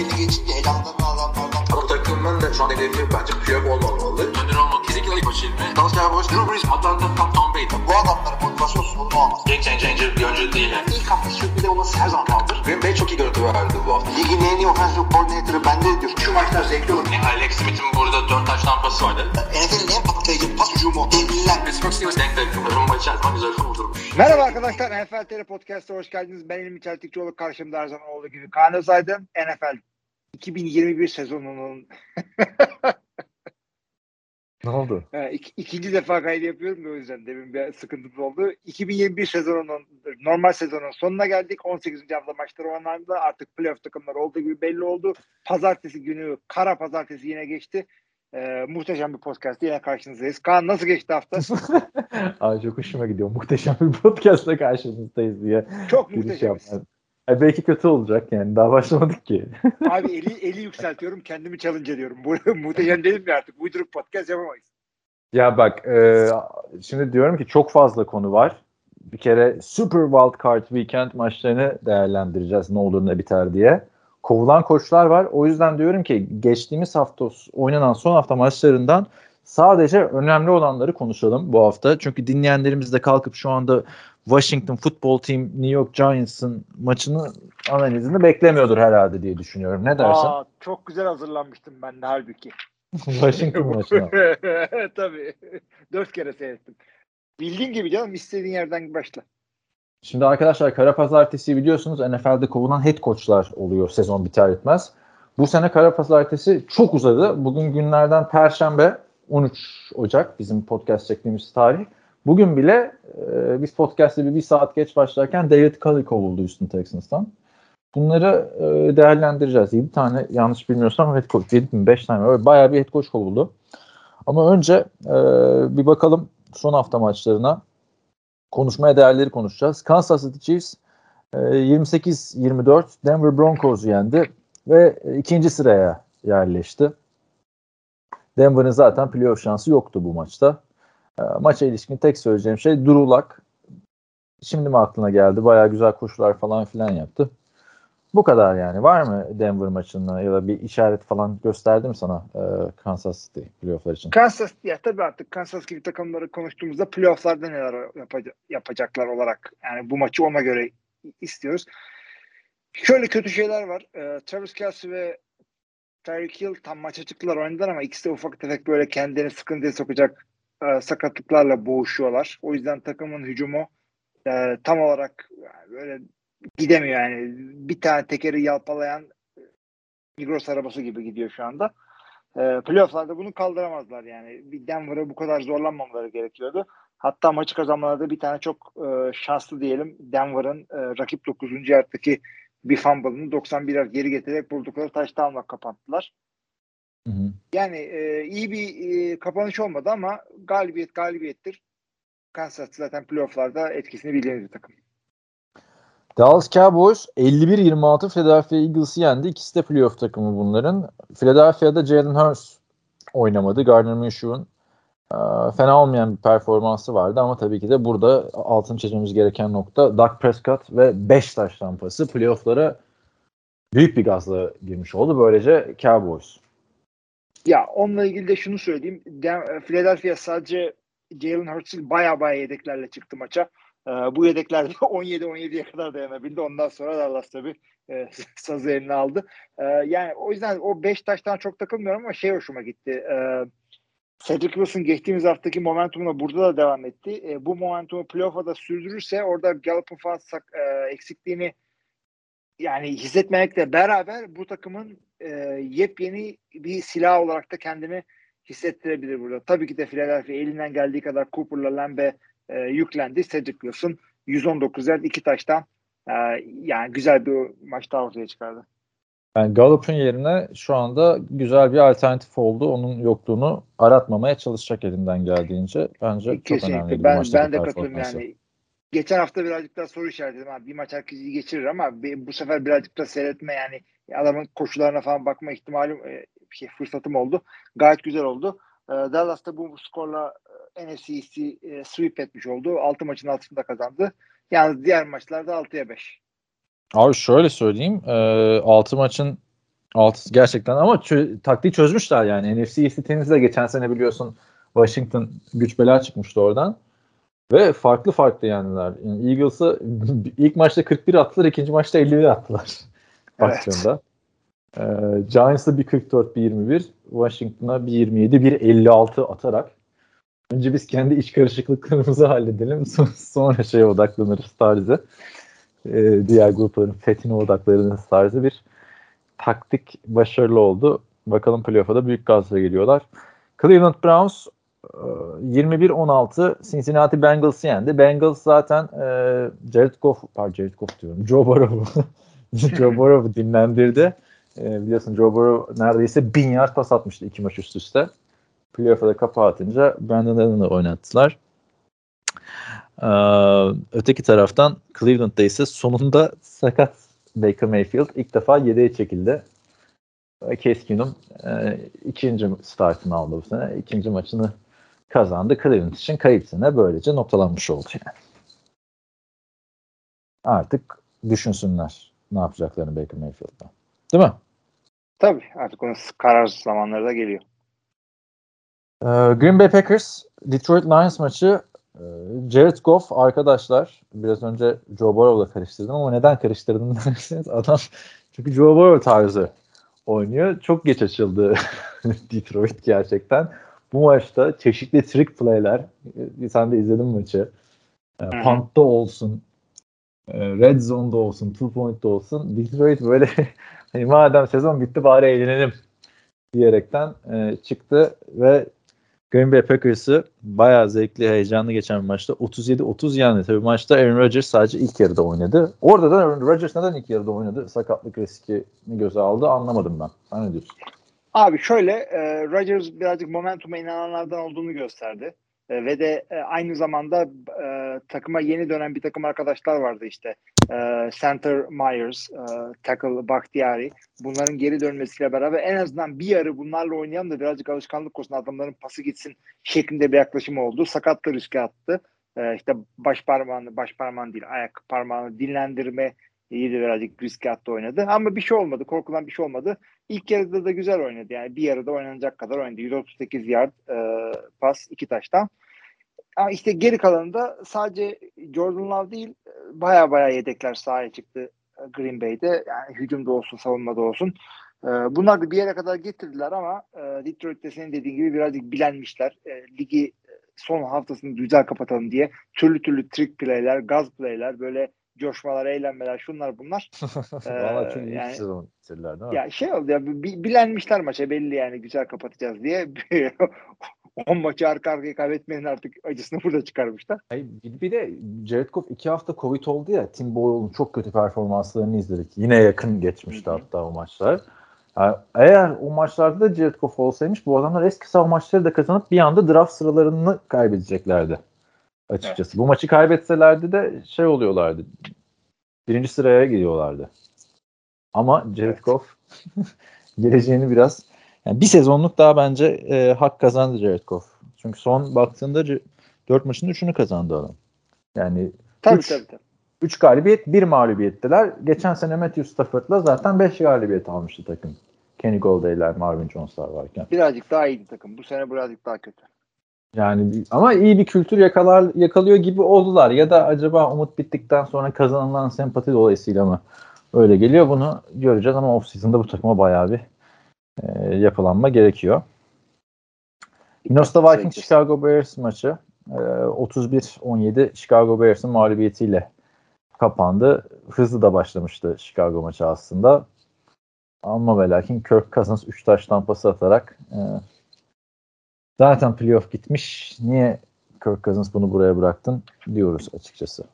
belli geçince elamdan adamlardan. Bu takımın da şu an hedefi bence Piyok olmamalı. Önder olmalı. Kesinlikle ilk maçı ilmi. Dallas Cowboys, Drew Brees, Atlanta, Tom, Tom Brady. Bu adamların motivasyon sorunu olmaz. Game changer bir oyuncu değil. Yani. İlk hafta sürpriz olması her zaman kaldır. Green Bay çok iyi görüntü verdi bu hafta. Ligin en iyi offensive coordinator'ı bende diyor. Şu maçlar zevkli olur. Yani Alex Smith'in burada 4 taş tampası vardı. NFL'in en patlayıcı pas hücumu. Devliler. Pittsburgh Steelers denk denk. Rumba içerisinde güzel kurdurmuş. Merhaba arkadaşlar. NFL TR Podcast'a hoş geldiniz. Ben İlmi Çeltikçioğlu. Karşımda her zaman olduğu gibi Kaan Özaydın. NFL 2021 sezonunun Ne oldu? e, ik- ikinci defa kaydı yapıyorum da o yüzden demin bir sıkıntımız oldu. 2021 sezonunun normal sezonun sonuna geldik. 18. hafta maçları oynandı. Artık playoff takımları olduğu gibi belli oldu. Pazartesi günü kara pazartesi yine geçti. E, muhteşem bir podcast yine karşınızdayız. Kaan nasıl geçti hafta? Ay çok hoşuma gidiyor. Muhteşem bir podcastla karşınızdayız diye Çok giriş Ay belki kötü olacak yani. Daha başlamadık ki. Abi eli, eli yükseltiyorum kendimi challenge ediyorum. Bu muhteşem dedim ya artık uyduruk podcast yapamayız. ya bak e, şimdi diyorum ki çok fazla konu var. Bir kere Super Wild Card Weekend maçlarını değerlendireceğiz ne olur ne biter diye. Kovulan koçlar var. O yüzden diyorum ki geçtiğimiz hafta oynanan son hafta maçlarından sadece önemli olanları konuşalım bu hafta. Çünkü dinleyenlerimiz de kalkıp şu anda Washington Football Team New York Giants'ın maçını analizini beklemiyordur herhalde diye düşünüyorum. Ne dersin? Aa, çok güzel hazırlanmıştım ben de halbuki. Washington maçına. Tabii. Dört kere seyrettim. Bildiğin gibi canım istediğin yerden başla. Şimdi arkadaşlar Kara Pazartesi biliyorsunuz NFL'de kovulan head coachlar oluyor sezon biter bitmez. Bu sene Kara Pazartesi çok uzadı. Bugün günlerden Perşembe 13 Ocak bizim podcast çektiğimiz tarih. Bugün bile e, biz podcast'te bir, bir saat geç başlarken David Culley kovuldu Houston Texans'tan. Bunları e, değerlendireceğiz. 7 tane yanlış bilmiyorsam head coach 7 mi 5 tane öyle bayağı bir head coach kovuldu. Ama önce e, bir bakalım son hafta maçlarına konuşmaya değerleri konuşacağız. Kansas City Chiefs e, 28-24 Denver Broncos'u yendi ve ikinci sıraya yerleşti. Denver'ın zaten playoff şansı yoktu bu maçta. E, maça ilişkin tek söyleyeceğim şey Luck. Şimdi mi aklına geldi? Bayağı güzel koşular falan filan yaptı. Bu kadar yani. Var mı Denver maçında ya da bir işaret falan gösterdi mi sana e, Kansas City playofflar için? Kansas ya tabii artık Kansas gibi takımları konuştuğumuzda playofflarda neler yapaca- yapacaklar olarak yani bu maçı ona göre istiyoruz. Şöyle kötü şeyler var. Ee, Travis Kelsey ve Tyreek Hill tam maça çıktılar oynadılar ama ikisi de ufak tefek böyle kendini sıkıntıya sokacak e, sakatlıklarla boğuşuyorlar. O yüzden takımın hücumu e, tam olarak yani böyle gidemiyor yani. Bir tane tekeri yalpalayan e, Migros arabası gibi gidiyor şu anda. E, playofflarda bunu kaldıramazlar yani. Bir Denver'a bu kadar zorlanmamaları gerekiyordu. Hatta maçı kazanmalarda bir tane çok e, şanslı diyelim Denver'ın e, rakip 9. yardtaki bir fumble'ını 91 yard geri getirerek buldukları touchdown'la kapattılar. Hı hı. Yani e, iyi bir e, kapanış olmadı ama galibiyet galibiyettir. Kansas zaten playofflarda etkisini bildiğimiz bir takım. Dallas Cowboys 51-26 Philadelphia Eagles'ı yendi. İkisi de playoff takımı bunların. Philadelphia'da Jalen Hurts oynamadı. Gardner Minshew'un e, fena olmayan bir performansı vardı ama tabii ki de burada altın çizmemiz gereken nokta Dak Prescott ve 5 taş playoff'lara büyük bir gazla girmiş oldu. Böylece Cowboys. Ya onunla ilgili de şunu söyleyeyim. Den- Philadelphia sadece Jalen Hurts'ın baya baya yedeklerle çıktı maça. Ee, bu yedeklerde 17-17'ye kadar dayanabildi. Ondan sonra Dallas tabii e, sazı eline aldı. Ee, yani o yüzden o 5 taştan çok takılmıyorum ama şey hoşuma gitti. Ee, Cedric Wilson geçtiğimiz haftaki momentumuna burada da devam etti. E, bu momentumu playoff'a da sürdürürse orada Gallup'un falan sak- e, eksikliğini yani hissetmemekle beraber bu takımın e, yepyeni bir silah olarak da kendini hissettirebilir burada. Tabii ki de Philadelphia elinden geldiği kadar Cooper'la Lambe e, yüklendi. Cedric Wilson 119 yard iki taştan e, yani güzel bir maç daha ortaya çıkardı. Yani Gallup'un yerine şu anda güzel bir alternatif oldu. Onun yokluğunu aratmamaya çalışacak elinden geldiğince. Bence çok önemli. Kesinlikle. Ben, ben de katılıyorum yani. Geçen hafta birazcık daha soru işaretledim. Abi. Bir maç herkesi geçirir ama bu sefer birazcık da seyretme yani adamın koşularına falan bakma ihtimalim e, şey fırsatım oldu. Gayet güzel oldu. E, Dallas da bu skorla e, NFC East'i e, sweep etmiş oldu. 6 maçın altında kazandı. Yalnız diğer maçlarda 6'ya 5. Abi şöyle söyleyeyim. 6 maçın Altısı gerçekten ama çö- taktiği çözmüşler yani. NFC East'i tenizde geçen sene biliyorsun Washington güç bela çıkmıştı oradan. Ve farklı farklı yendiler. Yani Eagles'ı ilk maçta 41 attılar, ikinci maçta 51 attılar. Evet. Baktığında. Ee, Giants'a bir 44, bir 21, Washington'a bir 27, bir 56 atarak önce biz kendi iç karışıklıklarımızı halledelim. son- Sonra şeye odaklanırız tarzı. Ee, diğer grupların fethine odaklanırız tarzı bir taktik başarılı oldu. Bakalım playoff'a da büyük gazla geliyorlar. Cleveland Browns 21-16 Cincinnati Bengals'ı yendi. Bengals zaten e, Jared Goff, pardon Jared Goff diyorum. Joe Burrow'u Joe Burrow'u dinlendirdi. E, biliyorsun Joe Burrow neredeyse bin yard pas atmıştı iki maç üst üste. Playoff'a da kapağı atınca Brandon Allen'ı oynattılar. Ee, öteki taraftan Cleveland'da ise sonunda sakat Baker Mayfield ilk defa yedeğe çekildi. Case e, ikinci startını aldı bu sene. İkinci maçını kazandı. Cleveland için kayıp sene böylece noktalanmış oldu yani. Artık düşünsünler ne yapacaklarını Baker Mayfield'da. Değil mi? Tabii artık onun kararsız zamanları da geliyor. Ee, Green Bay Packers Detroit Lions maçı e, Jared Goff arkadaşlar biraz önce Joe Burrow'la karıştırdım ama neden karıştırdım derseniz adam çünkü Joe Burrow tarzı oynuyor. Çok geç açıldı Detroit gerçekten. Bu maçta çeşitli trick play'ler e, sen de izledin maçı. E. Punt'ta olsun e, Red Zone'da olsun, Two Point'ta olsun Detroit böyle hani madem sezon bitti bari eğlenelim diyerekten e, çıktı ve Green Bay Packers'ı bayağı zevkli, heyecanlı geçen bir maçta 37-30 yendi. Tabii maçta Aaron Rodgers sadece ilk yarıda oynadı. Orada da Aaron Rodgers neden ilk yarıda oynadı? Sakatlık riskini göze aldı anlamadım ben. Sen ne diyorsun? Abi şöyle e, Rodgers birazcık momentuma inananlardan olduğunu gösterdi. E, ve de e, aynı zamanda e, takıma yeni dönen bir takım arkadaşlar vardı işte. E, Center Myers, e, Tackle Bakhtiari. Bunların geri dönmesiyle beraber en azından bir yarı bunlarla oynayalım da birazcık alışkanlık olsun adamların pası gitsin şeklinde bir yaklaşım oldu. Sakatlı riske attı. E, işte baş parmağını, baş parmağını değil ayak parmağını dinlendirme iyi de birazcık riske attı oynadı. Ama bir şey olmadı. Korkulan bir şey olmadı. İlk yarıda da güzel oynadı. Yani bir yarıda oynanacak kadar oynadı. 138 yard e, pas, iki taştan. Ama işte geri kalanında sadece Jordan Love değil baya baya yedekler sahaya çıktı Green Bay'de. Yani hücumda olsun, savunmada olsun. E, bunlar da bir yere kadar getirdiler ama e, Detroit'te senin dediğin gibi birazcık bilenmişler. E, ligi son haftasını güzel kapatalım diye türlü türlü trick play'ler, gaz play'ler, böyle coşmalar, eğlenmeler, şunlar bunlar. Valla çünkü yani- sezon bitirdiler değil mi? Ya şey oldu ya bi- bilenmişler maça belli yani güzel kapatacağız diye. 10 maçı arka arkaya kaybetmenin artık acısını burada çıkarmışlar. Hayır, bir, bir de Jared Goff iki hafta Covid oldu ya Tim Boyle'un çok kötü performanslarını izledik. Yine yakın geçmişti hatta o maçlar. Yani eğer o maçlarda da Jared Goff olsaymış bu adamlar eski sağ maçları da kazanıp bir anda draft sıralarını kaybedeceklerdi. Açıkçası. Bu maçı kaybetselerdi de şey oluyorlardı. Birinci sıraya gidiyorlardı. Ama Jared Evet. Goff geleceğini biraz yani bir sezonluk daha bence e, hak kazandı Jared Goff. Çünkü son baktığında dört maçın üçünü kazandı adam. Yani Tabii Üç. tabii tabii. 3 galibiyet, 1 mağlubiyettiler. Geçen sene Matthew Stafford'la zaten 5 galibiyet almıştı takım. Kenny Gollay'ler, Marvin Jones'lar varken. Birazcık daha iyiydi takım. Bu sene birazcık daha kötü. Yani ama iyi bir kültür yakalar yakalıyor gibi oldular. Ya da acaba umut bittikten sonra kazanılan sempati dolayısıyla mı öyle geliyor bunu göreceğiz ama off-season'da bu takıma bayağı bir e, yapılanma gerekiyor. Minnesota Vikings Chicago Bears maçı e, 31-17 Chicago Bears'ın mağlubiyetiyle kapandı. Hızlı da başlamıştı Chicago maçı aslında. Ama ve lakin Kirk Cousins 3 taş tampası atarak e, zaten playoff gitmiş. Niye Kirk Cousins bunu buraya bıraktın diyoruz açıkçası.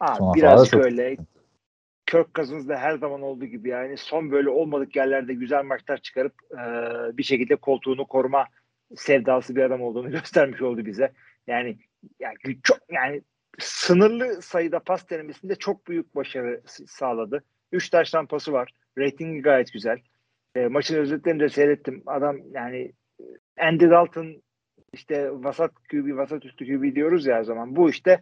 Abi, birazcık haftalarda çok-. Kirk Cousins da her zaman olduğu gibi yani son böyle olmadık yerlerde güzel maçlar çıkarıp e, bir şekilde koltuğunu koruma sevdası bir adam olduğunu göstermiş oldu bize. Yani yani çok yani sınırlı sayıda pas denemesinde çok büyük başarı sağladı. Üç taştan pası var. Ratingi gayet güzel. E, maçın özetlerini de seyrettim. Adam yani Andy Dalton işte vasat QB, vasat üstü QB diyoruz ya her zaman. Bu işte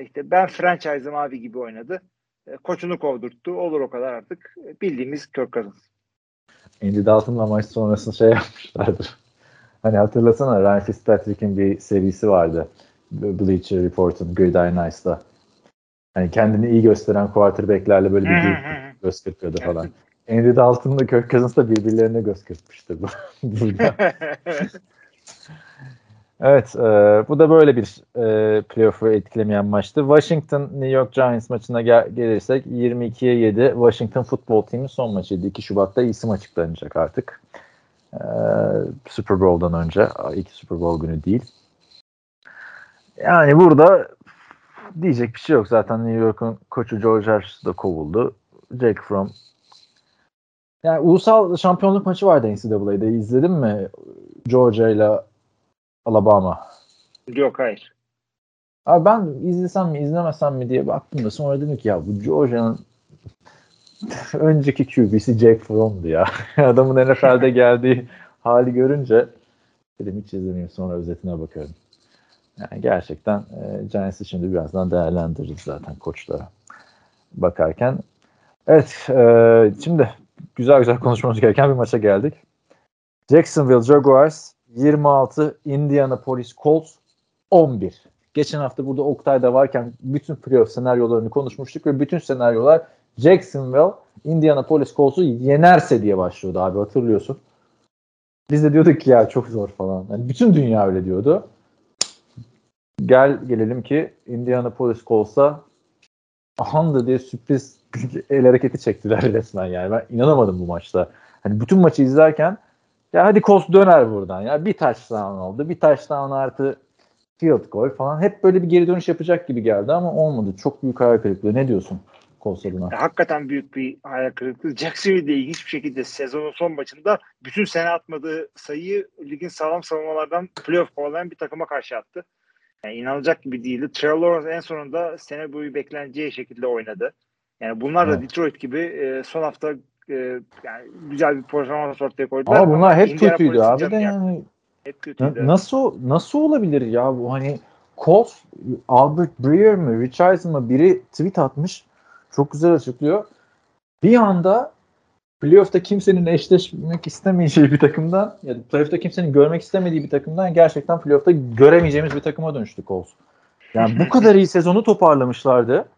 işte ben franchise'ım abi gibi oynadı. E, Koçunu kovdurttu. Olur o kadar artık. Bildiğimiz Kirk Cousins. Andy Dalton'la maç sonrasında şey yapmışlardır. Hani hatırlasana Ryan Fitzpatrick'in bir serisi vardı. Bleacher Report'un Gridiron Ice'da. Hani kendini iyi gösteren quarterback'lerle böyle bir göz kırpıyordu falan. Andy Dalton'la Kirk Cousins da birbirlerine göz kırpmıştı bu. evet, e, bu da böyle bir e, playoff'u etkilemeyen maçtı. Washington New York Giants maçına gel- gelirsek 22'ye 7 Washington Football Team'in son maçıydı. 2 Şubat'ta isim açıklanacak artık. E, Super Bowl'dan önce. ilk Super Bowl günü değil. Yani burada diyecek bir şey yok. Zaten New York'un koçu George Harris da kovuldu. Jake Fromm yani ulusal şampiyonluk maçı vardı NCAA'de. İzledin mi? Georgia ile Alabama. Yok hayır. Abi ben izlesem mi izlemesem mi diye baktım da sonra dedim ki ya bu Georgia'nın önceki QB'si Jake Fromm'du ya. Adamın NFL'de geldiği hali görünce dedim hiç izlemeyeyim sonra özetine bakıyorum. Yani gerçekten e, Giants'ı şimdi birazdan değerlendiririz zaten koçlara bakarken. Evet e, şimdi güzel güzel konuşmamız gereken bir maça geldik. Jacksonville Jaguars 26, Indianapolis Colts 11. Geçen hafta burada Oktay'da varken bütün playoff senaryolarını konuşmuştuk ve bütün senaryolar Jacksonville Indianapolis Colts'u yenerse diye başlıyordu abi hatırlıyorsun. Biz de diyorduk ki ya çok zor falan. Yani bütün dünya öyle diyordu. Gel gelelim ki Indianapolis Colts'a Ahanda diye sürpriz el hareketi çektiler resmen yani. Ben inanamadım bu maçta. Hani bütün maçı izlerken ya hadi Colts döner buradan ya. Bir touchdown oldu. Bir touchdown artı field goal falan. Hep böyle bir geri dönüş yapacak gibi geldi ama olmadı. Çok büyük hayal kırıklığı. Ne diyorsun Colts adına? Ya, hakikaten büyük bir hayal kırıklığı. Jacksonville'de ilginç bir şekilde sezonun son maçında bütün sene atmadığı sayıyı ligin sağlam savunmalardan playoff kovalayan bir takıma karşı attı. Yani inanılacak gibi değildi. Trevor Lawrence en sonunda sene boyu bekleneceği şekilde oynadı. Yani bunlar da Evet. Detroit gibi e, son hafta e, yani güzel bir performans ortaya koydular. Ama bunlar hep Indianapolis'in kötüydü abi de yani. Hep kötüydü. Nasıl nasıl olabilir ya bu hani Colts Albert Breer mi Rich Eisen mı biri tweet atmış. Çok güzel açıklıyor. Bir anda playoff'ta kimsenin eşleşmek istemeyeceği bir takımdan ya da playoff'ta kimsenin görmek istemediği bir takımdan gerçekten playoff'ta göremeyeceğimiz bir takıma dönüştü Colts. Yani bu kadar iyi sezonu toparlamışlardı.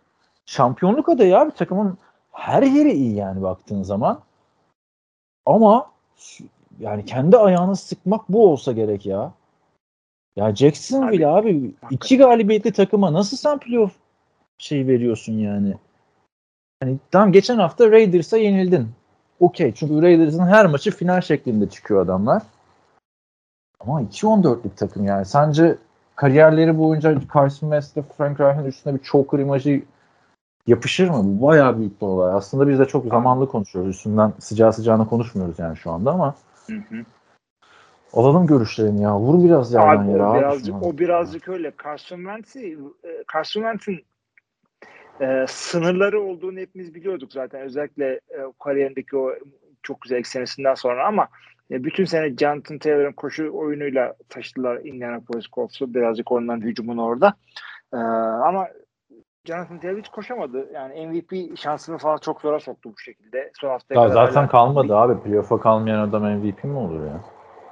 Şampiyonluk adayı abi takımın her yeri iyi yani baktığın zaman. Ama yani kendi ayağını sıkmak bu olsa gerek ya. Ya Jacksonville abi, iki galibiyetli takıma nasıl sen playoff şey veriyorsun yani? Hani tamam geçen hafta Raiders'a yenildin. Okey çünkü Raiders'ın her maçı final şeklinde çıkıyor adamlar. Ama 2-14'lük takım yani. Sence kariyerleri boyunca Carson Wentz ile Frank Reich'in üstüne bir choker imajı yapışır mı? Bu bayağı büyük bir olay. Aslında biz de çok zamanlı konuşuyoruz. Üstünden sıcağı sıcağına konuşmuyoruz yani şu anda ama Hı hı. alalım görüşlerini ya. Vur biraz yerden Abi, yere o birazcık, o birazcık öyle. Carson Wentz'i e, Carson Wentz'in e, sınırları olduğunu hepimiz biliyorduk zaten. Özellikle e, kariyerindeki o çok güzel senesinden sonra ama e, bütün sene Jonathan Taylor'ın koşu oyunuyla taşıdılar Indianapolis Colts'u. Birazcık onların hücumunu orada. E, ama Jonathan Taylor hiç koşamadı. Yani MVP şansını falan çok zora soktu bu şekilde. Son haftaya Ya kadar zaten hala- kalmadı abi. Playoff'a kalmayan adam MVP mi olur ya?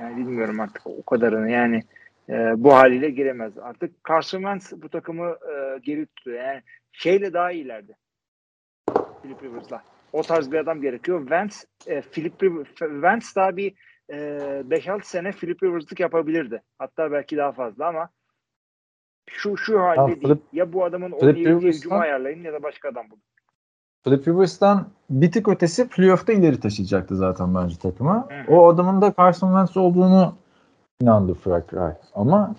Yani bilmiyorum artık o kadarını yani e, bu haliyle giremez. Artık Carson Wentz bu takımı e, geri tutuyor. Yani şeyle daha iyilerdi. Philip Rivers'la. O tarz bir adam gerekiyor. Wentz, e, Philip Rivers, Wentz daha bir e, 5-6 sene Philip Rivers'lık yapabilirdi. Hatta belki daha fazla ama şu şu halde Ya değil. Philip- ya bu adamın oynayabileceği hücumu ayarlayın ya da başka adam bulun. Philip Rivers'tan bir tık ötesi playoff'ta ileri taşıyacaktı zaten bence takımı. Hı. O adamın da Carson Wentz olduğunu inandı Frank Reich. Ama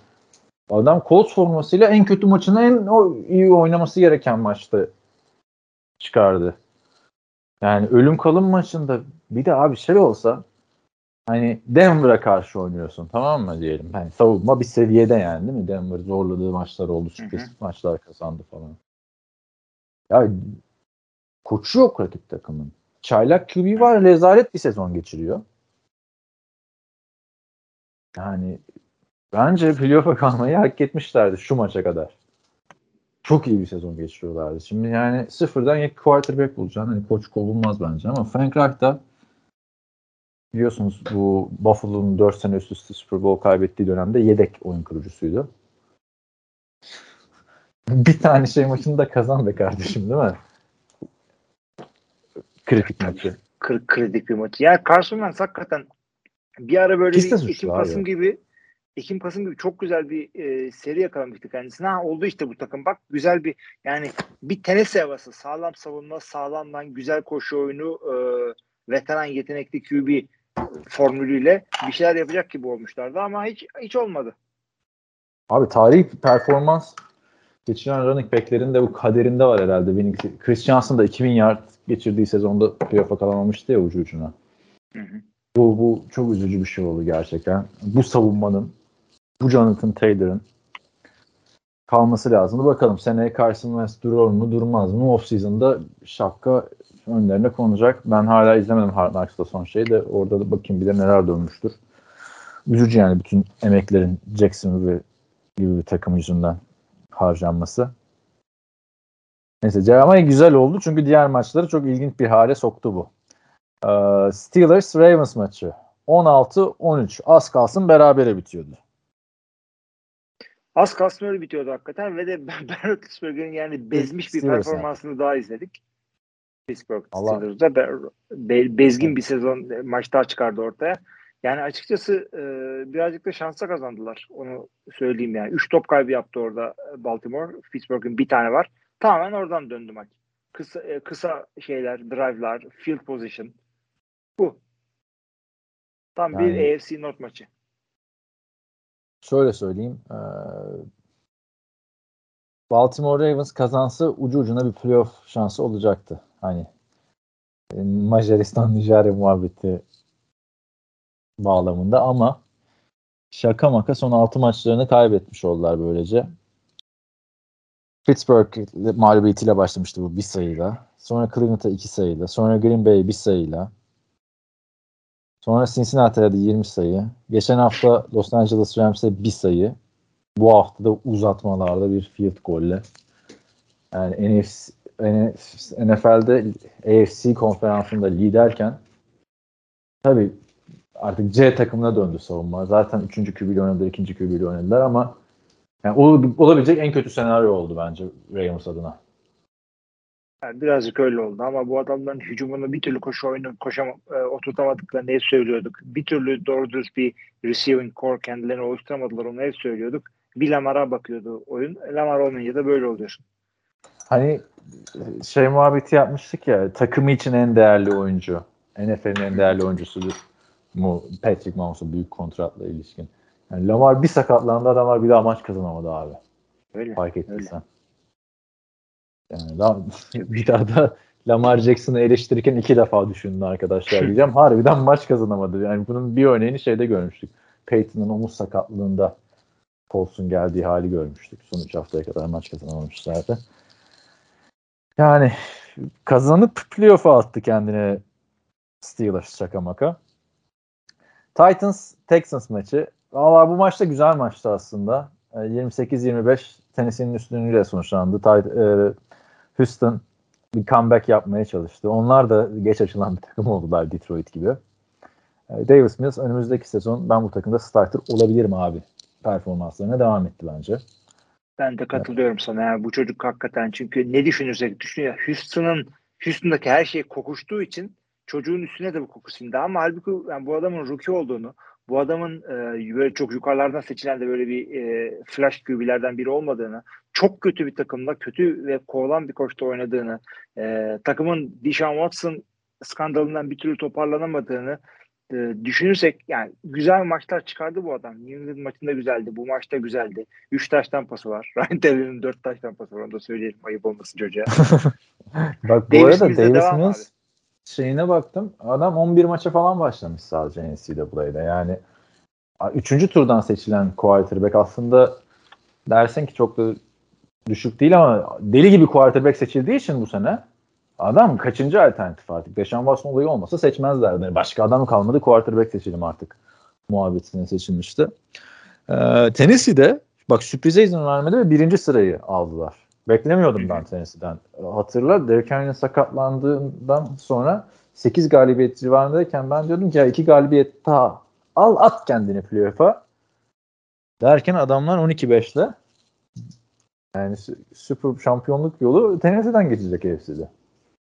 adam Colts formasıyla en kötü maçını en o iyi oynaması gereken maçta çıkardı. Yani ölüm kalım maçında bir de abi şey olsa hani Denver'a karşı oynuyorsun tamam mı diyelim. Hani savunma bir seviyede yani değil mi? Denver zorladığı maçlar oldu. Sürpriz maçlar kazandı falan. Ya koçu yok rakip takımın. Çaylak QB var rezalet bir sezon geçiriyor. Yani bence playoff'a kalmayı hak etmişlerdi şu maça kadar. Çok iyi bir sezon geçiriyorlardı. Şimdi yani sıfırdan ilk quarterback bulacaksın. Hani koç kovulmaz bence ama Frank Reich da biliyorsunuz bu Buffalo'nun 4 sene üst üste Super Bowl kaybettiği dönemde yedek oyun kurucusuydu. bir tane şey maçını da kazan be kardeşim değil mi? Kritik maçı. Kır, kritik bir maçı. Yani Carson Wentz hakikaten bir ara böyle Piste bir abi. Kasım gibi Ekim Kasım gibi çok güzel bir e, seri yakalamıştı kendisine. Ha, oldu işte bu takım. Bak güzel bir yani bir tenis havası. Sağlam savunma, sağlamdan güzel koşu oyunu, e, veteran yetenekli QB formülüyle bir şeyler yapacak gibi olmuşlardı ama hiç hiç olmadı. Abi tarihi performans geçiren running back'lerin de bu kaderinde var herhalde. Chris Johnson da 2000 yard geçirdiği sezonda playoff'a kalamamıştı ya ucu ucuna. Hı hı. Bu, bu çok üzücü bir şey oldu gerçekten. Bu savunmanın, bu Jonathan Taylor'ın kalması lazımdı. Bakalım seneye Carson Wentz durur mu durmaz mı? Off-season'da şapka önlerine konacak. Ben hala izlemedim Hard Knocks'ta son şeyi de orada da bakayım bir de neler dönmüştür. Üzücü yani bütün emeklerin Jacksonville gibi bir takım yüzünden harcanması. Neyse ama güzel oldu çünkü diğer maçları çok ilginç bir hale soktu bu. Ee, Steelers Ravens maçı 16-13 az kalsın berabere bitiyordu. Az kalsın öyle bitiyordu hakikaten ve de Ben Roethlisberger'in yani bezmiş bir performansını daha izledik. Pittsburgh Steelers'da be, be- bezgin bir sezon e, maç daha çıkardı ortaya. Yani açıkçası e, birazcık da şansa kazandılar. Onu söyleyeyim yani. Üç top kaybı yaptı orada Baltimore. Pittsburgh'ın bir tane var. Tamamen oradan döndü maç. Kısa, e, kısa şeyler, drive'lar, field position. Bu. Tam Yani- bir AFC North maçı. Şöyle söyleyeyim. ee, Baltimore Ravens kazansa ucu ucuna bir playoff şansı olacaktı. Hani e, Macaristan Nijerya muhabbeti bağlamında ama şaka maka son 6 maçlarını kaybetmiş oldular böylece. Pittsburgh mağlubiyetiyle başlamıştı bu bir sayıyla. Sonra Cleveland'a iki sayıyla. Sonra Green Bay bir sayıyla. Sonra Cincinnati'ye de 20 sayı. Geçen hafta Los Angeles Rams'e bir sayı. Bu hafta da uzatmalarda bir field golle. Yani NFC, NFL'de AFC konferansında liderken tabii artık C takımına döndü savunma. Zaten 3. QB'yle oynadılar, 2. QB'yle oynadılar ama yani ol- olabilecek en kötü senaryo oldu bence Ravens adına. Yani birazcık öyle oldu ama bu adamların hücumunu bir türlü koşu oyunu koşam e, oturtamadıklarını hep söylüyorduk. Bir türlü doğru düz bir receiving core kendilerini oluşturamadılar onu hep söylüyorduk. Bir Lamar'a bakıyordu oyun. Lamar olmayınca da böyle oluyor. Hani şey muhabbeti yapmıştık ya takımı için en değerli oyuncu. NFL'in en değerli oyuncusudur mu Patrick Mahomes'a büyük kontratla ilişkin. Yani Lamar bir sakatlandı adamlar bir daha maç kazanamadı abi. Öyle. Fark öyle. Yani bir daha da Lamar Jackson'ı eleştirirken iki defa düşündün arkadaşlar diyeceğim. Harbiden maç kazanamadı. Yani bunun bir örneğini şeyde görmüştük. Peyton'ın omuz sakatlığında Colts'un geldiği hali görmüştük. Son 3 haftaya kadar maç kazanamamışlardı. Yani kazanıp playoff'a attı kendine Steelers şaka maka. Titans Texans maçı. Valla bu maçta güzel maçtı aslında. E, 28-25 Tennessee'nin üstünlüğüyle sonuçlandı. Houston bir comeback yapmaya çalıştı. Onlar da geç açılan bir takım oldular Detroit gibi. E, Davis Mills önümüzdeki sezon ben bu takımda starter olabilirim abi. Performanslarına devam etti bence. Ben de katılıyorum sana. Yani bu çocuk hakikaten çünkü ne düşünürsek düşünüyor. Houston'ın Houston'daki her şey kokuştuğu için çocuğun üstüne de bu koku sindi. Ama halbuki yani bu adamın rookie olduğunu, bu adamın e, böyle çok yukarılardan seçilen de böyle bir e, flash QB'lerden biri olmadığını, çok kötü bir takımda kötü ve kovalan bir koçta oynadığını, e, takımın Deshaun Watson skandalından bir türlü toparlanamadığını e, düşünürsek yani güzel maçlar çıkardı bu adam. New England maçında güzeldi. Bu maçta güzeldi. 3 taştan pası var. Ryan Taylor'ın 4 taştan pası var. Onu da söyleyelim. Ayıp olmasın çocuğa. Bak bu Davis arada Davis Mills şeyine baktım. Adam 11 maça falan başlamış sadece NCAA'de. Yani 3. turdan seçilen quarterback aslında dersin ki çok da düşük değil ama deli gibi quarterback seçildiği için bu sene adam kaçıncı alternatif artık? Deshaun Watson olayı olmasa seçmezlerdi. Yani başka adam kalmadı quarterback seçelim artık muhabbetine seçilmişti. Ee, Tennessee'de bak sürprize izin vermedi ve birinci sırayı aldılar. Beklemiyordum ben Tennessee'den. Hatırla Derrick Henry'nin sakatlandığından sonra 8 galibiyet civarındayken ben diyordum ki ya 2 galibiyet daha al at kendini playoff'a. Derken adamlar 12-5'le yani süper şampiyonluk yolu Tennessee'den geçecek AFC'de.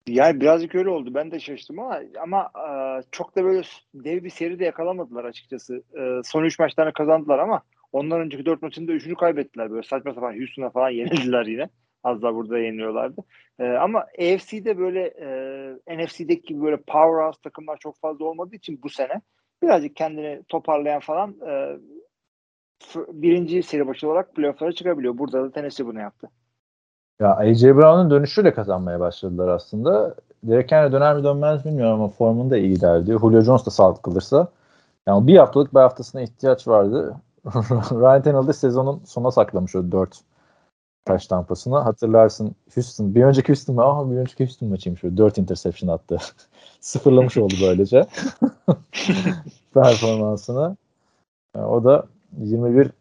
Yani birazcık öyle oldu. Ben de şaştım ama ama e, çok da böyle dev bir seri de yakalamadılar açıkçası. E, son 3 maçlarını kazandılar ama ondan önceki 4 maçında 3'ünü kaybettiler. Böyle saçma sapan Houston'a falan yenildiler yine. Az da burada yeniliyorlardı. E, ama AFC'de böyle e, NFC'deki gibi böyle powerhouse takımlar çok fazla olmadığı için bu sene birazcık kendini toparlayan falan e, birinci seri başı olarak playoff'lara çıkabiliyor. Burada da Tennessee bunu yaptı. Ya AJ Brown'un dönüşüyle kazanmaya başladılar aslında. Derek Henry döner mi dönmez bilmiyorum ama formunda iyilerdi. Julio Jones da sağlık kalırsa. Yani bir haftalık bir haftasına ihtiyaç vardı. Ryan Tannehill sezonun sona saklamış o 4 taş tampasını. Hatırlarsın Houston. Bir önceki Houston mı? Aha bir önceki Houston maçıymış. 4 interception attı. Sıfırlamış oldu böylece. Performansını. Yani o da 21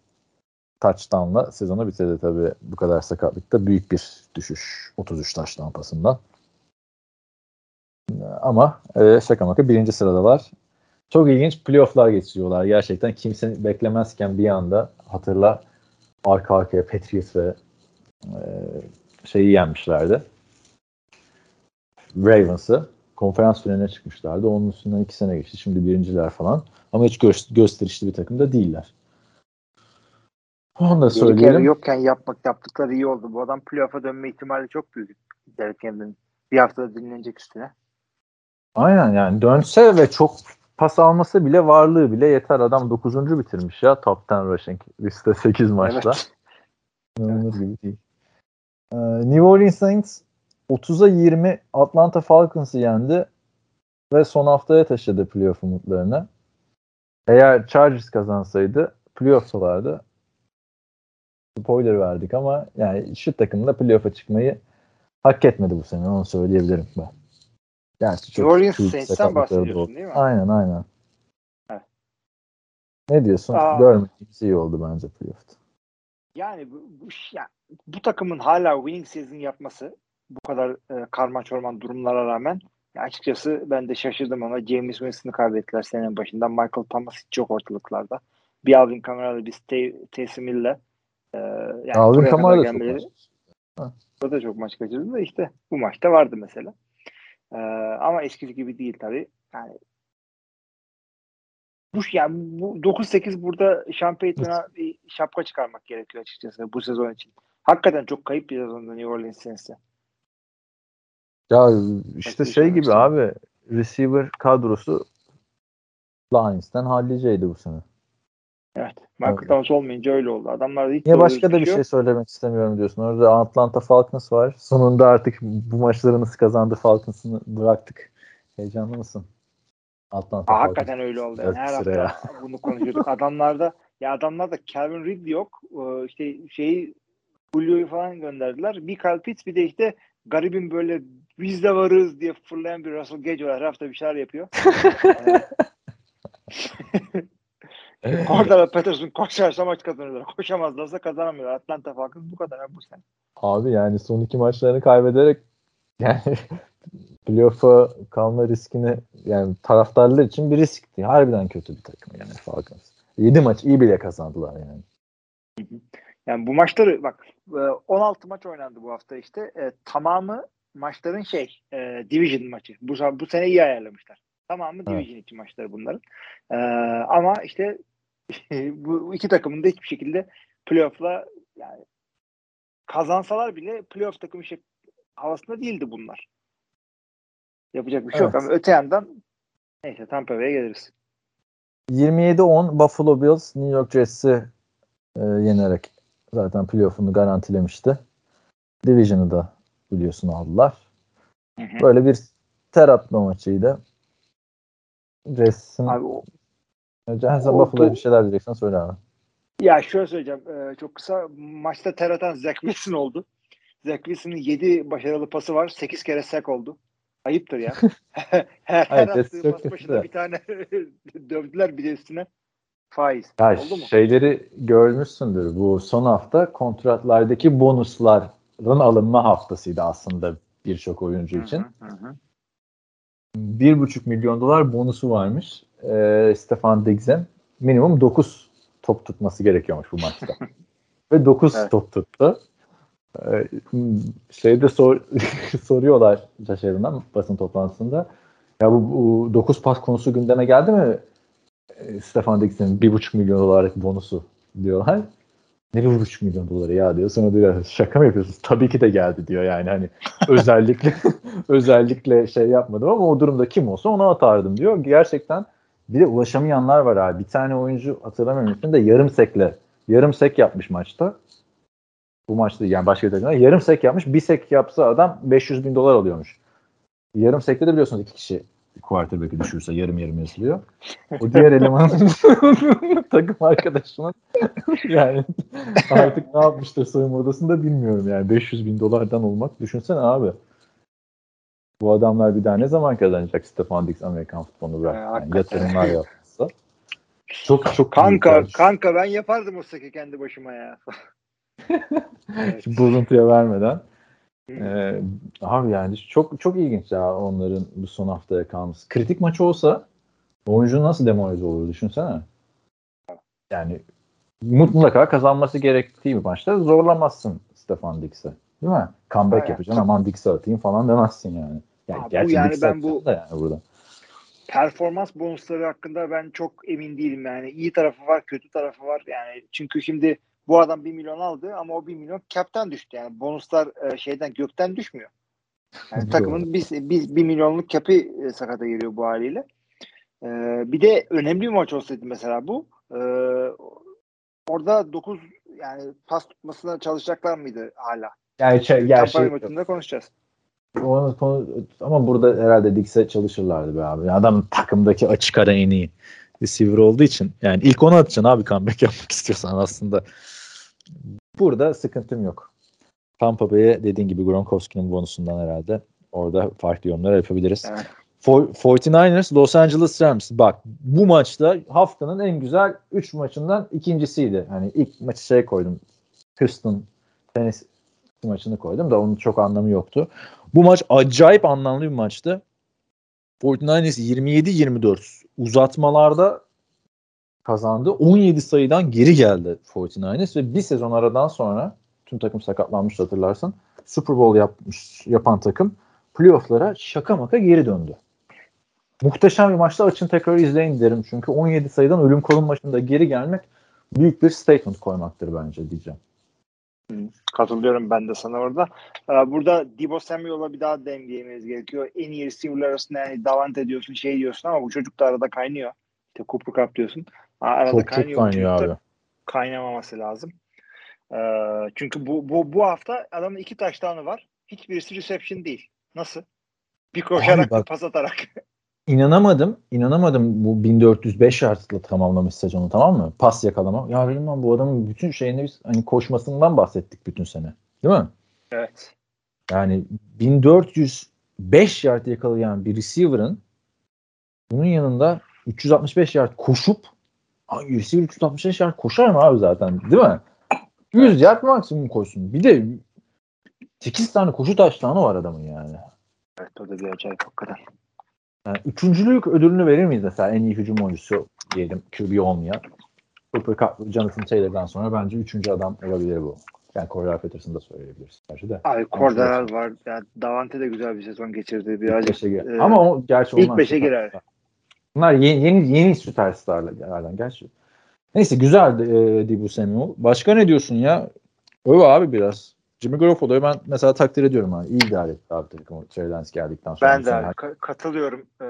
touchdown'la sezonu bitirdi tabii bu kadar sakatlıkta büyük bir düşüş 33 touchdown pasından. Ama e, şaka maka birinci sıradalar. Çok ilginç playofflar geçiriyorlar. Gerçekten kimse beklemezken bir anda hatırla arka arkaya Patriots ve e, şeyi yenmişlerdi. Ravens'ı konferans finaline çıkmışlardı. Onun üstünden iki sene geçti. Şimdi birinciler falan. Ama hiç gö- gösterişli bir takım da değiller. Onu da söyleyelim. yokken yapmak yaptıkları iyi oldu. Bu adam playoff'a dönme ihtimali çok büyük. Derek Henry'nin bir haftada dinlenecek üstüne. Aynen yani dönse ve çok pas alması bile varlığı bile yeter. Adam 9. bitirmiş ya top 10 rushing liste 8 maçta. Evet. İnanılır gibi değil. Ee, New Orleans Saints 30'a 20 Atlanta Falcons'ı yendi ve son haftaya taşıdı playoff umutlarını. Eğer Chargers kazansaydı playoff'talardı spoiler verdik ama yani şu takımda playoff'a çıkmayı hak etmedi bu sene onu söyleyebilirim ben. Gerçi çok Orleans Saints'ten bahsediyorsun değil mi? Aynen aynen. Evet. Ne diyorsun? Aa, Görmediğimiz iyi oldu bence playoff'ta. Yani bu, bu, ya, bu takımın hala winning season yapması bu kadar e, karma çorman durumlara rağmen ya açıkçası ben de şaşırdım ama James Winston'ı kaybettiler senenin başından. Michael Thomas hiç yok ortalıklarda. Bir Alvin Kamara'da bir Taysom Hill'le ee, yani Alvin Kamara da çok maç. O da çok maç kaçırdı da işte bu maçta vardı mesela. Ee, ama eskisi gibi değil tabii. Yani bu yani bu 9-8 burada Şampiyon'a bir şapka çıkarmak gerekiyor açıkçası bu sezon için. Hakikaten çok kayıp bir sezonda New Orleans Saints'e. Ya işte şey gibi abi receiver kadrosu Lions'ten halliceydi bu sene. Evet. Michael evet. Thomas olmayınca öyle oldu. Adamlar hiç Niye başka da bir şey söylemek istemiyorum diyorsun. Orada Atlanta Falcons var. Sonunda artık bu maçları nasıl kazandı Falcons'ını bıraktık. Heyecanlı mısın? Atlanta Aa, hakikaten öyle oldu. Yani her hafta ya. bunu konuşuyorduk. adamlarda ya adamlarda Calvin Ridley yok. Ee, işte şeyi Julio'yu falan gönderdiler. Bir Kyle Pitts bir de işte garibin böyle biz de varız diye fırlayan bir Russell Gage var. Her hafta bir şeyler yapıyor. Orada da Peterson koşarsa maç kazanırlar. Koşamazlarsa kazanamıyorlar. Atlanta Falcons bu kadar bu sene. Abi yani son iki maçlarını kaybederek yani playoff'a kalma riskini yani taraftarlar için bir riskti. Harbiden kötü bir takım yani Falcons. 7 maç iyi bile kazandılar yani. Yani bu maçları bak 16 maç oynandı bu hafta işte. E, tamamı maçların şey e, division maçı. Bu, bu sene iyi ayarlamışlar. Tamamı division evet. 2 maçları bunların. E, ama işte bu iki takımın da hiçbir şekilde playoff'la yani kazansalar bile playoff takımı şey, havasında değildi bunlar. Yapacak bir şey evet. yok ama öte yandan neyse Tampa Bay'e geliriz. 27-10 Buffalo Bills New York Jets'i e, yenerek zaten playoff'unu garantilemişti. Division'ı da biliyorsun aldılar. Hı hı. Böyle bir ter atma maçıydı. Jets'in Sen Buffalo'ya bir şeyler diyeceksen söyle abi. Ya şöyle söyleyeceğim. Ee, çok kısa maçta ter atan Zach Wilson oldu. Zach Wilson'ın 7 başarılı pası var. 8 kere sack oldu. Ayıptır ya. her her evet, attığı pas başında bir tane dövdüler bir de üstüne. Faiz. Ya Oldu mu? Şeyleri görmüşsündür. Bu son hafta kontratlardaki bonusların alınma haftasıydı aslında birçok oyuncu için. Hı hı hı. 1,5 milyon dolar bonusu varmış. E, Stefan Diggs'in minimum 9 top tutması gerekiyormuş bu maçta. Ve 9 evet. top tuttu. Ee, şeyde sor, soruyorlar şaşırından basın toplantısında. Ya bu, bu 9 pas konusu gündeme geldi mi? E, Stefan Diggs'in 1,5 milyon dolarlık bonusu diyorlar. Ne 1,5 milyon doları ya diyor. Sonra diyor şaka mı yapıyorsunuz? Tabii ki de geldi diyor yani hani özellikle özellikle şey yapmadım ama o durumda kim olsa ona atardım diyor. Gerçekten bir de ulaşamayanlar var abi. Bir tane oyuncu hatırlamıyorum de yarım sekle yarım sek yapmış maçta. Bu maçta yani başka bir takımda yarım sek yapmış. Bir sek yapsa adam 500 bin dolar alıyormuş. Yarım sekte de biliyorsunuz iki kişi quarterback'i düşürse yarım yarım yazılıyor. O diğer elemanın takım arkadaşının yani artık ne yapmıştır soyunma odasında bilmiyorum yani 500 bin dolardan olmak düşünsene abi. Bu adamlar bir daha ne zaman kazanacak Stefan Diggs Amerikan futbolunu bırak. Yani yatırımlar yapsa. Çok çok kanka kanka ben yapardım o seki kendi başıma ya. evet. Bozuntuya vermeden. Ee, abi yani çok çok ilginç ya onların bu son haftaya kalması. Kritik maç olsa oyuncu nasıl demoralize olur düşünsene. Yani mutlaka kazanması gerektiği bir maçta zorlamazsın Stefan Dix'e. Değil mi? Comeback evet. yapacaksın aman Dix'e atayım falan demezsin yani. Yani, Abi, gerçi yani ben bu da yani burada. performans bonusları hakkında ben çok emin değilim yani. iyi tarafı var, kötü tarafı var. Yani çünkü şimdi bu adam 1 milyon aldı ama o 1 milyon cap'ten düştü. Yani bonuslar e, şeyden gökten düşmüyor. Yani takımın bir, bir, bir milyonluk cap'i e, sakata giriyor bu haliyle. E, bir de önemli bir maç olsaydı mesela bu. E, orada 9 yani pas tutmasına çalışacaklar mıydı hala? Yani şey, gerçi şey, maçında konuşacağız. Onu, konu, ama burada herhalde Dix'e çalışırlardı be abi. Adam takımdaki açık ara en iyi receiver olduğu için. Yani ilk onu atacaksın abi comeback yapmak istiyorsan aslında. Burada sıkıntım yok. Tampa Bay'e dediğin gibi Gronkowski'nin bonusundan herhalde orada farklı yorumlar yapabiliriz. Evet. 49ers Los Angeles Rams. Bak bu maçta haftanın en güzel 3 maçından ikincisiydi. Hani ilk maçı şey koydum. Houston tenis maçını koydum da onun çok anlamı yoktu. Bu maç acayip anlamlı bir maçtı. 49ers 27-24 uzatmalarda kazandı. 17 sayıdan geri geldi 49ers ve bir sezon aradan sonra tüm takım sakatlanmış hatırlarsan Super Bowl yapmış yapan takım playoff'lara şaka maka geri döndü. Muhteşem bir maçta açın tekrar izleyin derim. Çünkü 17 sayıdan ölüm kolun başında geri gelmek büyük bir statement koymaktır bence diyeceğim. Katılıyorum ben de sana orada. Ee, burada Debo Samuel'a bir daha dengelememiz gerekiyor. En iyi receiver'lar arasında yani Davante diyorsun şey diyorsun ama bu çocuk da arada kaynıyor. İşte Cooper Cup diyorsun. Arada çok kaynıyor. Çok kaynıyor abi. Kaynamaması lazım. Ee, çünkü bu, bu, bu hafta adamın iki taştanı var. Hiçbirisi reception değil. Nasıl? Bir koşarak bak, pas atarak. İnanamadım. İnanamadım bu 1405 yardla tamamlamış sezonu tamam mı? Pas yakalama. Ya dedim ben bu adamın bütün şeyini biz hani koşmasından bahsettik bütün sene. Değil mi? Evet. Yani 1405 yard yakalayan bir receiver'ın bunun yanında 365 yard koşup receiver 365 yard koşar mı abi zaten değil mi? 100 yard maksimum koşsun. Bir de 8 tane koşu taştanı var adamın yani. Evet o da bir acayip hakikaten. Yani üçüncülük ödülünü verir miyiz mesela en iyi hücum oyuncusu diyelim QB olmayan? Cooper Cup, Jonathan Taylor'dan sonra bence üçüncü adam olabilir bu. Yani Cordell Patterson'ı da söyleyebiliriz. Gerçi de. Abi Cordell var. Yani Davante de güzel bir sezon geçirdi. Birazcık, e, Ama o gerçi ilk beşe girer. Bunlar yeni yeni, yeni süperstarlardan gerçi. Neyse güzeldi e, Dibu Samuel. Başka ne diyorsun ya? Öv abi biraz. Jimmy Garoppolo'yu ben mesela takdir ediyorum abi. İyi idare etti abi takımı Trey Lance geldikten sonra. Ben de abi, ka- katılıyorum. Ee,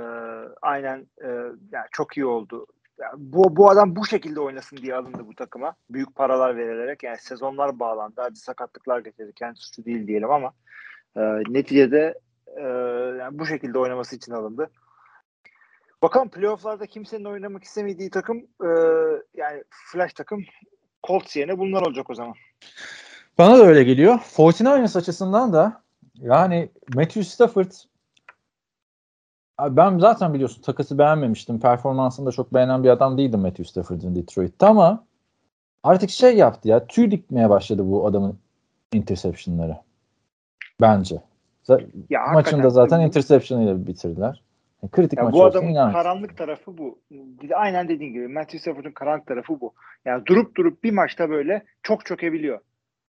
aynen e, yani çok iyi oldu. Yani bu, bu adam bu şekilde oynasın diye alındı bu takıma. Büyük paralar verilerek yani sezonlar bağlandı. Hadi sakatlıklar getirdi. Kendi suçu değil diyelim ama e, neticede e, yani bu şekilde oynaması için alındı. Bakalım playofflarda kimsenin oynamak istemediği takım e, yani flash takım Colts yerine bunlar olacak o zaman. Bana da öyle geliyor. 49ers açısından da yani Matthew Stafford ben zaten biliyorsun takası beğenmemiştim. Performansını da çok beğenen bir adam değildim Matthew Stafford'ın Detroit'te ama artık şey yaptı ya tüy dikmeye başladı bu adamın interceptionları. Bence. Ya, Maçında zaten interception ile bitirdiler. Yani kritik Ya maç bu adamın inan. karanlık tarafı bu. Aynen dediğin gibi Matthew Stafford'un karanlık tarafı bu. Yani durup durup bir maçta böyle çok çökebiliyor.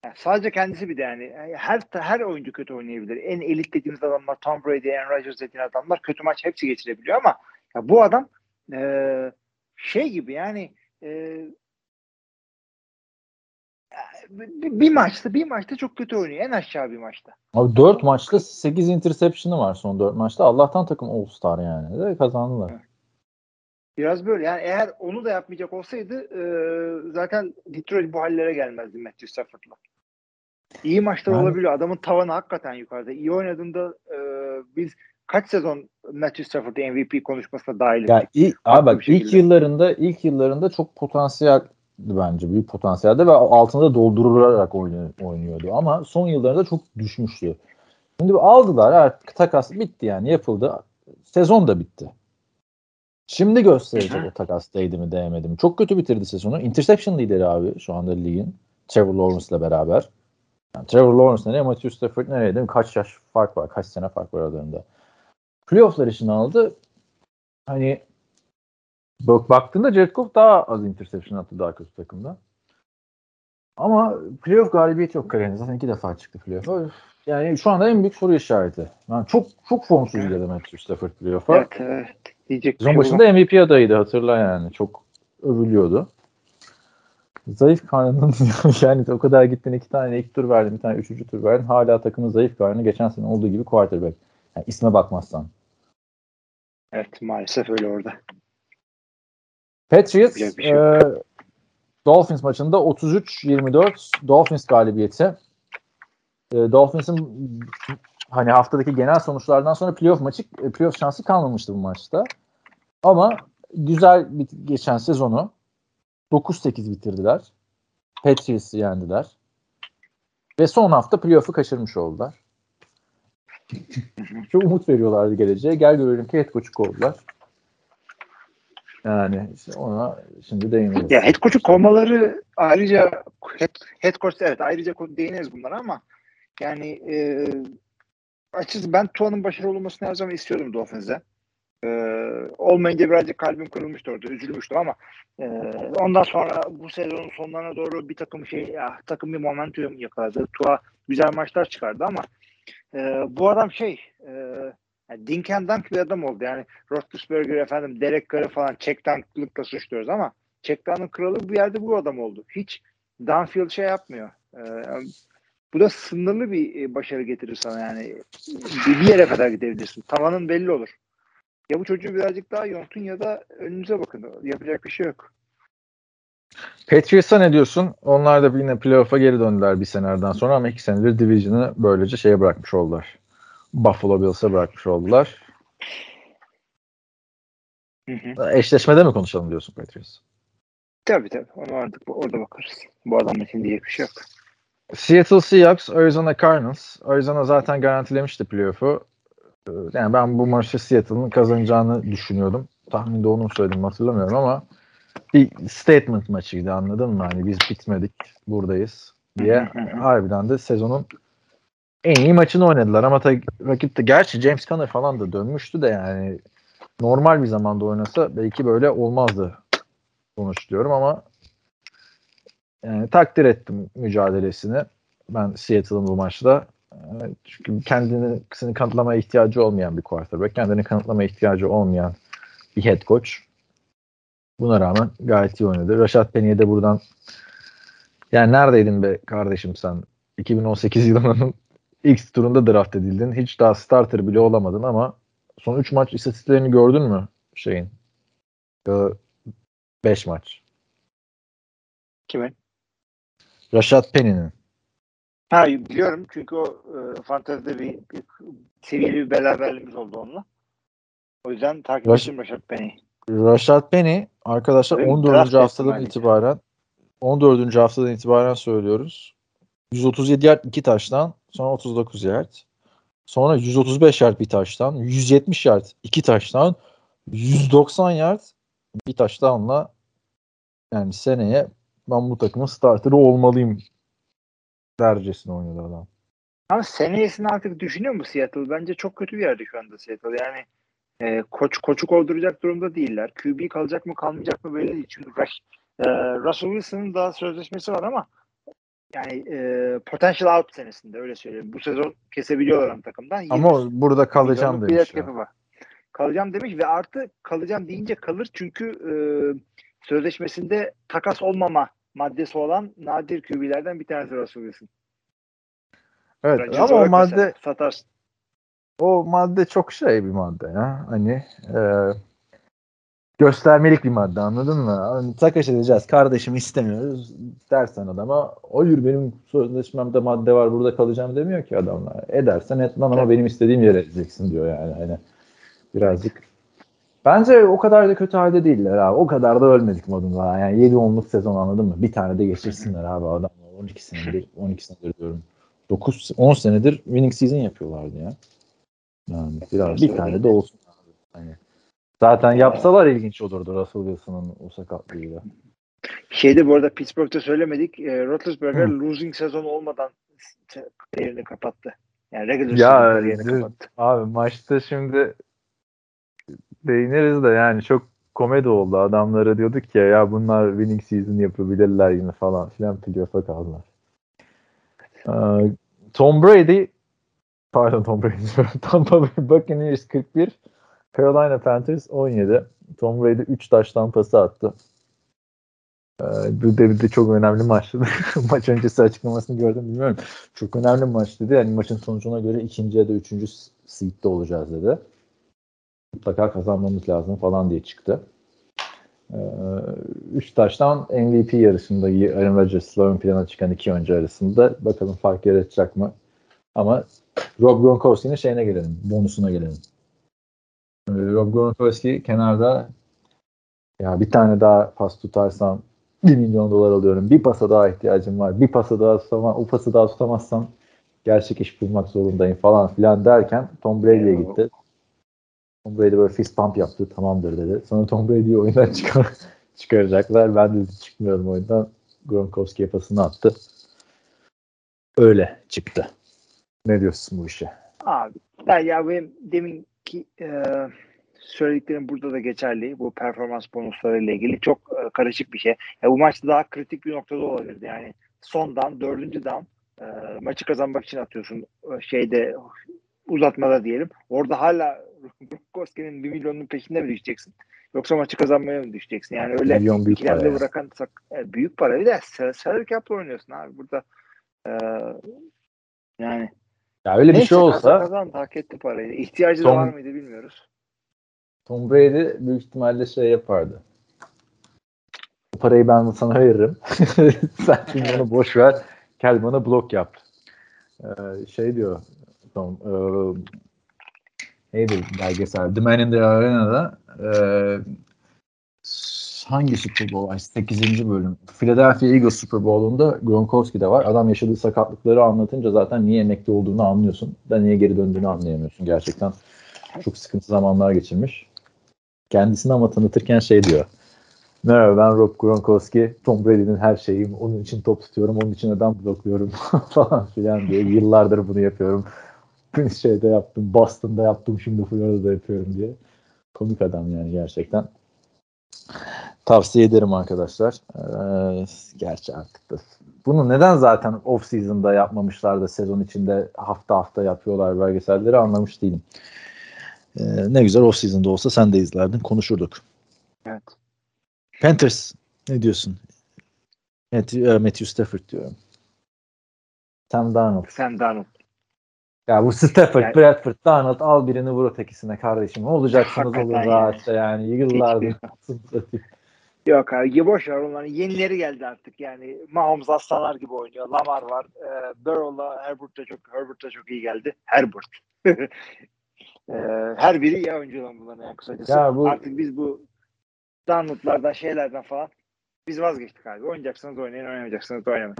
Yani sadece kendisi bir de yani Yani her her oyuncu kötü oynayabilir. En elit dediğimiz adamlar Tom Brady, Aaron Rodgers dediğin adamlar kötü maç hepsi geçirebiliyor ama ya bu adam e, şey gibi yani e, bir, bir maçta bir maçta çok kötü oynuyor. En aşağı bir maçta. Abi 4 maçta 8 interception'ı var son 4 maçta. Allah'tan takım All-Star yani. De kazandılar. Biraz böyle yani eğer onu da yapmayacak olsaydı e, zaten Detroit bu hallere gelmezdi Matthew Stafford'la. İyi maçlar Yani- olabiliyor. Adamın tavanı hakikaten yukarıda. İyi oynadığında e, biz kaç sezon Matthew Stafford'ı MVP konuşmasına dahil Ya ilk, abi bak ilk yıllarında ilk yıllarında çok potansiyeldi bence. Büyük potansiyeldi ve altında doldurularak oynuyor, oynuyordu. Ama son yıllarında çok düşmüştü. Şimdi aldılar artık takas bitti yani yapıldı. Sezon da bitti. Şimdi gösterecek o takas değdi mi değmedi mi. Çok kötü bitirdi sezonu. Interception lideri abi şu anda ligin. Trevor Lawrence'la beraber. Yani Trevor Lawrence ne Matthew Stafford nereye değil mi? Kaç yaş fark var? Kaç sene fark var aralarında. Playoff'lar için aldı. Hani bak baktığında Jared Goff daha az interception attı daha kötü takımda. Ama playoff galibiyeti yok kariyerinde. Zaten iki defa çıktı playoff'a. Yani şu anda en büyük soru işareti. Yani çok çok formsuz girdi Matthew Stafford playoff'a. Evet, evet. Diyecek Sezon şey başında MVP adayıydı hatırla yani. Çok övülüyordu. Zayıf karnının yani o kadar gittin iki tane ilk tur verdin bir tane üçüncü tur verdin. Hala takımın zayıf karnı geçen sene olduğu gibi quarterback. Yani isme bakmazsan. Evet maalesef öyle orada. Patriots şey e, Dolphins maçında 33-24 Dolphins galibiyeti. E, Dolphins'in hani haftadaki genel sonuçlardan sonra playoff maçı playoff şansı kalmamıştı bu maçta. Ama güzel bir geçen sezonu 9-8 bitirdiler. Patriots'ı yendiler. Ve son hafta playoff'u kaçırmış oldular. Çok umut veriyorlardı geleceğe. Gel görelim ki head coach'u kovdular. Yani işte ona şimdi değiniriz. Ya head coach'u kovmaları ayrıca head, head coach evet ayrıca değiniriz bunlara ama yani e, açıkçası ben Tua'nın başarılı olmasını her zaman istiyordum Dolphins'e. E, olmayınca birazcık kalbim kırılmıştı orada. Üzülmüştüm ama e, ondan sonra bu sezonun sonlarına doğru bir takım şey ya, takım bir momentum yakaladı. Tua güzel maçlar çıkardı ama e, bu adam şey e, yani Dink and Dunk bir adam oldu. Yani Roethlisberger efendim Derek Carr'ı falan check dunk'lıkla suçluyoruz ama check down'ın kralı bir yerde bu adam oldu. Hiç downfield şey yapmıyor. Ee, bu da sınırlı bir e, başarı getirir sana yani. Bir yere kadar gidebilirsin. Tavanın belli olur. Ya bu çocuğu birazcık daha yontun ya da önünüze bakın. Yapacak bir şey yok. Patriots'a ne diyorsun? Onlar da yine playoff'a geri döndüler bir senelerden sonra ama iki senedir division'ı böylece şeye bırakmış oldular. Buffalo Bills'e bırakmış oldular. Hı hı. Eşleşmede mi konuşalım diyorsun Patriots? Tabii tabii. Onu artık orada bakarız. Bu adamın için diyecek bir şey yok. Seattle Seahawks, Arizona Cardinals. Arizona zaten garantilemişti playoff'u. Yani ben bu maçı Seattle'ın kazanacağını düşünüyordum. Tahminde onu söyledim hatırlamıyorum ama bir statement maçıydı anladın mı? Hani biz bitmedik buradayız diye. Harbiden de sezonun en iyi maçını oynadılar ama ta- rakip de gerçi James Conner falan da dönmüştü de yani normal bir zamanda oynasa belki böyle olmazdı sonuç diyorum ama yani takdir ettim mücadelesini. Ben Seattle'ın bu maçta. Çünkü kendini kanıtlamaya ihtiyacı olmayan bir quarterback, kendini kanıtlamaya ihtiyacı olmayan bir head coach. Buna rağmen gayet iyi oynadı. Rashad Penny'e de buradan yani neredeydin be kardeşim sen? 2018 yılının ilk turunda draft edildin. Hiç daha starter bile olamadın ama son 3 maç istatistiklerini gördün mü şeyin? 5 maç. Kimin? Rashad Penny'nin. Ha biliyorum çünkü o e, fantezide bir, bir seviyeli bir beraberliğimiz oldu onunla. O yüzden takip Raş- ettim Rashad Penny'i. Rashad Penny arkadaşlar Benim 14. draft haftadan itibaren 14. haftadan itibaren söylüyoruz. 137 yard 2 taştan sonra 39 yard. Sonra 135 yard bir taştan, 170 yard 2 taştan, 190 yard bir taştanla yani seneye ben bu takımın starteri olmalıyım dercesine oynadı adam. Ama seneyesini artık düşünüyor mu Seattle? Bence çok kötü bir yerde şu anda Seattle. Yani E, koç koçu kovduracak durumda değiller. QB kalacak mı kalmayacak mı belli değil. Çünkü e, Russell Wilson'ın daha sözleşmesi var ama yani e, potential out senesinde öyle söyleyeyim. Bu sezon kesebiliyorlar takımdan. Ama burada kalacağım demiş. Ya. Var. Kalacağım demiş ve artı kalacağım deyince kalır çünkü e, sözleşmesinde takas olmama maddesi olan nadir QB'lerden bir tanesi Russell Wilson. Evet Bence ama o madde satarsın. O madde çok şey bir madde ya. Hani e, göstermelik bir madde anladın mı? Hani takas edeceğiz kardeşim istemiyoruz dersen adama hayır benim sözleşmemde madde var burada kalacağım demiyor ki adamlar. Edersen et lan ama benim istediğim yere edeceksin diyor yani. Hani birazcık Bence o kadar da kötü halde değiller abi. O kadar da ölmedik modunda. Yani 7 onluk sezon anladın mı? Bir tane de geçirsinler abi adamlar. 12 senedir, 12 senedir diyorum. 9 10 senedir winning season yapıyorlardı ya. Yani biraz bir tane de olsun. Hani zaten yapsalar ilginç olurdu Russell Wilson'ın o sakatlığıyla. Şeyde bu arada Pittsburgh'da söylemedik. E, Roethlisberger Hı. losing sezon olmadan kariyerini kapattı. Yani regular ya, kariyerini kapattı. Abi maçta şimdi değiniriz de yani çok komedi oldu. Adamlara diyorduk ya ya bunlar winning season yapabilirler yine falan filan playoff'a kaldılar. Ee, Tom Brady pardon Tom Brady Tampa Bay Buccaneers 41 Carolina Panthers 17 Tom Brady 3 taş tampası attı. Ee, bu da de çok önemli maçtı. Maç öncesi açıklamasını gördüm bilmiyorum. Çok önemli maç dedi. Yani maçın sonucuna göre ikinci ya da üçüncü seed'de olacağız dedi mutlaka kazanmamız lazım falan diye çıktı. Ee, üç taştan MVP yarışında Aaron Rodgers'la ön plana çıkan iki oyuncu arasında bakalım fark yaratacak mı? Ama Rob Gronkowski'nin şeyine gelelim, bonusuna gelelim. Ee, Rob Gronkowski kenarda ya bir tane daha pas tutarsam 1 milyon dolar alıyorum. Bir pasa daha ihtiyacım var. Bir pasa daha tutamam, o pası daha tutamazsam gerçek iş bulmak zorundayım falan filan derken Tom Brady'ye gitti. Tom Brady böyle fist pump yaptı tamamdır dedi. Sonra Tom Brady'yi oyundan çıkar çıkaracaklar. Ben de çıkmıyorum oyundan. Gronkowski yapasını attı. Öyle çıktı. Ne diyorsun bu işe? Abi ben ya benim deminki e, söylediklerim burada da geçerli. Bu performans bonusları ile ilgili çok e, karışık bir şey. Ya bu maçta daha kritik bir noktada olabilirdi. Yani sondan dördüncü down e, maçı kazanmak için atıyorsun. E, şeyde uzatmada diyelim. Orada hala Gronkowski'nin bir milyonun peşinde mi düşeceksin? Yoksa maçı kazanmaya mı düşeceksin? Yani öyle Milyon büyük para bırakan yani büyük para. Bir de salary cap'la oynuyorsun abi burada. Ee, yani ya öyle bir şey olsa kazandı, hak etti parayı. İhtiyacı Tom, da var mıydı bilmiyoruz. Tom Brady büyük ihtimalle şey yapardı. Bu parayı ben sana veririm. Sen şimdi onu boş ver. Gel bana blok yap. Ee, şey diyor Tom, e, neydi belgesel? The Man in the Arena'da e, hangi Super Bowl? 8. bölüm. Philadelphia Eagles Super Bowl'unda Gronkowski de var. Adam yaşadığı sakatlıkları anlatınca zaten niye emekli olduğunu anlıyorsun. Da niye geri döndüğünü anlayamıyorsun. Gerçekten çok sıkıntı zamanlar geçirmiş. Kendisini ama tanıtırken şey diyor. Merhaba ben Rob Gronkowski. Tom Brady'nin her şeyim. Onun için top tutuyorum. Onun için adam blokluyorum falan filan diye. Yıllardır bunu yapıyorum şeyde yaptım, Boston'da yaptım, şimdi Florida'da yapıyorum diye. Komik adam yani gerçekten. Tavsiye ederim arkadaşlar. Ee, gerçi artık da bunu neden zaten off season'da yapmamışlar da sezon içinde hafta hafta yapıyorlar belgeselleri anlamış değilim. Ee, ne güzel off season'da olsa sen de izlerdin, konuşurduk. Evet. Panthers ne diyorsun? Matthew, e, Matthew Stafford diyorum. Sam Darnold. Sam Darnold. Ya bu Stafford, yani, Bradford, Donald al birini vur ötekisine kardeşim. Ne olacaksınız olur rahatça yani. Yıllardır. Yok abi boş ver onların yenileri geldi artık yani Mahomes aslanlar gibi oynuyor. Lamar var. E, Burrow'la Herbert da çok Herbert da çok iyi geldi. Herbert. e, her biri iyi oyuncu lan bunların yani kısacası. Ya bu... Artık biz bu Donald'lardan şeylerden falan biz vazgeçtik abi. Oynayacaksınız oynayın, oynamayacaksınız oynamayın.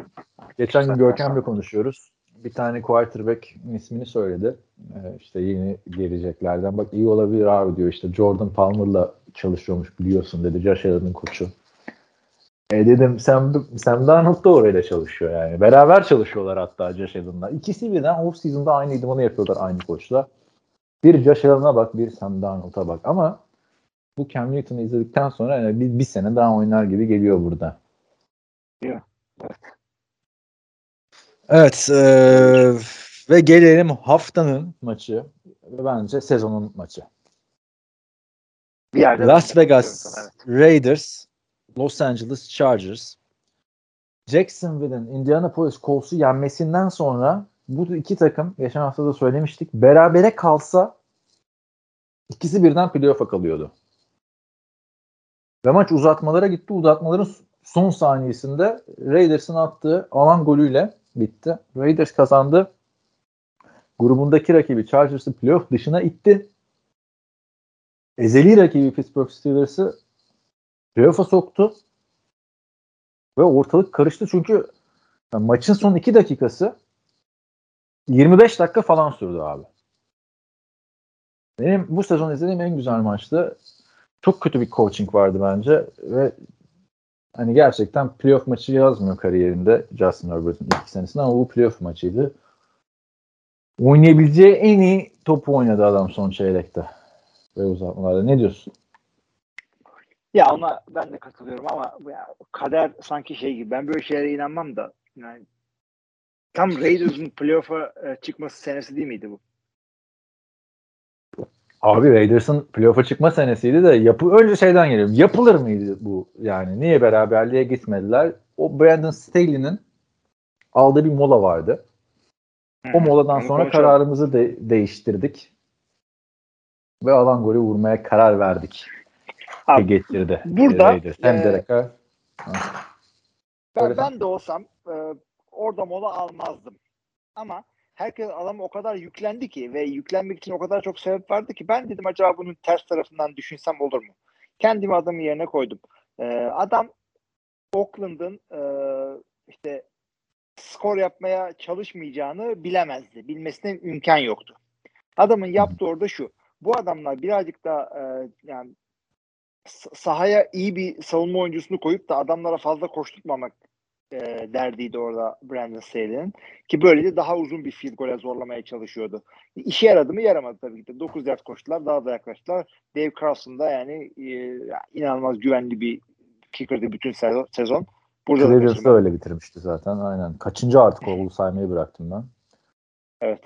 Geçen gün Görkem'le konuşuyoruz bir tane quarterback ismini söyledi. Ee, işte yeni geleceklerden. Bak iyi olabilir abi diyor. İşte Jordan Palmer'la çalışıyormuş biliyorsun dedi. Josh Allen'ın koçu. E dedim Sam, Sam Darnold da orayla çalışıyor yani. Beraber çalışıyorlar hatta Josh Allen'la. İkisi birden off season'da aynı idmanı yapıyorlar aynı koçla. Bir Josh Allen'a bak, bir Sam Darnold'a bak. Ama bu Cam Newton'u izledikten sonra yani bir, bir sene daha oynar gibi geliyor burada. Evet. Evet. eee, ve gelelim haftanın maçı ve bence sezonun maçı. Bir yerde Las Vegas Evet. Raiders, Los Angeles Chargers. Jacksonville'in Indianapolis Colts'u yenmesinden sonra bu iki takım geçen hafta da söylemiştik berabere kalsa ikisi birden playoff'a kalıyordu. Ve maç uzatmalara gitti. Uzatmaların son saniyesinde Raiders'ın attığı alan golüyle bitti. Raiders kazandı. Grubundaki rakibi Chargers'ı playoff dışına itti. Ezeli rakibi Pittsburgh Steelers'ı playoff'a soktu. Ve ortalık karıştı çünkü yani maçın son 2 dakikası 25 dakika falan sürdü abi. Benim bu sezon izlediğim en güzel maçtı. Çok kötü bir coaching vardı bence ve hani gerçekten playoff maçı yazmıyor kariyerinde Justin Herbert'ın ilk senesinde ama bu playoff maçıydı. Oynayabileceği en iyi topu oynadı adam son çeyrekte ve uzatmalarda. Ne diyorsun? Ya ona ben de katılıyorum ama ya, kader sanki şey gibi. Ben böyle şeylere inanmam da yani tam Raiders'ın playoff'a e, çıkması senesi değil miydi bu? Abi Raiders'ın playoff'a çıkma senesiydi de yapı önce şeyden geliyorum. Yapılır mıydı bu yani? Niye beraberliğe gitmediler? O Brandon Staley'nin aldığı bir mola vardı. O moladan Onu sonra konuşalım. kararımızı de- değiştirdik. Ve alan golü vurmaya karar verdik. Abi, getirdi. burada, Raiders. Hem e, Derek Carr. Ben, ben de olsam e, orada mola almazdım. Ama herkes adama o kadar yüklendi ki ve yüklenmek için o kadar çok sebep vardı ki ben dedim acaba bunun ters tarafından düşünsem olur mu? Kendimi adamın yerine koydum. E, adam Oakland'ın e, işte skor yapmaya çalışmayacağını bilemezdi. Bilmesine imkan yoktu. Adamın yaptığı orada şu. Bu adamlar birazcık da e, yani sahaya iyi bir savunma oyuncusunu koyup da adamlara fazla koşturmamak e, derdiydi orada Brandon Staley'nin. Ki böylece daha uzun bir field goal'e zorlamaya çalışıyordu. İşe yaradı mı? Yaramadı tabii ki de. 9 yard koştular. Daha da yaklaştılar. Dave Carlson da yani e, inanılmaz güvenli bir kicker'dı bütün sezon. sezon. Burada da Raiders'ı kaçırmadı. öyle bitirmişti zaten. Aynen. Kaçıncı artık oldu saymayı bıraktım ben. Evet.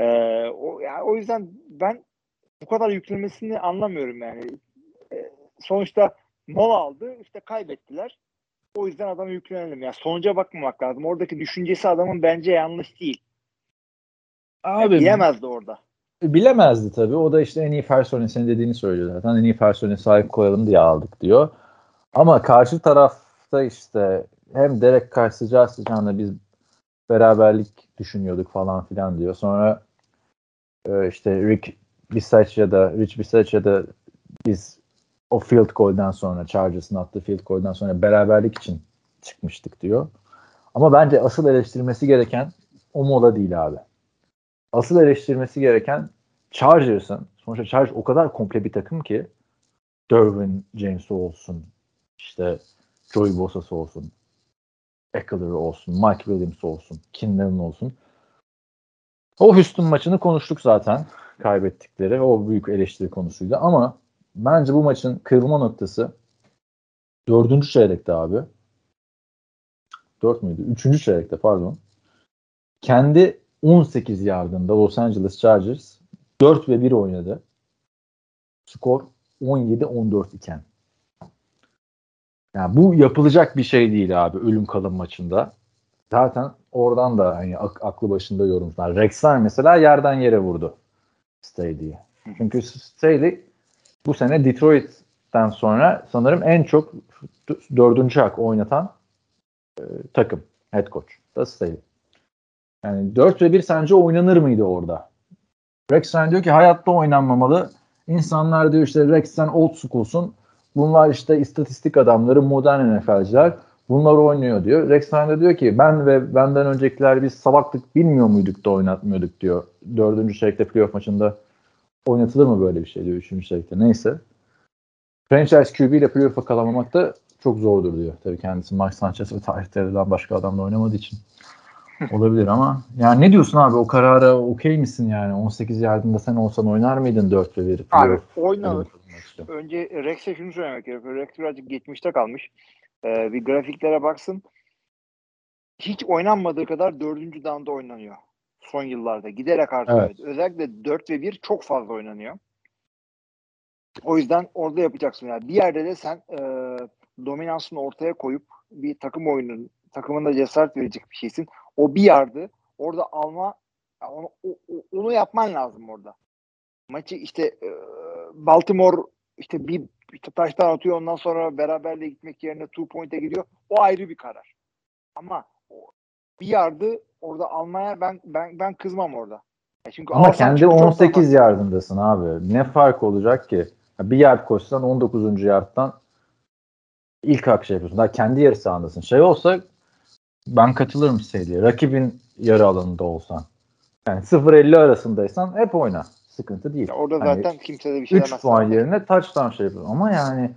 Ee, o, yani o yüzden ben bu kadar yüklemesini anlamıyorum yani. Ee, sonuçta mola aldı, işte kaybettiler. O yüzden adama yüklenelim. Ya sonuca bakmamak lazım. Oradaki düşüncesi adamın bence yanlış değil. Yani Abi bilemezdi orada. bilemezdi tabii. O da işte en iyi personel senin dediğini söylüyor zaten. En iyi personel sahip koyalım diye aldık diyor. Ama karşı tarafta işte hem Derek Carr sıcağı sıcağına biz beraberlik düşünüyorduk falan filan diyor. Sonra e, işte Rick Bisaccia da Rich Bisaccia da biz o field goal'den sonra Chargers'ın attığı field goal'den sonra beraberlik için çıkmıştık diyor. Ama bence asıl eleştirmesi gereken o mola değil abi. Asıl eleştirmesi gereken Chargers'ın sonuçta Chargers o kadar komple bir takım ki Derwin James olsun işte Joey Bosa'sı olsun Eckler olsun Mike Williams olsun Kinlanen olsun o Houston maçını konuştuk zaten kaybettikleri o büyük eleştiri konusuydu ama bence bu maçın kırılma noktası dördüncü çeyrekte abi dört müydü? Üçüncü çeyrekte pardon kendi 18 yardında Los Angeles Chargers 4 ve 1 oynadı. Skor 17-14 iken. Yani bu yapılacak bir şey değil abi ölüm kalım maçında. Zaten oradan da hani ak- aklı başında yorumlar. Rexler mesela yerden yere vurdu Staley'i. Çünkü Staley bu sene Detroit'ten sonra sanırım en çok dördüncü hak oynatan e, takım. Head coach da Staley. Yani 4 ve 1 sence oynanır mıydı orada? Rex Ryan diyor ki hayatta oynanmamalı. İnsanlar diyor işte Rex sen old school'sun. Bunlar işte istatistik adamları, modern NFL'ciler. Bunlar oynuyor diyor. Rex Ryan da diyor ki ben ve benden öncekiler biz salaklık bilmiyor muyduk da oynatmıyorduk diyor. Dördüncü çeyrekte playoff maçında oynatılır mı böyle bir şey diyor üçüncü çeyrekte. Neyse. Franchise QB ile playoff'a kalamamak da çok zordur diyor. Tabii kendisi Mark Sanchez ve tarihte başka adamla oynamadığı için. Olabilir ama yani ne diyorsun abi o karara okey misin yani 18 yardımda sen olsan oynar mıydın 4 ve 1 Abi oynanır. Önce Rex'e şunu söylemek gerekiyor. Rex birazcık geçmişte kalmış. Ee, bir grafiklere baksın. Hiç oynanmadığı kadar dördüncü down'da oynanıyor. Son yıllarda. Giderek artıyor. Evet. Özellikle 4 ve 1 çok fazla oynanıyor. O yüzden orada yapacaksın. Yani bir yerde de sen e, dominansını ortaya koyup bir takım oyunun takımında cesaret verecek bir şeysin. O bir yardı orada alma onu, onu yapman lazım orada. Maçı işte e, Baltimore işte bir işte taştan atıyor ondan sonra beraberliğe gitmek yerine two point'e gidiyor. O ayrı bir karar. Ama bir yardı orada almaya ben ben ben kızmam orada. Ya çünkü Ama kendi çok daha 18 yardındasın abi. Ne fark olacak ki? Bir yard koşsan 19. yardtan ilk hak şey yapıyorsun. Daha kendi yarı sahasındasın. Şey olsa ben katılırım Seydi'ye. Rakibin yarı alanında olsan. Yani 0-50 arasındaysan hep oyna. Sıkıntı değil. Ya orada Yani zaten kimse de bir şey 3 demez. puan sana. yerine touchdown şey yapıyor. Ama yani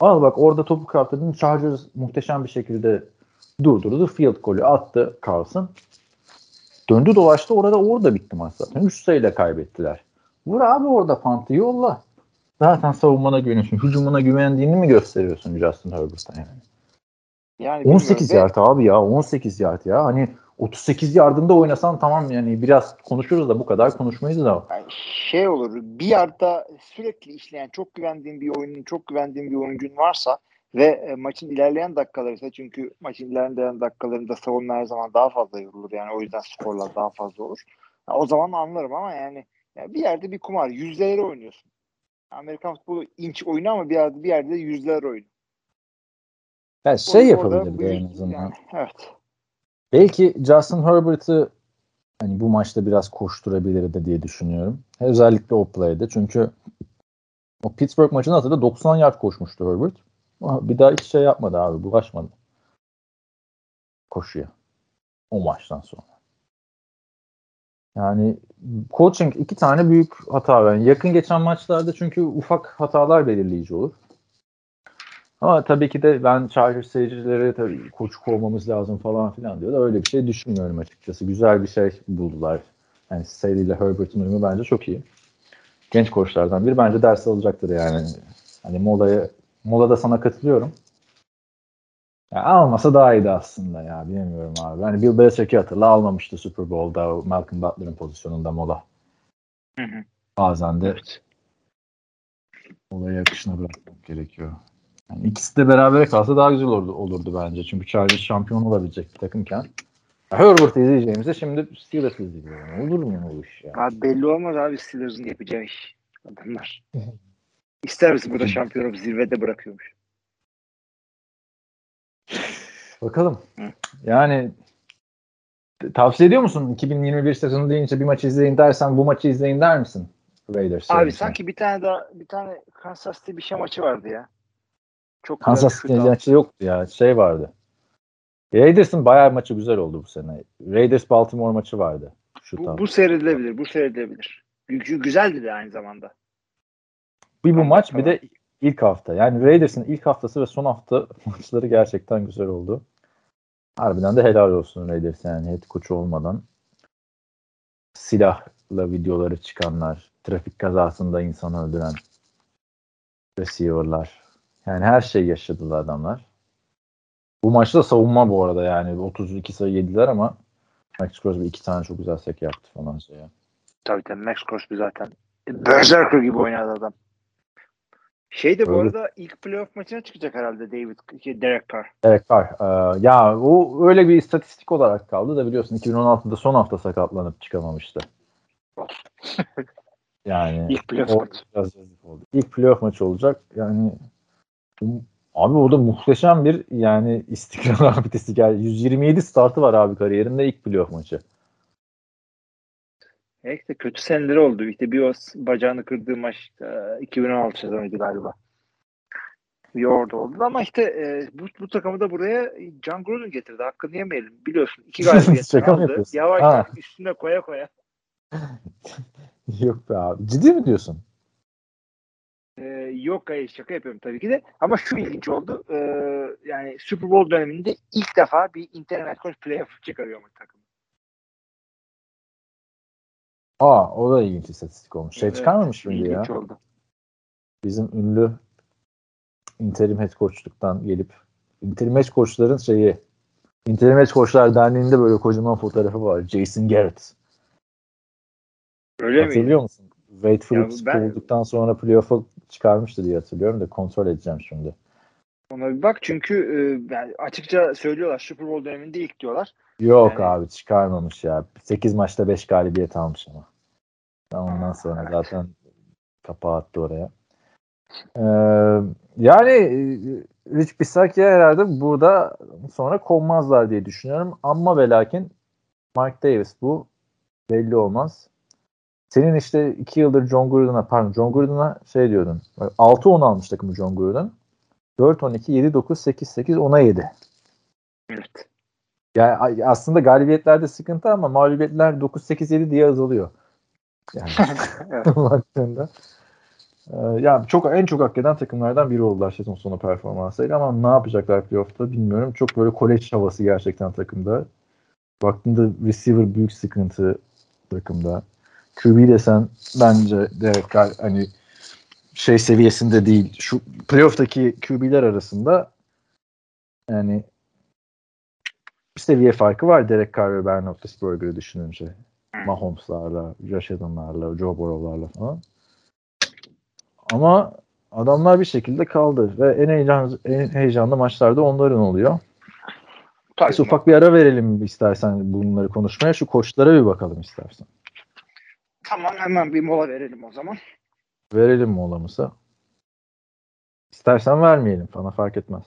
al bak orada topu kaptırdın. Chargers muhteşem bir şekilde durdurdu. Field golü attı Carlson. Döndü dolaştı orada orada bitti maç zaten. 3 sayıyla kaybettiler. Vur abi orada pantı yolla. Zaten savunmana güveniyorsun. Hücumuna güvendiğini mi gösteriyorsun Justin Herbert'a yani? Yani 18 bilmiyorum. yard abi ya 18 yard ya. Hani 38 yardında oynasan tamam yani biraz konuşuruz da bu kadar konuşmayız da. Yani şey olur bir yerde sürekli işleyen çok güvendiğin bir oyunun çok güvendiğin bir oyuncun varsa ve e, maçın ilerleyen dakikaları ise çünkü maçın ilerleyen dakikalarında savunma her zaman daha fazla yorulur yani o yüzden skorlar daha fazla olur. Ha, o zaman anlarım ama yani, yani bir yerde bir kumar yüzdeleri oynuyorsun. Amerikan futbolu inç oyunu ama bir yerde bir yerde yüzler oyunu. Ya şey yapabilirdi en azından. yani, evet. Belki Justin Herbert'ı hani bu maçta biraz koşturabilirdi diye düşünüyorum. Özellikle o play'de. Çünkü o Pittsburgh maçını hatırla 90 yard koşmuştu Herbert. Bir daha hiç şey yapmadı abi. Bulaşmadı. Koşuya. O maçtan sonra. Yani coaching iki tane büyük hata var. Yani yakın geçen maçlarda çünkü ufak hatalar belirleyici olur. Ama tabii ki de ben Chargers seyircileri tabii koç kovmamız lazım falan filan diyor da öyle bir şey düşünmüyorum açıkçası. Güzel bir şey buldular. Yani Staley ile Herbert'ın uyumu bence çok iyi. Genç koçlardan biri bence ders alacaktır yani. Hani molaya molada sana katılıyorum. Ya almasa daha iyiydi aslında ya bilemiyorum abi. Hani Bill Belichick'i hatırla almamıştı Super Bowl'da o Malcolm Butler'ın pozisyonunda mola. Hı hı. Bazen de Evet. olayı akışına bırakmak gerekiyor. Yani ikisi de beraber kalsa daha güzel olurdu, olurdu bence. Çünkü Chargers şampiyon olabilecek bir takımken. Herbert'ı izleyeceğimizde şimdi Steelers izliyorum. Olur mu o iş ya? Abi belli olmaz abi Steelers'ın yapacağı iş. Adamlar. İster misin burada şampiyonu zirvede bırakıyormuş. Bakalım. Hı. Yani tavsiye ediyor musun? 2021 sezonu deyince bir maç izleyin dersen bu maçı izleyin der misin? Raiders. Abi serisi. sanki bir tane daha bir tane Kansas City bir şey maçı vardı ya. Çok Kansas City maçı yoktu ya. Şey vardı. Raiders'ın bayağı maçı güzel oldu bu sene. Raiders Baltimore maçı vardı. Şu Bu, bu seyredilebilir. Bu seyredilebilir. Gü- Güzeldi de aynı zamanda. Bir bu maç bir de ilk hafta. Yani Raiders'ın ilk haftası ve son hafta maçları gerçekten güzel oldu. Harbiden de helal olsun Raiders yani head koçu olmadan. Silahla videoları çıkanlar, trafik kazasında insan öldüren receiver'lar. Yani her şey yaşadılar adamlar. Bu maçta savunma bu arada yani 32 sayı yediler ama Max Crosby iki tane çok güzel sek yaptı falan şey. Tabii tabii Max Crosby zaten. Berserker gibi oynadı adam. Şey de bu Öyle. arada ilk playoff maçına çıkacak herhalde David şey, Derek Carr. Evet var. Ee, ya o öyle bir istatistik olarak kaldı da biliyorsun 2016'da son hafta sakatlanıp çıkamamıştı. Yani İlk playoff o maçı. oldu. İlk playoff maçı olacak. Yani abi orada muhteşem bir yani istikrar abidesi geldi. 127 startı var abi kariyerinde ilk playoff maçı. İşte kötü seneleri oldu. İşte bir o bacağını kırdığı maç e, 2016 sezonuydu galiba. Bir orada oldu ama işte e, bu, bu takımı da buraya John Gruden getirdi. Hakkını yemeyelim. Biliyorsun iki galibiyet aldı. Yavaş yavaş üstüne koya koya. Yok be abi. Ciddi mi diyorsun? E, yok hayır şaka yapıyorum tabii ki de. Ama şu ilginç oldu. E, yani Super Bowl döneminde ilk defa bir International Playoff çıkarıyor mu takım. Aa o da ilginç istatistik olmuş. Şey Evet, çıkarmamış mıydı ya? oldu. Bizim ünlü interim head coachluktan gelip interim head coachların şeyi interim head coachlar derneğinde böyle kocaman fotoğrafı var. Jason Garrett. Öyle mi? Hatırlıyor musun? Wade Phillips ben- kovulduktan sonra playoff'a çıkarmıştı diye hatırlıyorum da kontrol edeceğim şimdi. Ona bir bak çünkü e, yani açıkça söylüyorlar Super Bowl döneminde ilk diyorlar. Yok Yani- abi çıkarmamış ya. 8 maçta 5 galibiyet almış ama. Ondan Aa, sonra evet. zaten kapağı attı oraya. Ee, yani e, Rich Bisakya herhalde burada sonra kovmazlar diye düşünüyorum. Ama ve lakin Mike Davis bu belli olmaz. Senin işte 2 yıldır John Gruden'a pardon John Gruden'a şey diyordun. 6-10 almış takımı John Gruden. 4-12, 7-9, 8-8, 10'a 7. Evet. Yani aslında galibiyetlerde sıkıntı ama mağlubiyetler 9-8-7 diye azalıyor. Yani Evet. baktığında. Ee, yani çok en çok hak eden takımlardan biri oldular sezon sonu performansıyla ama ne yapacaklar playoff'ta bilmiyorum. Çok böyle kolej havası gerçekten takımda. Baktığında receiver büyük sıkıntı takımda. QB desen bence Carr hani şey seviyesinde değil. Şu playoff'taki QB'ler arasında yani bir seviye farkı var Derek Carr ve Ben Roethlisberger'ı düşününce. Mahomes'larla, Josh Allen'larla, Joe Burrow'larla falan. Ama adamlar bir şekilde kaldı ve en heyecanlı, en heyecanlı maçlarda onların oluyor. Tabii. Neyse, ufak bir ara verelim istersen bunları konuşmaya. Şu koçlara bir bakalım istersen. Tamam hemen bir mola verelim o zaman. Verelim molamızı. İstersen vermeyelim. Bana fark etmez.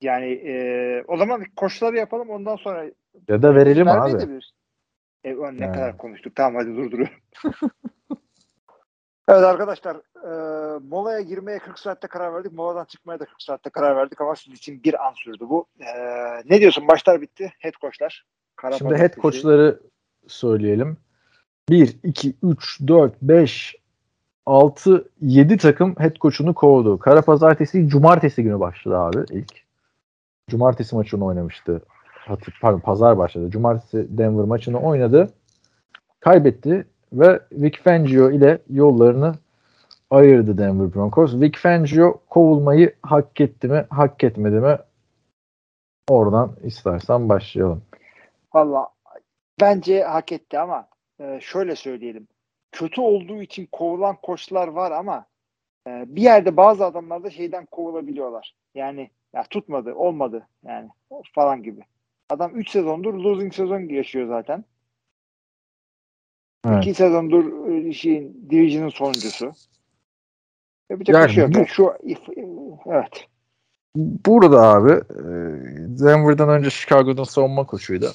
Yani e, o zaman koşuları yapalım ondan sonra Ya da verelim Vermeyi abi. E, ne Yani. kadar konuştuk. Tamam hadi durduruyorum. evet arkadaşlar e, molaya girmeye 40 saatte karar verdik. Moladan çıkmaya da 40 saatte karar verdik ama sizin için bir an sürdü bu. E, ne diyorsun? Maçlar bitti. Head coachlar. Kara Şimdi head koçları söyleyelim. 1, 2, 3, 4, 5, 6, 7 takım head coach'unu kovdu. Kara pazartesi cumartesi günü başladı abi ilk. Cumartesi maçını oynamıştı. Hatır, pardon pazar başladı. Cumartesi Denver maçını oynadı. Kaybetti ve Vic Fangio ile yollarını ayırdı Denver Broncos. Vic Fangio kovulmayı hak etti mi, hak etmedi mi? Oradan istersen başlayalım. Valla bence hak etti ama e, şöyle söyleyelim. Kötü olduğu için kovulan koçlar var ama e, bir yerde bazı adamlar da şeyden kovulabiliyorlar. Yani ya tutmadı, olmadı yani falan gibi. Adam 3 sezondur losing sezon yaşıyor zaten. Evet. 2 sezondur e, şeyin division'ın sonuncusu. Yapacak Yani bir şey yok. bu- şu evet. Burada abi e, Denver'dan önce Chicago'dan savunma koçuydu.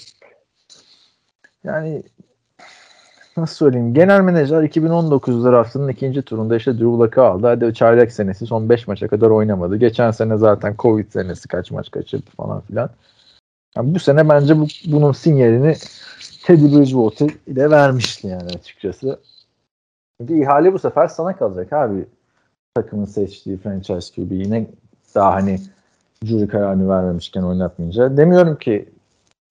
Yani nasıl söyleyeyim genel menajer 2019 draftının ikinci turunda işte Drew Luck'ı aldı. Hadi çaylak senesi son 5 maça kadar oynamadı. Geçen sene zaten Covid senesi kaç maç kaçırdı falan filan. Yani bu sene bence bu, bunun sinyalini Teddy Bridgewater ile vermişti yani açıkçası. Çünkü ihale bu sefer sana kalacak abi. Takımın seçtiği franchise QB yine daha hani jüri kararını vermemişken oynatmayınca. Demiyorum ki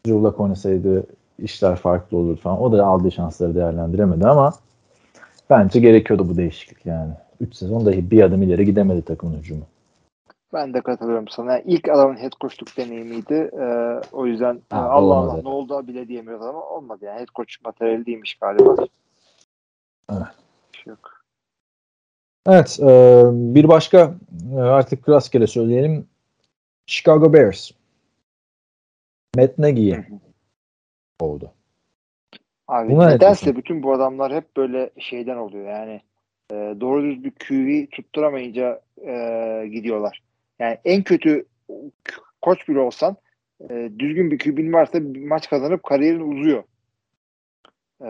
Drew Luck oynasaydı işler farklı olur falan. O da aldığı şansları değerlendiremedi ama bence gerekiyordu bu değişiklik yani. 3 sezon dahi bir adım ileri gidemedi takımın hücumu. Ben de katılıyorum sana. Yani ilk adamın head coachluk deneyimiydi. Ee, o yüzden Ha, Allah Allah ne oldu bile diyemiyoruz ama olmadı yani. Head coach materyali değilmiş galiba. Evet. Şey yok. Evet, e, bir başka e, artık rastgele söyleyelim. Chicago Bears. Matt Nagy'ye. Oldu. Abi Buna ne nedense diyorsun? bütün bu adamlar hep böyle şeyden oluyor yani. e, doğru düz bir QB tutturamayınca e, gidiyorlar. Yani en kötü koç bile olsan e, düzgün bir QB'nin varsa bir maç kazanıp kariyerin uzuyor. E,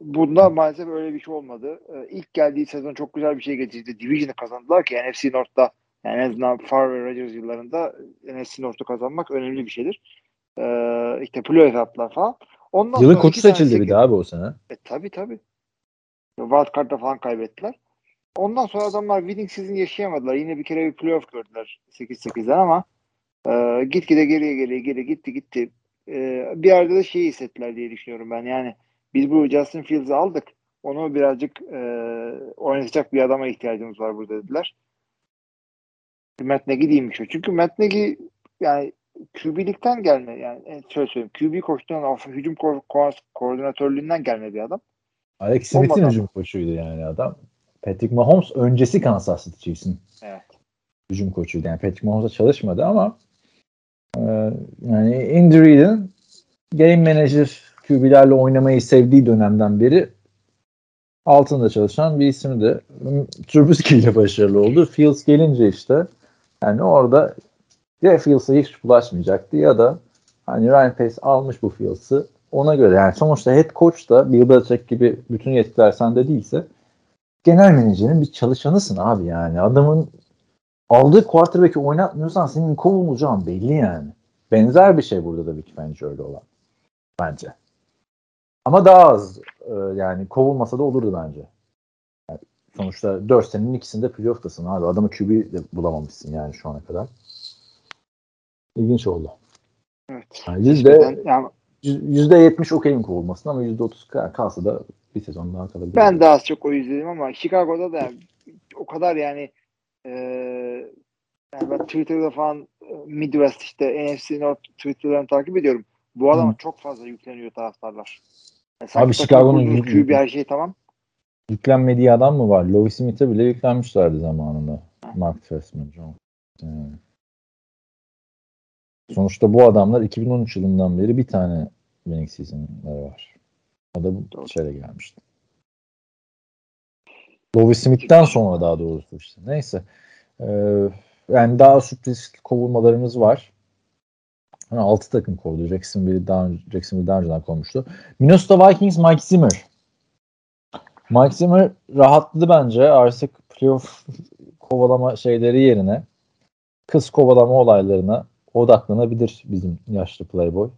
bunda maalesef öyle bir şey olmadı. E, ilk geldiği sezon çok güzel bir şey getirdi. Division'ı kazandılar ki NFC North'ta yani en azından Favre Rodgers yıllarında NFC North'u kazanmak önemli bir şeydir. E, işte playoff falan. Ondan Yılın koçu seçildi bir de abi o sene. e tabi tabi. Wildcard'da falan kaybettiler. Ondan sonra adamlar winning season yaşayamadılar. Yine bir kere bir playoff gördüler 8-8'den ama e, gitgide geriye geriye geri gitti gitti. E, bir yerde de şeyi hissettiler diye düşünüyorum ben. Yani biz bu Justin Fields'ı aldık. Onu birazcık e, oynatacak bir adama ihtiyacımız var burada dediler. Matt Nagy değilmiş o. Çünkü Matt Nagy yani QB'likten gelme yani e, şöyle söyleyeyim. QB koçluğundan hücum ko- ko- koordinatörlüğünden gelme bir adam. Alex Smith'in hücum koçuydu yani adam. Patrick Mahomes öncesi Kansas City Chiefs'in Evet. hücum koçuydu. Yani Patrick Mahomes'a çalışmadı ama e, yani Andy Reid'in game manager QB'lerle oynamayı sevdiği dönemden beri altında çalışan bir isimdi. Trubisky ile başarılı oldu. Fields gelince işte yani orada ya Fields'a hiç bulaşmayacaktı ya da hani Ryan Pace almış bu Fields'ı ona göre yani sonuçta head coach da Bill Belichick gibi bütün yetkiler sende değilse genel menajerin bir çalışanısın abi yani. Adamın aldığı quarterback'i oynatmıyorsan senin kovulacağın belli yani. Benzer bir şey burada da Vic Fangio'yla olan. Bence. Ama daha az e, yani kovulmasa da olurdu bence. Yani sonuçta 4 senenin ikisinde playoff'tasın abi. Adamı QB de bulamamışsın yani şu ana kadar. İlginç oldu. Evet. Yani yüzde, yani yüzde yetmiş okeyim kovulmasın ama yüzde otuz kalsa da bir sezon daha kalabilir. ben de az çok o izledim ama Chicago'da da o kadar yani e, yani ben Twitter'da falan e, Midwest işte NFC North Twitter'larını takip ediyorum. Bu adama Hı. çok fazla yükleniyor taraftarlar. Yani Abi Chicago'nun takımın yük- kurduğu QB her şey tamam. Yüklenmediği adam mı var? Lovis Smith'e bile yüklenmişlerdi zamanında. Mark Trestman, John. Yani. Sonuçta bu adamlar 2013 yılından beri bir tane winning season'ları var. O da bu Doğru. şeyle gelmişti. Lovis Smith'ten sonra daha doğrusu işte. Neyse. Ee, yani daha sürpriz kovulmalarımız var. Hani 6 takım kovdu. Jacksonville daha, Jacksonville daha önceden kovmuştu. Minnesota Vikings Mike Zimmer. Mike Zimmer rahatladı bence. Artık playoff kovalama şeyleri yerine kız kovalama olaylarına odaklanabilir bizim yaşlı playboy.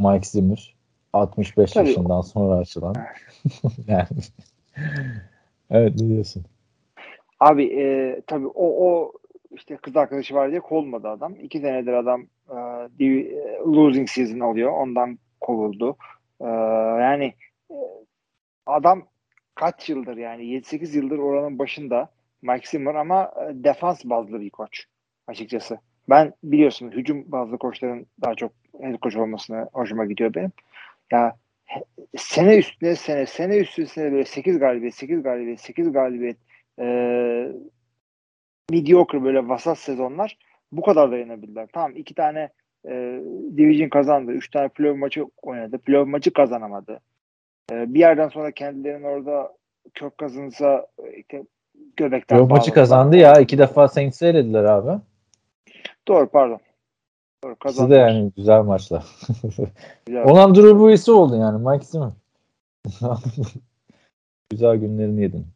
Mike Zimmer. 65 Tabii. yaşından sonra açılan. yani. evet ne diyorsun? Abi e, tabii o, o işte kız arkadaşı var diye kovulmadı adam. İki senedir adam e, e, losing season alıyor. Ondan kovuldu. E, yani e, adam kaç yıldır yani 7-8 yıldır oranın başında Mike Zimmer ama e, defans bazlı bir koç açıkçası. Ben biliyorsun hücum bazlı koçların daha çok head coach olmasına hoşuma gidiyor benim. Ya sene üstüne sene, sene üstüne sene böyle 8 galibiyet, 8 galibiyet, 8 galibiyet e, mediocre böyle vasat sezonlar bu kadar dayanabildiler. Tamam iki tane e, division kazandı. Üç tane playoff maçı oynadı. Playoff maçı kazanamadı. E, bir yerden sonra kendilerinin orada kök kazınsa işte göbekten Playoff maçı kazandı ya. iki defa Saints'i elediler abi. Doğru pardon. Doğru İkisi de kazandılar. yani güzel maçlar. Güzel. Olan Drew Brees'i oldu yani. Mike Zimmer. güzel günlerini yedin.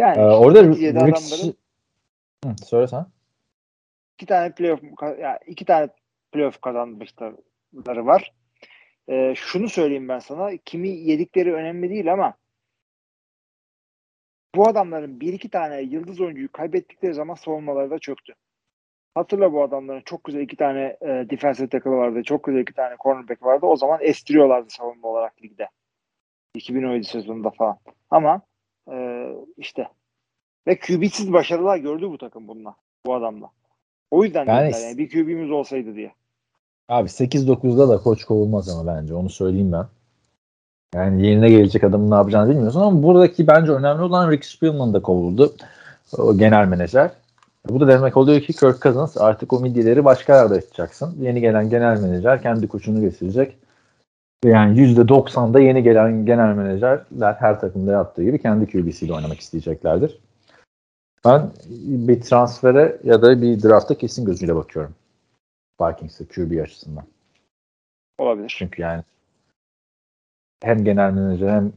Yani Ee, orada Hı, söyle sen. iki tane playoff ya iki tane playoff kazanmışları var. Ee, şunu söyleyeyim ben sana. Kimi yedikleri önemli değil ama bu adamların bir iki tane yıldız oyuncuyu kaybettikleri zaman savunmaları da çöktü. Hatırla bu adamların çok güzel iki tane e, defensive tackle vardı. Çok güzel iki tane cornerback vardı. O zaman estiriyorlardı savunma olarak ligde. 2017 sezonunda falan. Ama e, işte ve QB'siz başarılar gördü bu takım bununla. Bu adamla. O yüzden Yani- yani bir QB'miz olsaydı diye. Abi 8-9'da da koç kovulmaz ama bence. Onu söyleyeyim ben. Yani yerine gelecek adamın ne yapacağını bilmiyorsun ama buradaki bence önemli olan Rick Spielman da kovuldu. O genel menajer. Bu da demek oluyor ki Kirk Cousins artık o midyeleri başka yerde açacaksın. Yeni gelen genel menajer kendi koçunu getirecek. Yani %90'da yeni gelen genel menajerler her takımda yaptığı gibi kendi QB'siyle oynamak isteyeceklerdir. Ben bir transfere ya da bir drafta kesin gözüyle bakıyorum. Vikings'e QB açısından. Olabilir. Çünkü yani hem genel menajer hem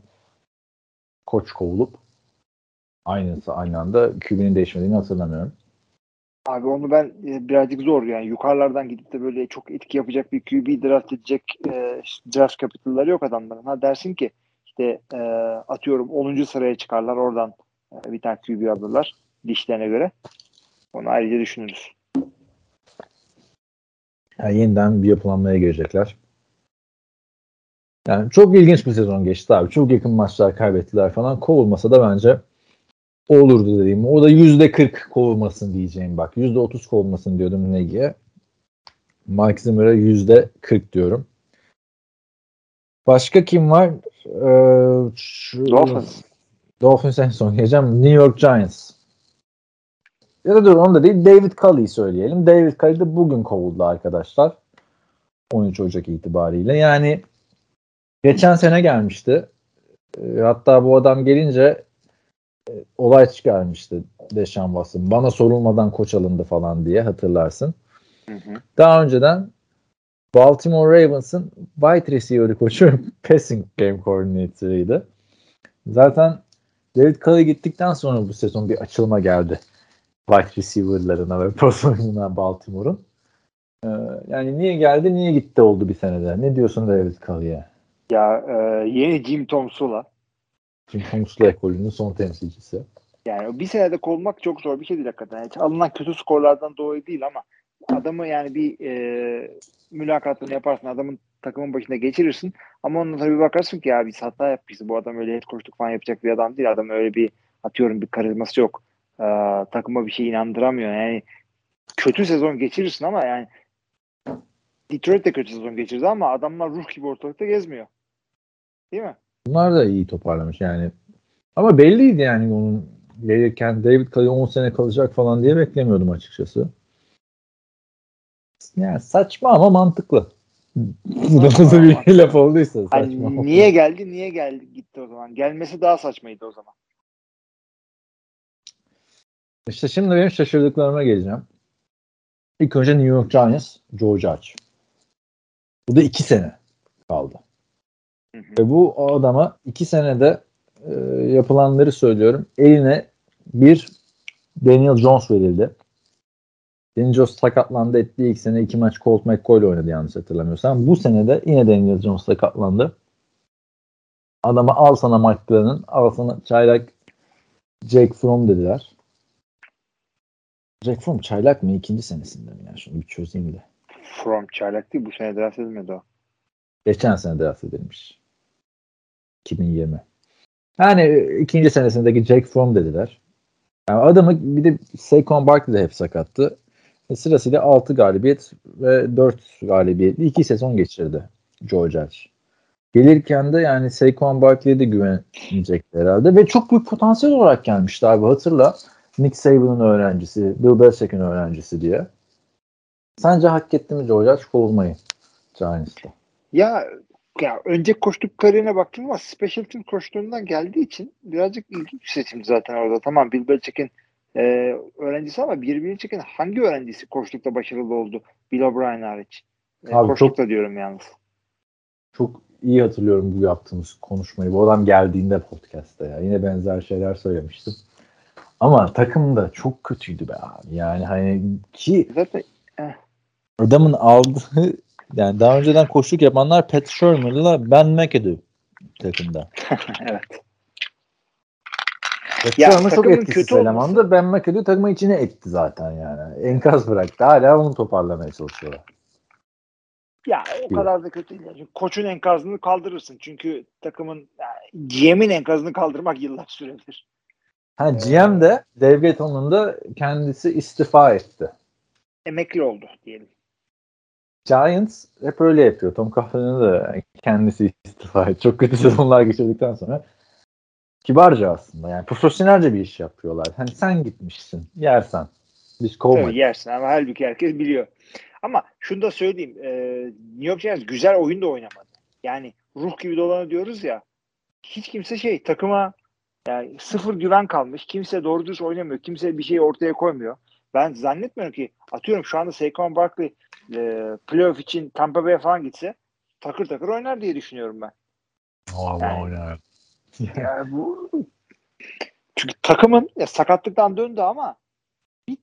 koç kovulup aynısı aynı anda QB'nin değişmediğini hatırlamıyorum. Abi onu ben e, birazcık zor yani yukarılardan gidip de böyle çok etki yapacak bir QB draft edecek e, draft capital'ları yok adamların. Ha dersin ki işte e, atıyorum 10. sıraya çıkarlar oradan e, bir tane QB alırlar dişlerine göre. Onu ayrıca düşünürüz. Yani yeniden bir yapılanmaya girecekler. Yani çok ilginç bir sezon geçti abi. Çok yakın maçlar kaybettiler falan. Kovulmasa da bence olurdu dediğim. O da yüzde kırk kovulmasın diyeceğim bak. Yüzde otuz kovulmasın diyordum Negi'ye. Mike Zimmer'a yüzde kırk diyorum. Başka kim var? Ee, şu, Dolphins. Dolphins en son geleceğim. New York Giants. Ya da dur onu da değil. David Culley'i söyleyelim. David Culley de bugün kovuldu arkadaşlar. 13 Ocak itibariyle. Yani geçen sene gelmişti. E, hatta bu adam gelince olay çıkarmıştı Deşan Watson. Bana sorulmadan koç alındı falan diye hatırlarsın. Hı hı. Daha önceden Baltimore Ravens'ın wide receiver koçu passing game coordinator'ıydı. Zaten David Culley gittikten sonra bu sezon bir açılma geldi wide receiver'larına ve pozisyonuna Baltimore'un. Ee, yani niye geldi, niye gitti oldu bir senede. Ne diyorsun David Culley'e? Ya e, yeni Jim Tomsula. Jim Tomsula ekolünün son temsilcisi. Yani bir senede kovmak çok zor bir şey değil hakikaten. Yani alınan kötü skorlardan dolayı değil ama adamı yani bir e, mülakatını yaparsın. Adamın takımın başında geçirirsin. Ama ondan sonra bir bakarsın ki ya biz hata yapmışız. Bu adam öyle head coachluk falan yapacak bir adam değil. Adam öyle bir atıyorum bir karizması yok. E, takıma bir şey inandıramıyor. Yani kötü sezon geçirirsin ama yani Detroit de kötü sezon geçirdi ama adamlar ruh gibi ortalıkta gezmiyor. Değil mi? Bunlar da iyi toparlamış yani. Ama belliydi yani onun gelirken David Culley 10 sene kalacak falan diye beklemiyordum açıkçası. Yani saçma ama mantıklı. Bu nasıl bir laf olduysa saçma. Hani niye geldi niye geldi gitti o zaman. Gelmesi daha saçmaydı o zaman. İşte şimdi benim şaşırdıklarıma geleceğim. İlk önce New York Giants, Joe Judge. Bu da iki sene kaldı. Hı hı. Ve bu adama iki senede e, yapılanları söylüyorum. Eline bir Daniel Jones verildi. Daniel Jones sakatlandı ettiği ilk sene iki maç Colt McCoy ile oynadı yanlış hatırlamıyorsam. Bu sene de yine Daniel Jones sakatlandı. Adama al sana Glenn'ın, al sana çaylak Jake Fromm dediler. Jack Fromm çaylak mı? ikinci senesinde mi? Yani şunu bir çözeyim de. From çaylak değil bu sene draft edilmedi o. Geçen sene draft edilmiş. 2020. Yani e, ikinci senesindeki Jack Fromm dediler. Yani adamı bir de Saquon Barkley de hep sakattı. E, sırasıyla 6 galibiyet ve 4 galibiyetli 2 sezon geçirdi Joe Judge. Gelirken de yani Saquon Barkley'e de güvenecekti herhalde ve çok büyük potansiyel olarak gelmişti abi hatırla. Nick Saban'ın öğrencisi, Bill Belichick'in öğrencisi diye. Sence hak etti mi Joe Judge kovulmayı Giants'ta? Ya ya önce koştuk kariyerine baktım ama special team koştuğundan geldiği için birazcık ilginç bir seçim zaten orada. Tamam Bill Belichick'in e, öğrencisi ama Bill Belichick'in hangi öğrencisi koştukta başarılı oldu? Bill O'Brien hariç. E, Abi koştukta diyorum yalnız. Çok iyi hatırlıyorum bu yaptığımız konuşmayı. Bu adam geldiğinde podcast'ta ya. Yine benzer şeyler söylemiştim. Ama takım da çok kötüydü be abi. Yani hani ki Zaten adamın aldığı yani daha önceden koşuk yapanlar Pat Shermer'la Ben McAdoo takımda. evet. Pat Ya Shermer çok takımın etkisiz kötü elemandı. Ben McAdoo takımı içine etti zaten yani. Enkaz bıraktı. Hala onu toparlamaya çalışıyorlar. Ya o Gibi. kadar da kötü değil. Yani koçun enkazını kaldırırsın. Çünkü takımın yani GM'in enkazını kaldırmak yıllar sürebilir. Ha GM de Dave Gettleman da kendisi istifa etti. Emekli oldu diyelim. Giants hep öyle yapıyor. Tom Coughlin'in de kendisi istifa etti. Çok kötü sezonlar geçirdikten sonra kibarca aslında. Yani profesyonelce bir iş yapıyorlar. Hani sen gitmişsin. Yersen. Biz kovmayız. Tabii yersin ama halbuki herkes biliyor. Ama şunu da söyleyeyim. E, New York Giants güzel oyun da oynamadı. Yani ruh gibi dolanı diyoruz ya. Hiç kimse şey takıma yani sıfır güven kalmış. Kimse doğru düz oynamıyor. Kimse bir şey ortaya koymuyor. Ben zannetmiyorum ki atıyorum şu anda Saquon Barkley e, playoff için Tampa Bay'e falan gitse takır takır oynar diye düşünüyorum ben. Vallahi Yani- oynar. Yani bu çünkü takımın ya sakatlıktan döndü ama bir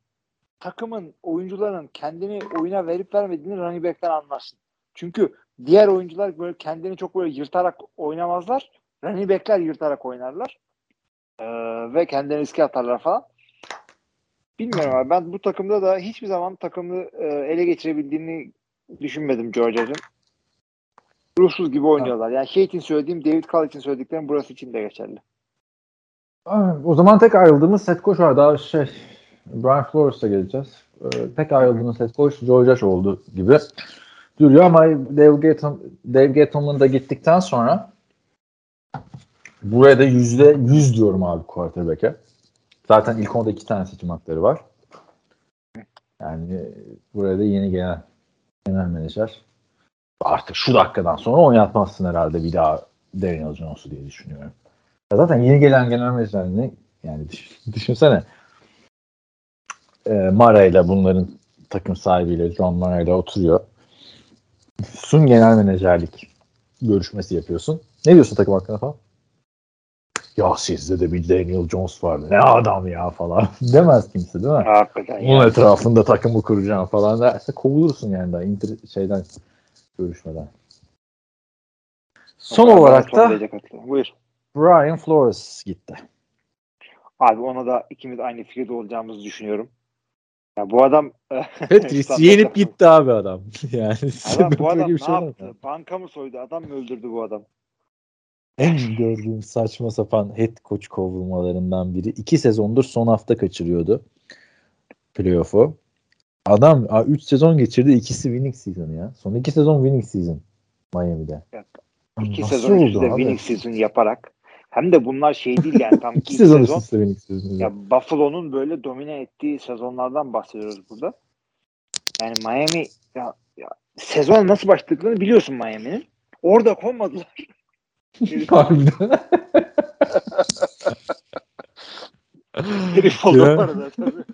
takımın oyuncuların kendini oyuna verip vermediğini running back'ten anlarsın. Çünkü diğer oyuncular böyle kendini çok böyle yırtarak oynamazlar. Running back'ler yırtarak oynarlar. Ee, ve kendilerini riske atarlar falan. Bilmiyorum abi. Ben bu takımda da hiçbir zaman takımı e, ele geçirebildiğini düşünmedim Georgia'cığım. ruhsuz gibi oynuyorlar. Yani şey için söylediğim David Carl için söylediklerim burası için de geçerli. O zaman tek ayrıldığımız set koç var. Daha şey Brian Flores'a geleceğiz. Ee, tek ayrıldığımız set koç Joe Josh oldu gibi duruyor ama Dave, Gettleman, Dave Gettleman da gittikten sonra buraya da yüzde yüz diyorum abi quarterback'e. Zaten ilk onda iki tane seçim hakları var. Yani buraya da yeni gelen genel menajer artık şu dakikadan sonra oynatmazsın herhalde bir daha Daniel Jones'u diye düşünüyorum. Ya zaten yeni gelen genel menajerini yani düşünsene e, Mara ile bunların takım sahibiyle John Mara ile oturuyor. Sun genel menajerlik görüşmesi yapıyorsun. Ne diyorsun takım hakkında falan? Ya sizde de bir Daniel Jones vardı. Ne adam ya falan. Demez kimse değil mi? Hakikaten Onun ya. etrafında takımı kuracağım falan derse kovulursun yani daha inter şeyden görüşmeden. Son olarak da. Buyur. Brian Flores gitti. Abi ona da ikimiz aynı fikirde olacağımızı düşünüyorum. Ya bu adam Patriots yenip gitti abi adam. Yani Adam bu adam ne şey yaptı? Banka mı soydu? Adam mı öldürdü bu adam? En gördüğüm saçma sapan head coach kovulmalarından biri. İki sezondur son hafta kaçırıyordu playoff'u. Adam 3 sezon geçirdi. ikisi winning season ya. Son iki sezon winning season Miami'de. Evet. Nasıl İki sezon oldu üstte abi? winning season yaparak hem de bunlar şey değil yani tam İki sezon sezon. üst üste winning season. Ya Buffalo'nun böyle domine ettiği sezonlardan bahsediyoruz burada. Yani Miami ya, ya sezon nasıl başladıklarını biliyorsun Miami'nin. Orada konmadılar. Harbiden. Herif oldu Ya. orada tabii.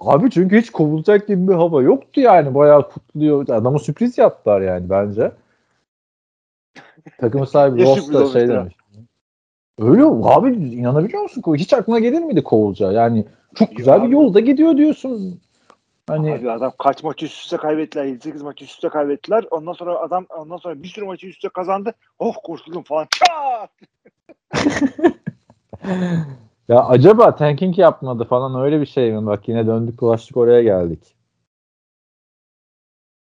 Abi çünkü hiç kovulacak gibi bir hava yoktu yani. Bayağı kutluyor. Adama sürpriz yaptılar yani bence. Takımı sahibi Ross da şey demiş. Öyle abi inanabiliyor musun? Hiç aklına gelir miydi kovulacağı? Yani çok güzel bir yolda gidiyor diyorsun. Hani Abi adam kaç maç üst üste kaybettiler. 7-8 maç üst üste kaybettiler. Ondan sonra adam ondan sonra bir sürü maçı üst üste kazandı. Oh kurtuldum falan. Ya acaba tanking yapmadı falan öyle bir şey mi? Bak yine döndük dolaştık oraya geldik.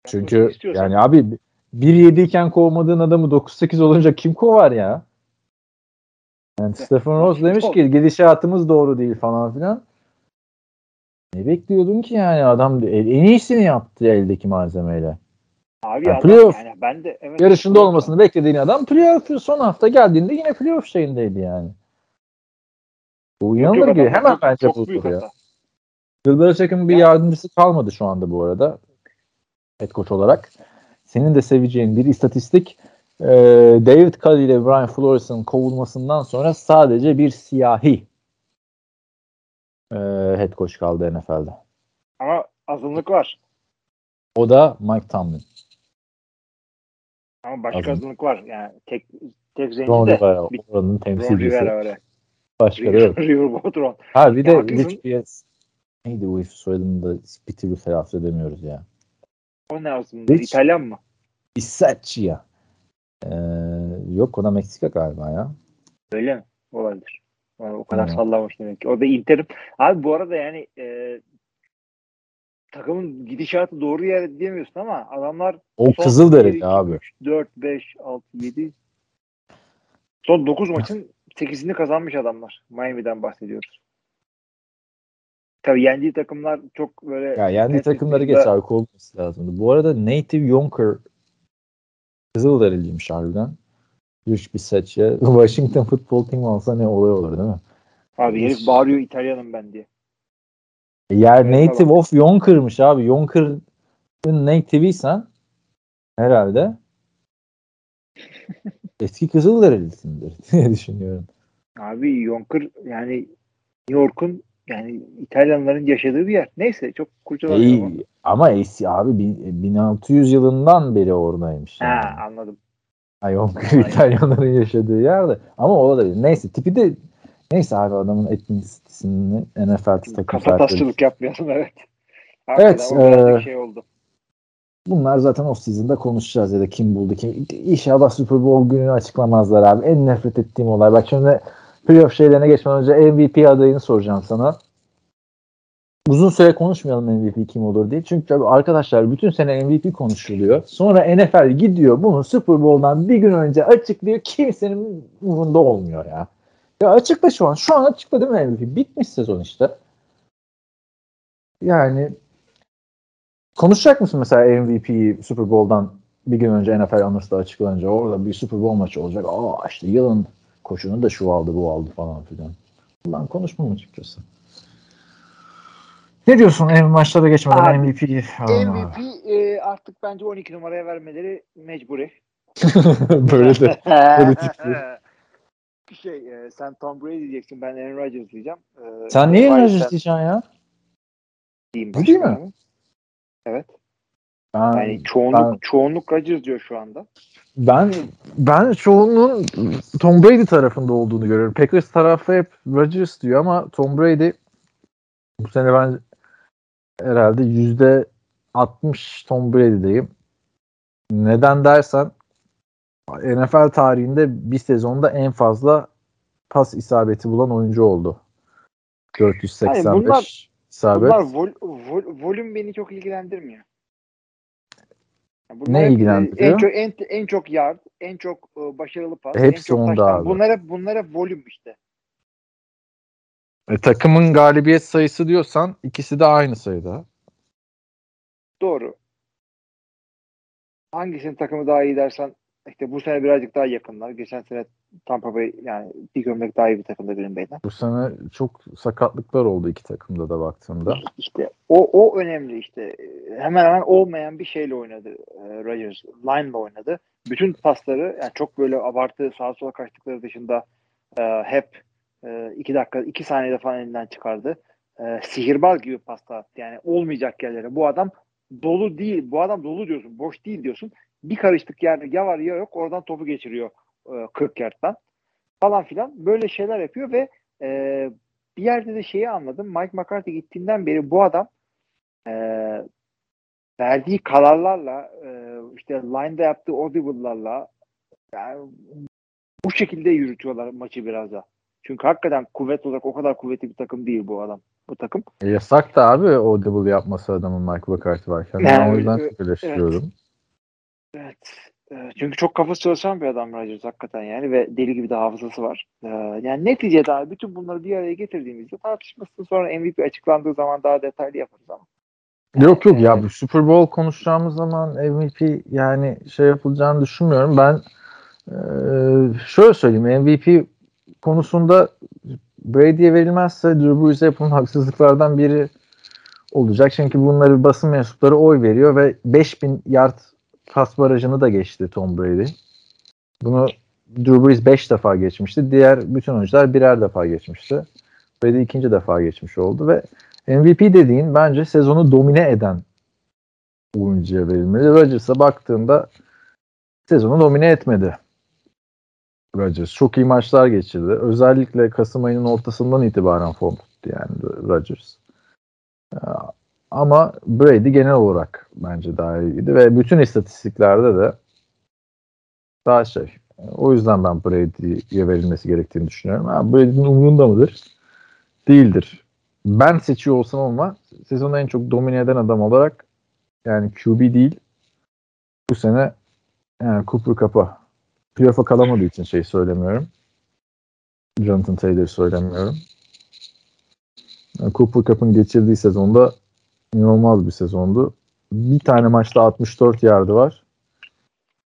Çünkü İstiyorsan- yani abi 1-7 iken kovmadığın adamı 9-8 olunca kim kovar ya? Yani Stephen Ross demiş ki gidişatımız doğru değil falan filan. Ne bekliyordun ki yani adam en iyisini yaptı eldeki malzemeyle. Abi Yani playoff yani ben de evet, Yarışında playoff- olmasını beklediğin adam playoff son hafta geldiğinde yine playoff şeyindeydi yani. Bu inanılır gibi. Hemen çok- bence çok ya. Bill Belichick'in bir Ya- yardımcısı kalmadı şu anda bu arada. Head coach olarak. Senin de seveceğin bir istatistik. Ee, David Culley ile Brian Flores'ın kovulmasından sonra sadece bir siyahi ee, head coach kaldı NFL'de. Ama azınlık var. O da Mike Tomlin. Ama başka Azınlık. azınlık var. Yani tek tek zenci Ron de. Rivera bir- oranın Ron temsilcisi. Rivera öyle. Başka da yok. Ha bir de. Rich Bias. Neydi bu herif soyadını da bir türlü telaffuz edemiyoruz ya. O ne aslında? Rich- İtalyan mı? Bisaccia. Ee, yok o da Meksika galiba ya. Öyle mi? Olabilir. O o kadar Hmm. sallamış demek ki. O da Inter'im. Abi bu arada yani e, takımın gidişatı doğru yer diyemiyorsun ama adamlar O son Kızılderili 1, abi. 3, 4, 5, 6, 7 son 9 maçın 8'ini kazanmış adamlar. Miami'den bahsediyoruz. Tabii yendiği takımlar çok böyle Ya yendi Patriots takımları geç abi olması lazımdı. Bu arada Native Yonker Kızılderiliymiş harbiden. Rich Bisaccia. Washington Football Team olsa ne olay olur değil mi? Abi herif bağırıyor İtalyanım ben diye. E, Yer Evet, Native of Yonker'mış abi. Yonker'ın native'iysen herhalde eski Kızılderilisindir diye düşünüyorum. Abi Yonker yani New York'un yani İtalyanların yaşadığı bir yer. Neyse çok kurcalamayalım. İyi, ama eski abi bin- 1600 yılından beri oradaymış. Yani. anladım. Ha, Yonker Aynen. İtalyanların yaşadığı yerde. Ama olabilir. Neyse tipi de neyse abi adamın etnisitesini NFL takım Kafa sahipleri- tasçılık yapmayalım evet. Hakikaten Evet, e, şey oldu. Bunlar zaten o season'da konuşacağız ya da kim buldu kim. İnşallah Super Bowl gününü açıklamazlar abi. En nefret ettiğim olay. Bak şimdi playoff şeylerine geçmeden önce MVP adayını soracağım sana. Uzun süre konuşmayalım MVP kim olur diye. Çünkü tabii arkadaşlar bütün sene MVP konuşuluyor. Sonra NFL gidiyor bunu Super Bowl'dan bir gün önce açıklıyor. Kimsenin umurunda olmuyor ya. Ya açıkla şu an. Şu an açıkla değil mi MVP? Bitmiş sezon işte. Yani konuşacak mısın mesela MVP'yi Super Bowl'dan bir gün önce NFL Honors'ta açıklanınca orada bir Super Bowl maçı olacak. Aa işte yılın koşunu da şu aldı bu aldı falan filan. Ben konuşmam açıkçası. Ne diyorsun en maçlara geçmeden Abi, MVP'yi? MVP e, artık bence 12 numaraya vermeleri mecburi. Böyle de politikli. şey e, sen Tom Brady diyeceksin ben Aaron Rodgers diyeceğim. E, Sen niye Bayern Rodgers diyeceksin ya? diyeyim Bu değil mi? Evet. Ben, Yani çoğunluk ben- çoğunluk Rodgers diyor şu anda. ben ben çoğunluğun Tom Brady tarafında olduğunu görüyorum. Packers tarafı hep Rodgers diyor ama Tom Brady bu sene ben herhalde yüzde 60 Tom Brady'deyim. Neden dersen NFL tarihinde bir sezonda en fazla pas isabeti bulan oyuncu oldu. 485 Hayır, bunlar- isabet. Bunlar vol, vol, volüm beni çok ilgilendirmiyor. Yani Ne hep, e, ilgilendiriyor? En çok en, en çok yard, en çok e, başarılı pas, Hepsi en çok onda taştan. abi. Bunlar hep bunlar hep volüm işte. E, takımın galibiyet sayısı diyorsan ikisi de aynı sayıda. Doğru. Hangisinin takımı daha iyi dersen işte bu sene birazcık daha yakınlar. Geçen sene Tampa Bay yani bir gömlek daha iyi bir takımda Green Bay'den. Bu sene çok sakatlıklar oldu iki takımda da baktığımda. İşte o o önemli işte. Hemen hemen olmayan bir şeyle oynadı e, Rodgers. Line'la oynadı. Bütün pasları yani çok böyle abartı sağa sola kaçtıkları dışında e, hep e, dakika iki saniyede falan elinden çıkardı. E, sihirbaz gibi pasta attı. Yani olmayacak yerlere. Bu adam dolu değil. Bu adam dolu diyorsun. Boş değil diyorsun. Bir karıştık yerde ya var ya yok. Oradan topu geçiriyor e, 40 yardtan falan filan. Böyle şeyler yapıyor ve e, bir yerde de şeyi anladım. Mike McCarthy gittiğinden beri bu adam e, verdiği kararlarla e, işte line'da yaptığı audible'larla yani bu şekilde yürütüyorlar maçı biraz da. Çünkü hakikaten kuvvet olarak o kadar kuvvetli bir takım değil bu adam. Bu takım. E, yasak da abi o double yapması adamın Mike McCarthy varken. Ben Yani, o yüzden evet, çok eleştiriyorum. Evet. E, Çünkü çok kafası çalışan bir adam Rodgers hakikaten yani ve deli gibi de hafızası var. E, Yani neticede abi bütün bunları bir araya getirdiğimizde tartışmasını sonra MVP açıklandığı zaman daha detaylı yaparız ama. Yok yok ya bu Super Bowl konuşacağımız zaman MVP yani şey yapılacağını düşünmüyorum. Ben e, şöyle söyleyeyim MVP konusunda Brady'ye verilmezse Drew Brees'e yapılan haksızlıklardan biri olacak. Çünkü bunları basın mensupları oy veriyor ve 5000 yard pas barajını da geçti Tom Brady. Bunu Drew Brees 5 defa geçmişti. Diğer bütün oyuncular birer defa geçmişti. Brady ikinci defa geçmiş oldu ve MVP dediğin bence sezonu domine eden oyuncuya verilmeli. Rodgers'a baktığında sezonu domine etmedi. Rodgers çok iyi maçlar geçirdi. Özellikle Kasım ayının ortasından itibaren form tuttu yani Rodgers. Ee, Ama Brady genel olarak bence daha iyiydi ve bütün istatistiklerde de daha şey. O yüzden ben Brady'ye verilmesi gerektiğini düşünüyorum. Ha, Brady'nin umurunda mıdır? Değildir. Ben seçiyor olsam ama sezonu en çok domine eden adam olarak yani QB değil bu sene yani Cooper Cup'a playoff'a kalamadığı için şey söylemiyorum. Jonathan Taylor söylemiyorum. Yani Cooper Cup'ın geçirdiği sezonda inanılmaz bir sezondu. Bir tane maçta 64 yardı var.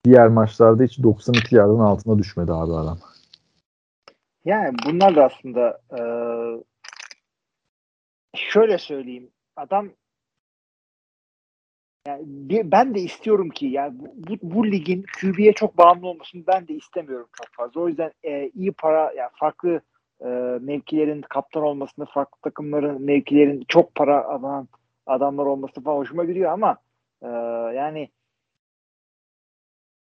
Diğer maçlarda hiç 92 yardın altına düşmedi abi adam. Yani bunlar da aslında e, şöyle söyleyeyim. Adam yani ben de istiyorum ki yani bu, bu, bu ligin QB'ye çok bağımlı olmasını ben de istemiyorum çok fazla. O yüzden e, iyi para yani farklı e, mevkilerin kaptan olmasını, farklı takımların mevkilerin çok para alan adamlar olması falan hoşuma gidiyor ama e, yani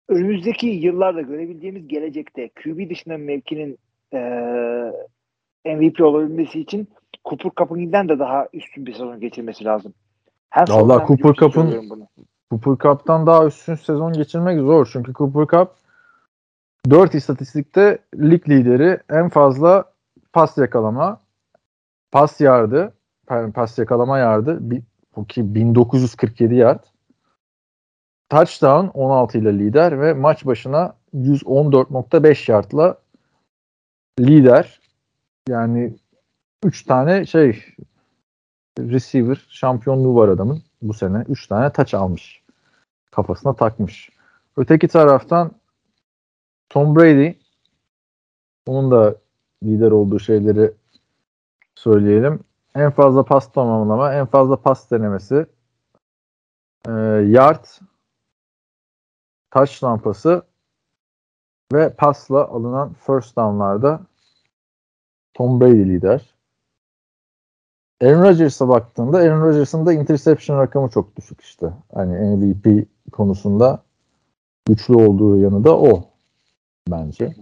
önümüzdeki yıllarda görebileceğimiz gelecekte QB dışında mevkinin e, MVP olabilmesi için Cooper Cup'ınkinden de daha üstün bir sezon geçirmesi lazım. Vallahi sondan Cooper Cup'ın- bunu. Cooper Cup'tan daha üstün sezon geçirmek zor. Çünkü Cooper Cup 4 istatistikte lig lideri en fazla pas yakalama, pas yardı, pas yakalama yardı. Bu ki 1947 yard. Touchdown 16 ile lider ve maç başına 114.5 yardla lider. Yani 3 tane şey receiver şampiyonluğu var adamın bu sene. 3 tane taç almış. Kafasına takmış. Öteki taraftan Tom Brady onun da lider olduğu şeyleri söyleyelim. En fazla pas tamamlama, en fazla pas denemesi, e, yard, taç lampası ve pasla alınan first down'larda Tom Brady lider. Aaron Rodgers'a baktığında Aaron Rodgers'ın da interception rakamı çok düşük işte. Hani MVP konusunda güçlü olduğu yanı da o bence.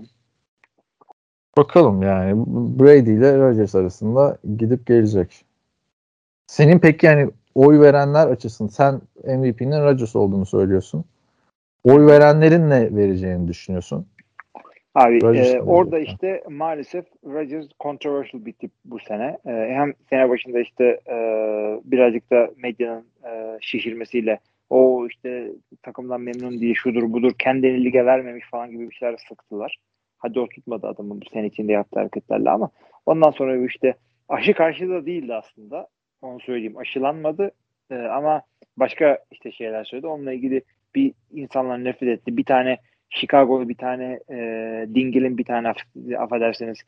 Bakalım yani Brady ile Rodgers arasında gidip gelecek. Senin peki yani oy verenler açısın sen MVP'nin Rodgers olduğunu söylüyorsun. Oy verenlerin ne vereceğini düşünüyorsun? Abi Rodgers e, orada işte maalesef Rodgers controversial bir tip bu sene. E, hem sene başında işte e, birazcık da medyanın e, şişirmesiyle o işte takımdan memnun diye şudur budur kendini lige vermemiş falan gibi bir şeyler sıktılar. Hadi o tutmadı adamın bu sene içinde yaptığı hareketlerle ama ondan sonra bu işte aşı karşıda da değildi aslında. Onu söyleyeyim. Aşılanmadı e, ama başka işte şeyler söyledi. Onunla ilgili bir insanlar nefret etti. Bir tane Chicago'lu bir tane e, Dingil'in bir tane aff- affedersiniz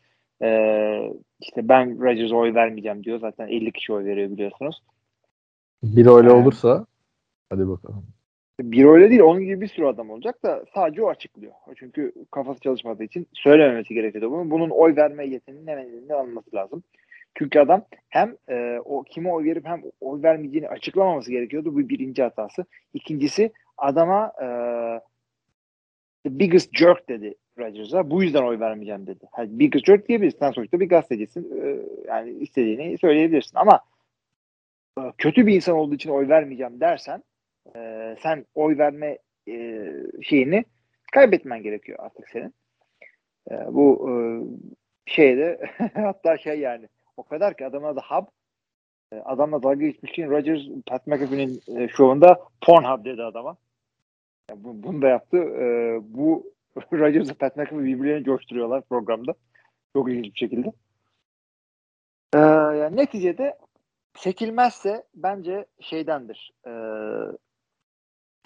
e, işte ben Rodgers'a oy vermeyeceğim diyor. Zaten 50 kişi oy veriyor biliyorsunuz. Bir öyle Evet. olursa hadi bakalım. Bir öyle değil. Onun gibi bir sürü adam olacak da sadece o açıklıyor. Çünkü kafası çalışmadığı için söylememesi gerekiyordu bunu. Bunun oy verme yeteneğinin hemen elinden alınması lazım. Çünkü adam hem e, o kime oy verip hem oy vermeyeceğini açıklamaması gerekiyordu. Bu birinci hatası. İkincisi adama e, the biggest jerk dedi Rodgers'a. Bu yüzden oy vermeyeceğim dedi. Yani biggest jerk diyebilirsin. Sen sonuçta bir gazetecisin. E, yani istediğini söyleyebilirsin. Ama e, kötü bir insan olduğu için oy vermeyeceğim dersen e, sen oy verme e, şeyini kaybetmen gerekiyor artık senin. Bu şeyde hatta şey yani o kadar ki adamın adı Hub adamla dalga geçmişken Rodgers Pat McAfee'nin şovunda Pornhub dedi adama. Yani bu, bunu da yaptı. E, bu Rodgers'la Pat McAfee birbirlerini coşturuyorlar programda. Çok ilginç bir şekilde. E, yani neticede seçilmezse bence şeydendir. E,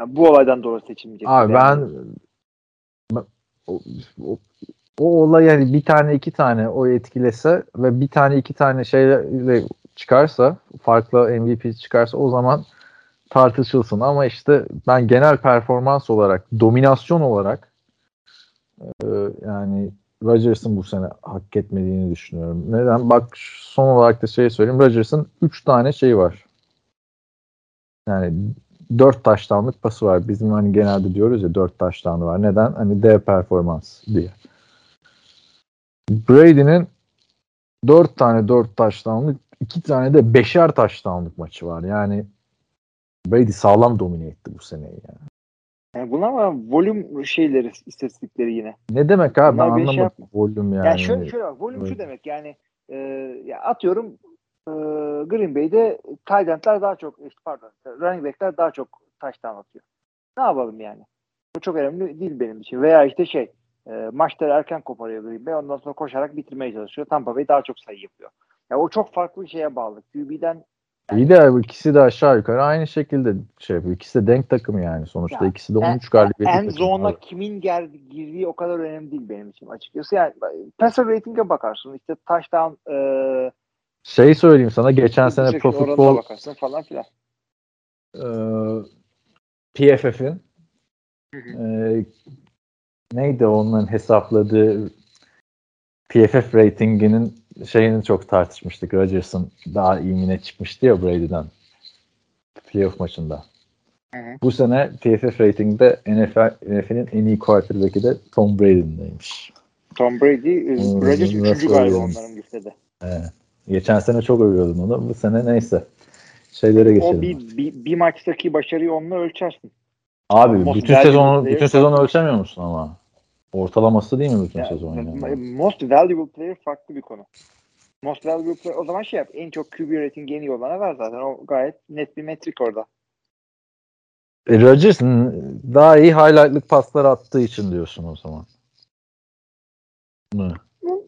yani bu olaydan dolayı seçilmeyecek. Abi ben ben- o, o, o olay yani bir tane iki tane o etkilese ve bir tane iki tane şeyle çıkarsa farklı MVP çıkarsa o zaman tartışılsın ama işte ben genel performans olarak dominasyon olarak e, yani Rodgers'ın bu sene hak etmediğini düşünüyorum. Neden? Bak son olarak da şey söyleyeyim. Rodgers'ın 3 tane şey var. Yani 4 taştanlık pası var. Bizim hani genelde diyoruz ya 4 taştanlı var. Neden? Hani dev performans diye. Brady'nin 4 tane 4 taştanlık 2 tane de 5'er taştanlık maçı var. Yani Brady sağlam domine etti bu seneyi yani. Yani bunlar ama volüm şeyleri, istatistikleri yine. Ne demek abi? Ben Bunlar bir şey anlamadım. Volüm yani. Yani, şöyle, şöyle bak, volüm şu demek yani e, ya atıyorum e, Green Bay'de tight daha çok işte pardon running back'ler daha çok taştan atıyor. Ne yapalım yani? Bu çok önemli değil benim için. Veya işte şey e, maçları erken koparıyor Green Bay ondan sonra koşarak bitirmeye çalışıyor. Tampa Bay daha çok sayı yapıyor. Ya o çok farklı bir şeye bağlı. QB'den İyi de bu ikisi de aşağı yukarı aynı şekilde şey yapıyor. İkisi de denk takım yani. Sonuçta Ya, ikisi de en- 13 galibiyetli en takım. zone'a Abi. kimin geldi, girdiği o kadar önemli değil benim için açıkçası. Yani passer rating'e bakarsın. İşte touchdown e, Şey söyleyeyim sana. Geçen sene Pro Football bakarsın falan filan. e, PFF'in e, neydi onların hesapladığı PFF ratinginin şeyini çok tartışmıştık. Rodgers'ın daha iyi mi ne çıkmıştı ya Brady'den playoff maçında. Hı hı. Bu sene PFF ratingde NFL, NFL'in en iyi quarterback'i de Tom Brady'deymiş. Tom Brady, e, Hmm, Rodgers üçüncü galiba onların listede. Evet. Geçen sene çok övüyordum onu. Bu sene neyse. Şeylere geçelim. O bir, bir, bir maçtaki başarıyı onunla ölçersin. Abi Most bütün sezonu bütün sezonu ölçemiyor musun ama? Ortalaması değil mi bütün Yani, sezon yani? Most valuable player farklı bir konu. Most Valuable Player o zaman şey yap. En çok QB rating en iyi olana ver zaten. O gayet net bir metrik orada. E, Rodgers daha iyi highlightlık paslar attığı için diyorsun o zaman. Mı?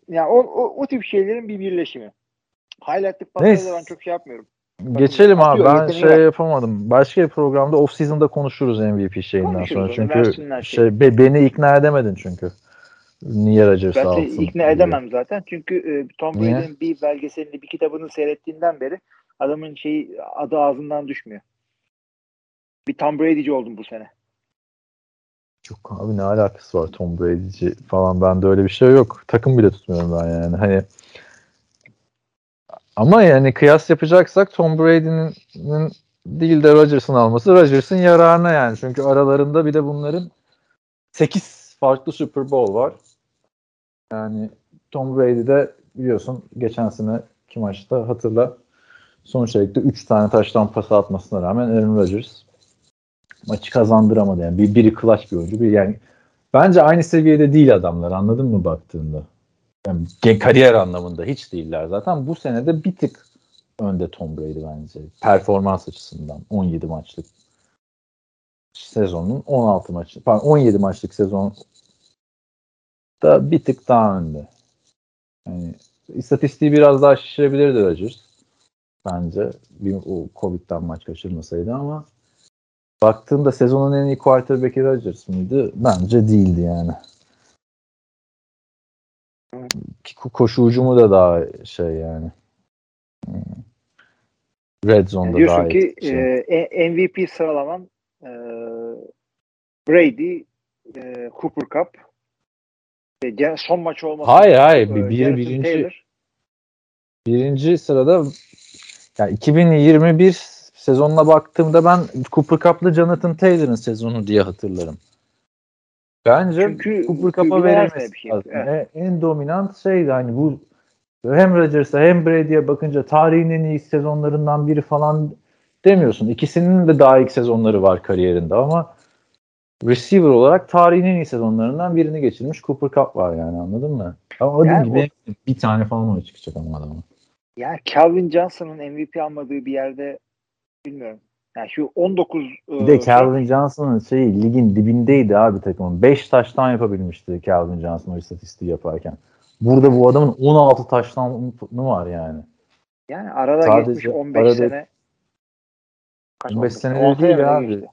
Yani o, o, o tip şeylerin bir birleşimi. Highlight'lık paslarda Neyse. ben çok şey yapmıyorum. Geçelim abi. Ben şey var. yapamadım. Başka bir programda off season'da konuşuruz MVP şeyinden Konuşuruz sonra. onu, Çünkü şeyi. şey be- beni ikna edemedin çünkü. Niye Rodgers Ben alsın? seni ikna diye. edemem zaten. Çünkü e, Tom? Brady'nin bir belgeselini, bir kitabını seyrettiğinden beri adamın şeyi adı ağzından düşmüyor. Bir Tom Brady'ci oldum bu sene. Yok abi ne alakası var Tom Brady'ci falan bende öyle bir şey yok. Takım bile tutmuyorum ben yani. Hani ama yani kıyas yapacaksak Tom Brady'nin değil de Rodgers'ın alması Rodgers'ın yararına yani. Çünkü aralarında bir de bunların 8 farklı Super Bowl var. Yani Tom Brady'de biliyorsun geçen sene ki maçta hatırla sonuç olarak 3 tane taştan pası atmasına rağmen Aaron Rodgers maçı kazandıramadı. Yani bir, biri clutch bir oyuncu. Bir yani bence aynı seviyede değil adamlar anladın mı baktığında? Yani kariyer anlamında hiç değiller zaten. Bu sene de bir tık önde Tom Brady bence. Performans açısından 17 maçlık sezonun 16 maçı pardon 17 maçlık sezon da bir tık daha önde. Yani istatistiği biraz daha şişirebilirdi Rodgers. Bence bir o Covid'den maç kaçırmasaydı ama baktığımda sezonun en iyi quarterback'i Rodgers mıydı? Bence değildi yani. Ki ko- Koşu ucumu da daha şey yani. Hmm. Red Yani Zone'da daha diyorsun ki etkili. şey. e, e- MVP sıralaman e, Brady, e, Cooper Cup e, son maç olması. Hayır hayır e, bir, Jonathan birinci Taylor. birinci sırada yani 2021 sezonuna baktığımda ben Cooper Cup'lı Jonathan Taylor'ın sezonu diye hatırlarım. Bence Çünkü Cooper Cup'a verilmesi bir şey. lazım. Evet. E, En dominant şeydi hani bu hem Rodgers'a hem Brady'ye bakınca tarihin en iyi sezonlarından biri falan demiyorsun. İkisinin de daha ilk sezonları var kariyerinde ama receiver olarak tarihin en iyi sezonlarından birini geçirmiş Cooper Cup var yani anladın mı? Ama dediğim Yani gibi bir tane falan oy çıkacak ama adama. Yani Calvin Johnson'ın MVP almadığı bir yerde bilmiyorum. Yani şu 19 Bir de e, Calvin Johnson'ın şeyi ligin dibindeydi abi takımın. 5 taştan yapabilmişti Calvin Johnson o istatistiği yaparken. Burada bu adamın 16 taştanı var yani. yani arada Sadece geçmiş 15 arada- sene. Kaç 15 oldu? sene 10 değil abi. geçti.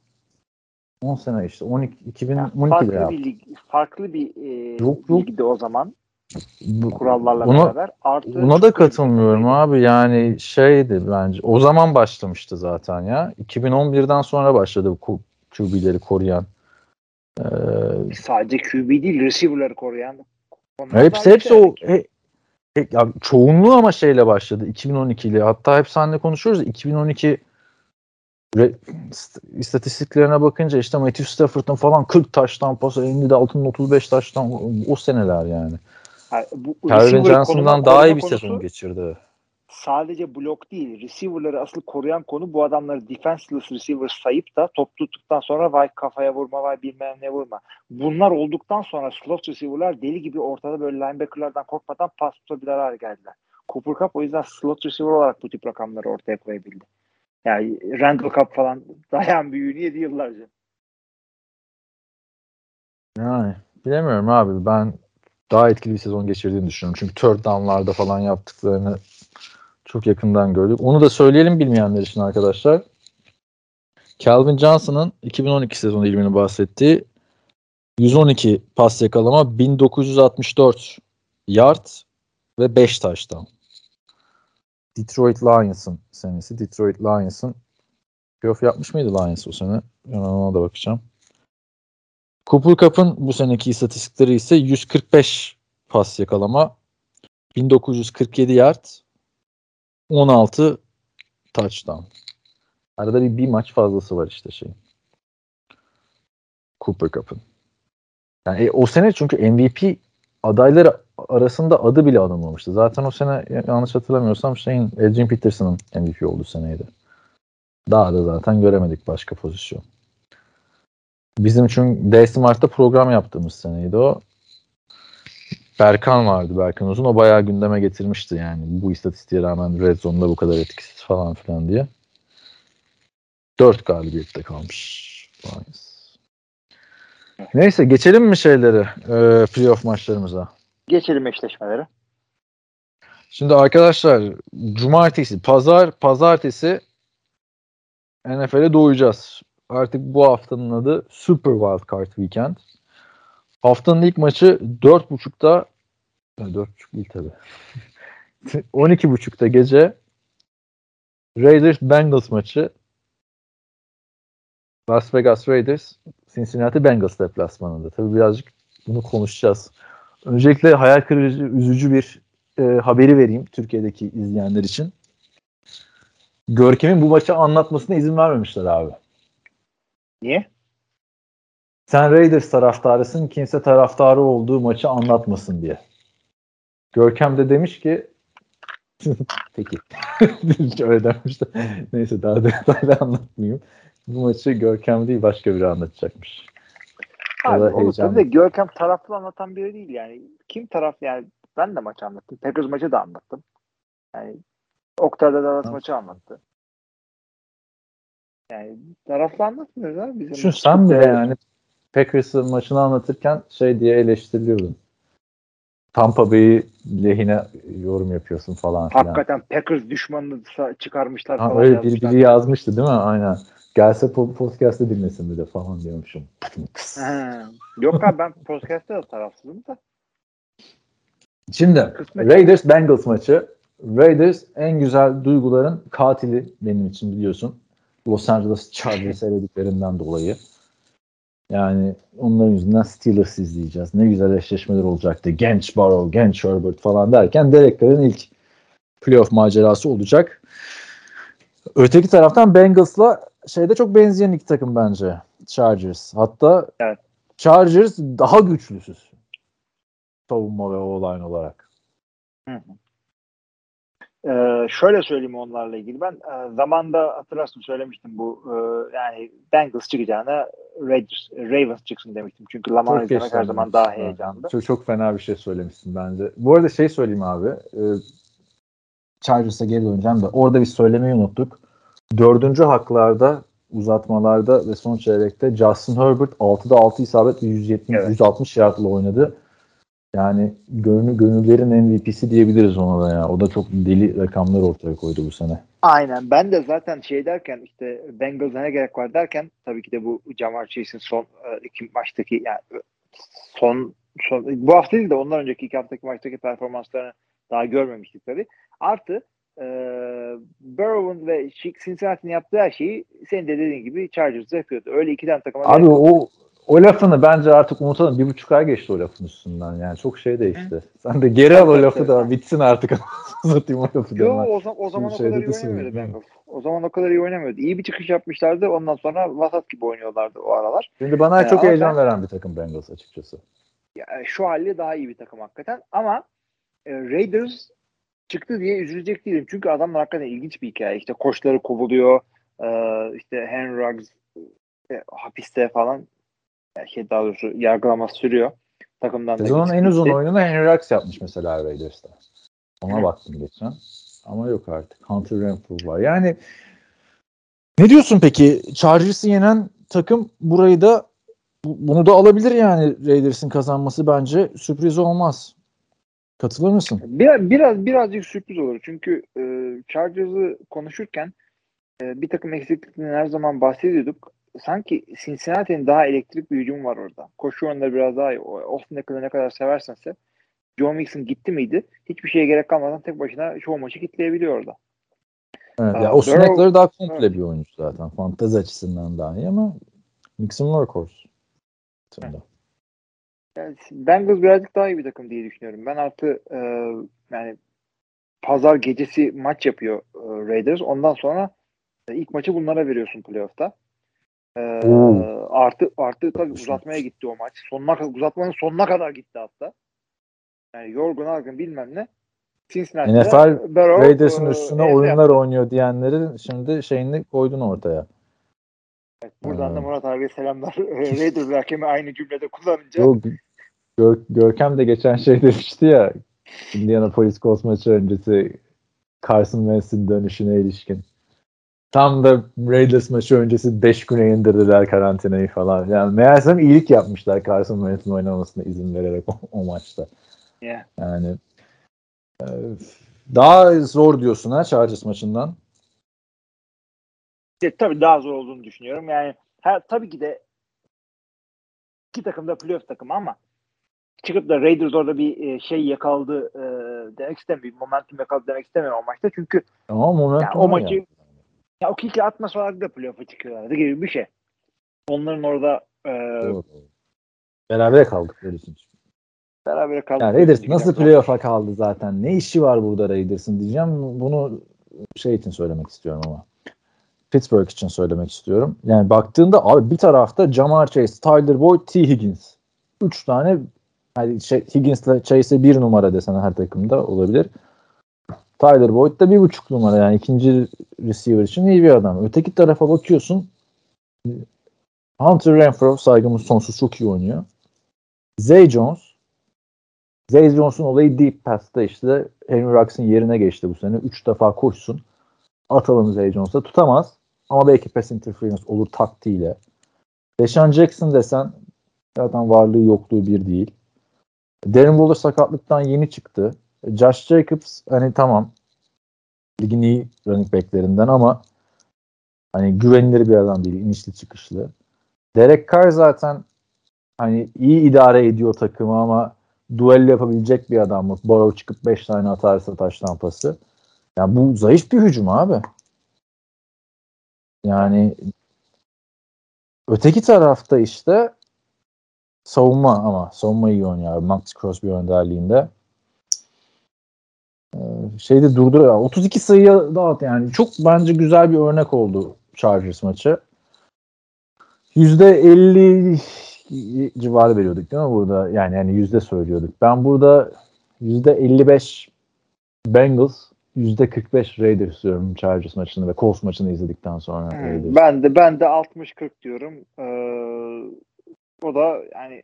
10 sene işte. 12 Yani 2012'de farklı bir lig, farklı bir e, Yok, yok. ligdi o zaman Bu- kurallarla Buna- beraber. Artı Buna da katılmıyorum abi. Yani şeydi bence. O zaman başlamıştı zaten ya. 2011'den sonra başladı bu QB'leri koruyan. Ee, Sadece QB değil, receiver'ları koruyan. Onlar hepsi hepsi o he, he- ya çoğunluğu ama şeyle başladı. 2012 ile. Hatta hep seninle konuşuyoruz. 2012 re- st- istatistiklerine bakınca işte Matthew Stafford'ın falan 40 taştan pas, Andy Dalton'un 35 taştan o seneler yani. Yani bu Calvin Johnson'dan daha iyi bir sezon geçirdi. Sadece blok değil, receiver'ları asıl koruyan konu bu adamları defenseless receiver sayıp da top tuttuktan sonra vay kafaya vurma, vay bilmem ne vurma. Bunlar olduktan sonra slot receiver'lar deli gibi ortada böyle linebacker'lardan korkmadan pas tutabilir hale geldiler. Cooper Cup o yüzden slot receiver olarak bu tip rakamları ortaya koyabildi. Yani Randall Cup falan dayan büyüğünü yedi yıllarca. Yani bilemiyorum abi. Ben daha etkili bir sezon geçirdiğini düşünüyorum. Çünkü third down'larda falan yaptıklarını çok yakından gördük. Onu da söyleyelim bilmeyenler için arkadaşlar. Calvin Johnson'ın 2012 sezonu ilmini bahsettiği 112 pas yakalama, 1964 yard ve 5 taştan. Detroit Lions'ın senesi. Detroit Lions'ın playoff yapmış mıydı Lions o sene? Ben ona da bakacağım. Cooper Cup'ın bu seneki istatistikleri ise 145 pas yakalama, 1947 yard, 16 touchdown. Arada bir, bir maç fazlası var işte şey. Cooper Cup'ın. Yani e, o sene çünkü MVP adayları arasında adı bile anılmamıştı. Zaten o sene yanlış hatırlamıyorsam şeyin Adrian Peterson'ın MVP olduğu seneydi. Daha da zaten göremedik başka pozisyon. Bizim çünkü D Smart'ta program yaptığımız seneydi o. Berkan vardı Berkan Uzun. O bayağı gündeme getirmişti yani. Bu istatistiğe rağmen Red Zone'da bu kadar etkisiz falan filan diye. Dört galibiyette kalmış. Neyse geçelim mi şeyleri e, playoff maçlarımıza? Geçelim eşleşmelere. Şimdi arkadaşlar cumartesi, pazar, pazartesi NFL'e doğacağız. Artık bu haftanın adı Super Wild Card Weekend. Haftanın ilk maçı 4.30'da 4.30 değil tabi. 12.30'da gece Raiders Bengals maçı Las Vegas Raiders Cincinnati Bengals deplasmanında. Tabi birazcık bunu konuşacağız. Öncelikle hayal kırıcı, üzücü bir e, haberi vereyim Türkiye'deki izleyenler için. Görkem'in bu maçı anlatmasına izin vermemişler abi. Niye? Sen Raiders taraftarısın, kimse taraftarı olduğu maçı anlatmasın diye. Görkem de demiş ki peki. Öyle demiş de. Neyse daha detaylı anlatmayayım. Bu maçı Görkem değil başka biri anlatacakmış. Abi, da olur tabii de Görkem taraflı anlatan biri değil yani. Kim taraf yani ben de maçı anlattım. Packers maçı da anlattım. Yani Oktay'da Dallas Ha. maçı anlattı. Yani taraflı anlatmıyoruz abi. Bizim Şu sen bile yani Packers'ın maçını anlatırken şey diye eleştiriyordun. Tampa Bay'i lehine yorum yapıyorsun falan filan. Hakikaten Packers düşmanını çıkarmışlar Ha, falan öyle yazmışlar. biri, biri yazmıştı değil mi? Aynen. Gelse po- podcast'ı dinlesin bir de falan diyormuşum. He. Yok abi ben podcast'ta da tarafsızım da. Şimdi Kısmet. Raiders Bengals maçı. Raiders en güzel duyguların katili benim için biliyorsun. Los Angeles Chargers sevdiklerinden dolayı. Yani onların yüzünden Steelers izleyeceğiz. Ne güzel eşleşmeler olacaktı. Genç Barrow, genç Herbert falan derken Derek Carr'ın ilk playoff macerası olacak. Öteki taraftan Bengals'la şeyde çok benzeyen iki takım bence. Chargers. Hatta Evet. Chargers daha güçlüsüz. Savunma ve o-line olarak. Ee, şöyle söyleyeyim onlarla ilgili. Ben e, zamanda hatırlarsın söylemiştim bu e, yani Bengals çıkacağına Raiders, Ravens çıksın demiştim. Çünkü Lamar izlemek her zaman daha Ha, heyecanlı. Çok, çok fena bir şey söylemişsin bence. Bu arada şey söyleyeyim abi. E, Chargers'a geri döneceğim de orada biz söylemeyi unuttuk. Dördüncü haklarda uzatmalarda ve son çeyrekte Justin Herbert 6'da 6 isabet ve 170, Evet. 160 yardla oynadı. Yani gönül, gönüllerin MVP'si diyebiliriz ona da ya. O da çok deli rakamlar ortaya koydu bu sene. Aynen. Ben de zaten şey derken işte Bengals'a ne gerek var derken tabii ki de bu Jamar Chase'in son e, iki maçtaki yani son, son bu hafta değil de ondan önceki iki haftaki maçtaki performanslarını daha görmemiştik tabii. Artı e, Burrow'un ve Cincinnati'nin yaptığı her şeyi senin de dediğin gibi Chargers yapıyordu. Öyle iki tane takıma Abi o o lafını bence artık unutalım. Bir buçuk ay geçti o lafın üstünden. Yani çok şey değişti. Sen de geri al o lafı da bitsin artık. Satayım o lafı Yo, o, zaman, o zaman o kadar iyi oynamıyordu? Bengals. O zaman o kadar iyi oynamıyordu. İyi bir çıkış yapmışlardı. Ondan sonra vasat gibi oynuyorlardı o aralar. Şimdi bana Ee, çok heyecan ben- veren bir takım Bengals açıkçası. Ya, e, şu hali daha iyi bir takım hakikaten. Ama e, Raiders çıktı diye üzülecek değilim. Çünkü adamlar hakikaten ilginç bir hikaye. İşte koçları kovuluyor. E, işte Henry Ruggs e, hapiste falan yani şey daha doğrusu yargılaması sürüyor. Takımdan da Sezonun en uzun oyununu Henry Ruggs yapmış mesela Raiders'ta. Ona Hı. baktım geçen. Ama yok artık. Hunter Renfrew var. Yani ne diyorsun peki? Chargers'ı yenen takım burayı da bu- bunu da alabilir yani Raiders'ın kazanması bence sürpriz olmaz. Katılır mısın? Biraz, biraz birazcık sürpriz olur. Çünkü e, Chargers'ı konuşurken e, bir takım eksiklikten her zaman bahsediyorduk. Sanki Cincinnati'nin daha elektrik bir hücum var orada. Koşu oyunları biraz daha iyi. Austin Eckler'ı ne kadar seversense Joe Mixon gitti miydi? Hiçbir şeye gerek kalmadan tek başına çoğu maçı kitleyebiliyor orada. Evet. Aa, Ya, o Burrow- Snack'ları daha komple bir oyuncu zaten. Fantezi açısından daha iyi ama Mixon workhorse. Aslında. Yani Bengals birazcık daha iyi bir takım diye düşünüyorum. Ben artı e, yani pazar gecesi maç yapıyor e, Raiders. Ondan sonra e, ilk maçı bunlara veriyorsun playoff'ta. E, Oo. artı artı tabii uzatmaya gitti o maç. Sonuna uzatmanın sonuna kadar gitti hatta. Yani yorgun argın bilmem ne. Cincinnati'de NFL Raiders'ın e, üstüne oyunlar yaptı. oynuyor diyenlerin şimdi şeyini koydun ortaya. Evet, buradan da Hmm. Murat abiye selamlar. Raiders hakemi aynı cümlede kullanınca Yok, Gör, Görkem de geçen şey demişti ya Indianapolis Colts maçı öncesi Carson Wentz'in dönüşüne ilişkin. Tam da Raiders maçı öncesi 5 güne indirdiler karantinayı falan. Yani meğersem iyilik yapmışlar Carson Wentz'in oynamasına izin vererek o, o maçta. Yeah. Yani e, daha zor diyorsun ha Chargers maçından. İşte, tabii daha zor olduğunu düşünüyorum. Yani her, tabii ki de iki takım da playoff takımı ama çıkıp da Raiders orada bir e, şey yakaladı e, demek istemiyorum. Momentum yakaladı demek istemiyorum o maçta. Çünkü Ama momentum yani o maçı yani. Ya o kickle atması olarak da playoff'a çıkıyorlardı gibi bir şey. Onların orada e, Doğru, doğru. Berabere kaldık öyle için. beraber kaldı. Yani Raiders nasıl playoff'a kaldı zaten? Ne işi var burada Raiders'ın diyeceğim. Bunu şey için söylemek istiyorum ama. Pittsburgh için söylemek istiyorum. Yani baktığında abi bir tarafta Jamar Chase, Tyler Boyd, T. Higgins. Üç tane hani şey, Higgins'le Chase'e bir numara desen her takımda olabilir. Tyler Boyd da bir buçuk numara yani ikinci receiver için iyi bir adam. Öteki tarafa bakıyorsun Hunter Renfro saygımız sonsuz çok iyi oynuyor. Zay Jones Zay Jones'un olayı deep pass'ta işte Henry Ruggs'ın yerine geçti bu sene. Üç defa koşsun. Atalım Zay Jones'a. Tutamaz. Ama belki pass interference olur taktiğiyle. Deshaun Jackson desen zaten varlığı yokluğu bir değil. Darren Waller sakatlıktan yeni çıktı. Josh Jacobs hani tamam ligin iyi running backlerinden ama hani güvenilir bir adam değil. inişli çıkışlı. Derek Carr zaten hani iyi idare ediyor takımı ama duello yapabilecek bir adam mı? Burrow çıkıp 5 tane atarsa taş tampası. Yani bu zayıf bir hücum abi. Yani öteki tarafta işte savunma ama savunma iyi oynuyor. Max Crosby önderliğinde. Ee, şeyde durduruyor. 32 sayıya dağıt yani. Çok bence güzel bir örnek oldu Chargers maçı. %50 civarı veriyorduk değil mi burada? Yani yani yüzde söylüyorduk. Ben burada yüzde 55 Bengals, yüzde 45 Raiders diyorum Chargers maçını ve Colts maçını izledikten sonra. Hmm, Raiders. ben de ben de 60-40 diyorum. Ee, o da yani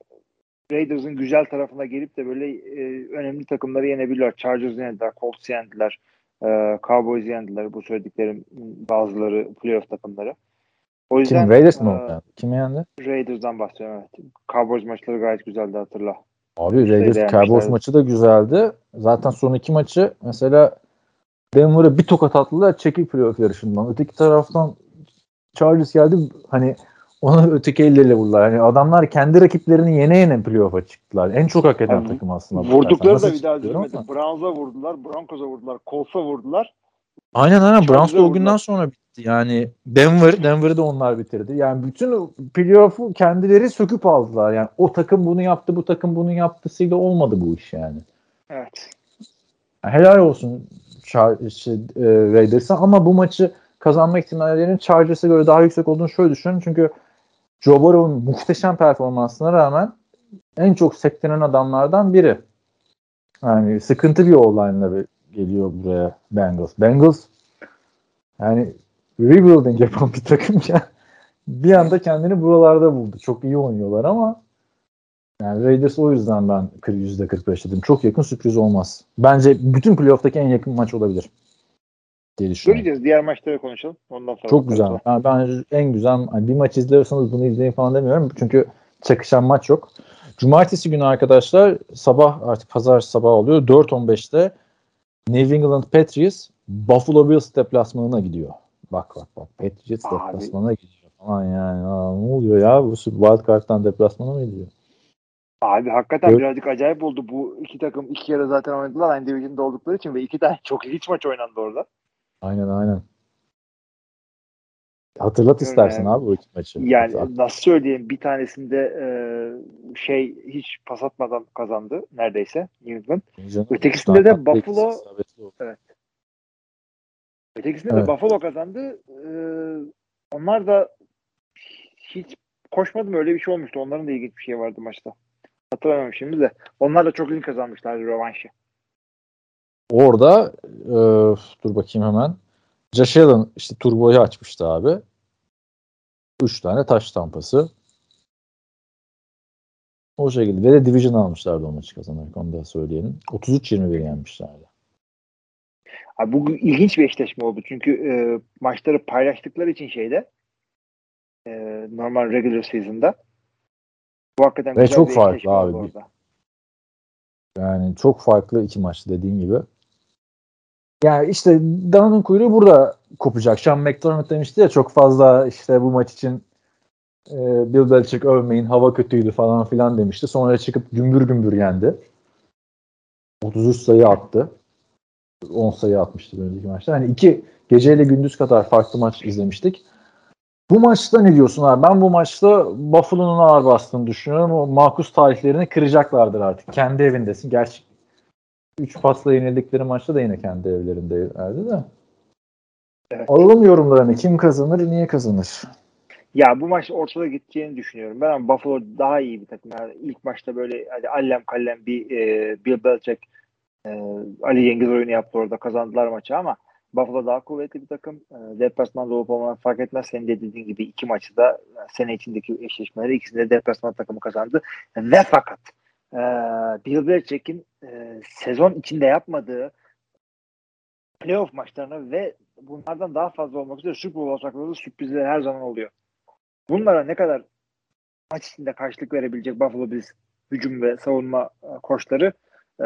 Raiders'ın güzel tarafına gelip de böyle e, önemli takımları yenebilirler. Chargers yendiler, Colts yendiler, e, Cowboys yendiler. Bu söylediklerim bazıları playoff takımları. O yüzden Kim Raiders mi e? Kim yendi? Raiders'dan bahsediyorum evet. Cowboys maçları gayet güzeldi hatırla. Abi Raiders. Cowboys maçı da güzeldi. Zaten son iki maçı mesela Denver'a bir tokat attılar çekil playoff yarışından. Öteki taraftan Chargers geldi hani onu öteki elleriyle vurdular. Yani adamlar kendi rakiplerini yene yene playoff'a çıktılar. En çok hak eden Abi, takım aslında. Vurdukları da bir daha ama. Browns'a vurdular, Broncos'a vurdular, Colts'a vurdular. Aynen aynen. Browns o günden sonra bitti. Yani Denver, Denver'ı da onlar bitirdi. Yani bütün playoff'u kendileri söküp aldılar. Yani o takım bunu yaptı, bu takım bunu yaptısıyla olmadı bu iş yani. Evet. Yani helal olsun Char- şey, e, Raiders'a ama bu maçı kazanma ihtimallerinin Chargers'a göre daha yüksek olduğunu şöyle düşünün. Çünkü Joe muhteşem performansına rağmen en çok sektenen adamlardan biri. Yani sıkıntı bir bir- geliyor buraya Bengals. Bengals yani rebuilding yapan bir takım ya. Bir anda kendini buralarda buldu. Çok iyi oynuyorlar ama yani Raiders o yüzden ben %45 dedim. Çok yakın sürpriz olmaz. Bence bütün playoff'taki en yakın maç olabilir. Diye düşünüyorum. Göreceğiz. Diğer maçları konuşalım. Ondan sonra Çok güzel. Yani ben en güzel hani bir maç izliyorsanız bunu izleyin falan demiyorum. Çünkü çakışan maç yok. Cumartesi günü arkadaşlar sabah artık pazar sabah oluyor. 4.15'te New England Patriots Buffalo Bills deplasmanına gidiyor. Bak bak bak Patriots Abi. deplasmana gidiyor falan yani. Aa, ne oluyor ya? Bu Wild Card'dan deplasmana mı gidiyor? Abi hakikaten Evet. birazcık acayip oldu. Bu iki takım iki kere zaten oynadılar aynı division'da oldukları için ve iki tane çok ilginç maç oynandı orada. Aynen aynen. Hatırlat istersen Yani- abi bu iki maçı. Yani Hat- nasıl söyleyeyim bir tanesinde e, şey hiç pas atmadan kazandı neredeyse New England. Canım, Ötekisinde de zaten Buffalo- oldu. Ötekisinde Evet. de Buffalo kazandı. E, onlar da hiç koşmadım öyle bir şey olmuştu. Onların da ilginç bir şey vardı maçta. Hatırlamıyorum şimdi de. Onlar da çok iyi kazanmışlardı rövanşı. Orada e, dur bakayım hemen. Josh Allen işte turboyu açmıştı abi. Üç tane taş tampası. O şekilde. Ve de division almışlardı o maçı kazanarak. Onu da söyleyelim. 33-21 yenmişlerdi. Abi bu ilginç bir eşleşme oldu. Çünkü e, maçları paylaştıkları için şeyde e, normal regular season'da bu hakikaten Ve çok farklı abi. orada. Yani çok farklı iki maç dediğin gibi. Yani işte Dana'nın kuyruğu burada kopacak. Sean McDermott demişti ya çok fazla işte bu maç için e, Bill Belichick övmeyin hava kötüydü falan filan demişti. Sonra çıkıp gümbür gümbür yendi. 33 sayı attı. 10 sayı atmıştı önceki maçta. Hani iki geceyle gündüz kadar farklı maç izlemiştik. Bu maçta ne diyorsun abi? Ben bu maçta Buffalo'nun ağır bastığını düşünüyorum. O makus tarihlerini kıracaklardır artık. Kendi evindesin. Gerçi 3 pasla yenildikleri maçta da yine kendi evlerindeydi de. Evet. Alalım yorumlarını. Kim kazanır, niye kazanır? Ya bu maç ortada gideceğini düşünüyorum. Ben ama Buffalo daha iyi bir takım. Yani ilk maçta böyle hadi allem kallem bir e, Bill Belichick e, Ali Cengiz oyunu yaptı orada kazandılar maçı ama Buffalo daha kuvvetli bir takım. E, deplasmanda olup olmadan fark etmez. Senin de dediğin gibi iki maçı da sene içindeki eşleşmeleri ikisinde deplasman takımı kazandı. Ve fakat e, Bill Belichick'in e, sezon içinde yapmadığı playoff maçlarına ve bunlardan daha fazla olmak üzere Super Bowl sakladığı sürprizler her zaman oluyor. Bunlara ne kadar maç içinde karşılık verebilecek Buffalo Bills hücum ve savunma e, koçları e,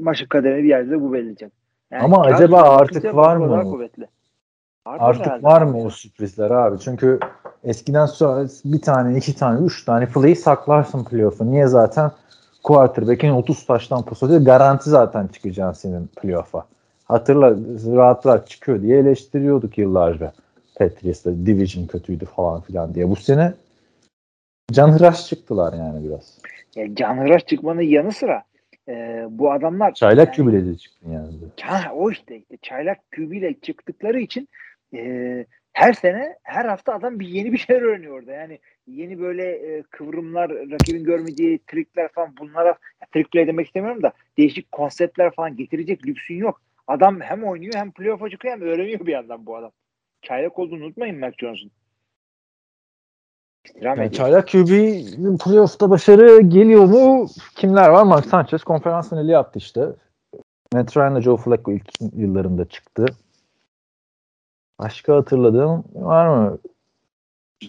maçın kaderini bir yerde bu belirleyecek. Yani Ama acaba artık var mı? kuvvetli. Vardır Artık herhalde var mı o sürprizler abi? Çünkü eskiden sonra bir tane, iki tane, üç tane play'i saklarsın playoff'a. Niye zaten quarterback'in 30 taştan pas atıyor. Garanti zaten çıkacaksın senin playoff'a. Hatırla rahat rahat çıkıyor diye eleştiriyorduk yıllarca. Patriots'ta division kötüydü falan filan diye. Bu sene canhıraş çıktılar yani biraz. Ya canhıraş çıkmanın yanı sıra e, bu adamlar Çaylak yani- kübüleci çıktın yani. Ha, o işte, işte çaylak kübüyle çıktıkları için e, her sene her hafta adam bir yeni bir şeyler öğreniyor orada. Yani yeni böyle e, kıvrımlar, rakibin görmediği trikler falan bunlara ya, trick play demek istemiyorum da değişik konseptler falan getirecek lüksün yok. Adam hem oynuyor hem playoff'a çıkıyor hem öğreniyor bir yandan bu adam. Çaylak olduğunu unutmayın Mac Jones'un. İstirham Yani. Çaylak QB playoff'ta başarı geliyor mu? Kimler var? Mark Sanchez konferans finali yaptı işte. Matt Ryan'la Joe Flacco ilk yıllarında çıktı. Başka hatırladığım var mı?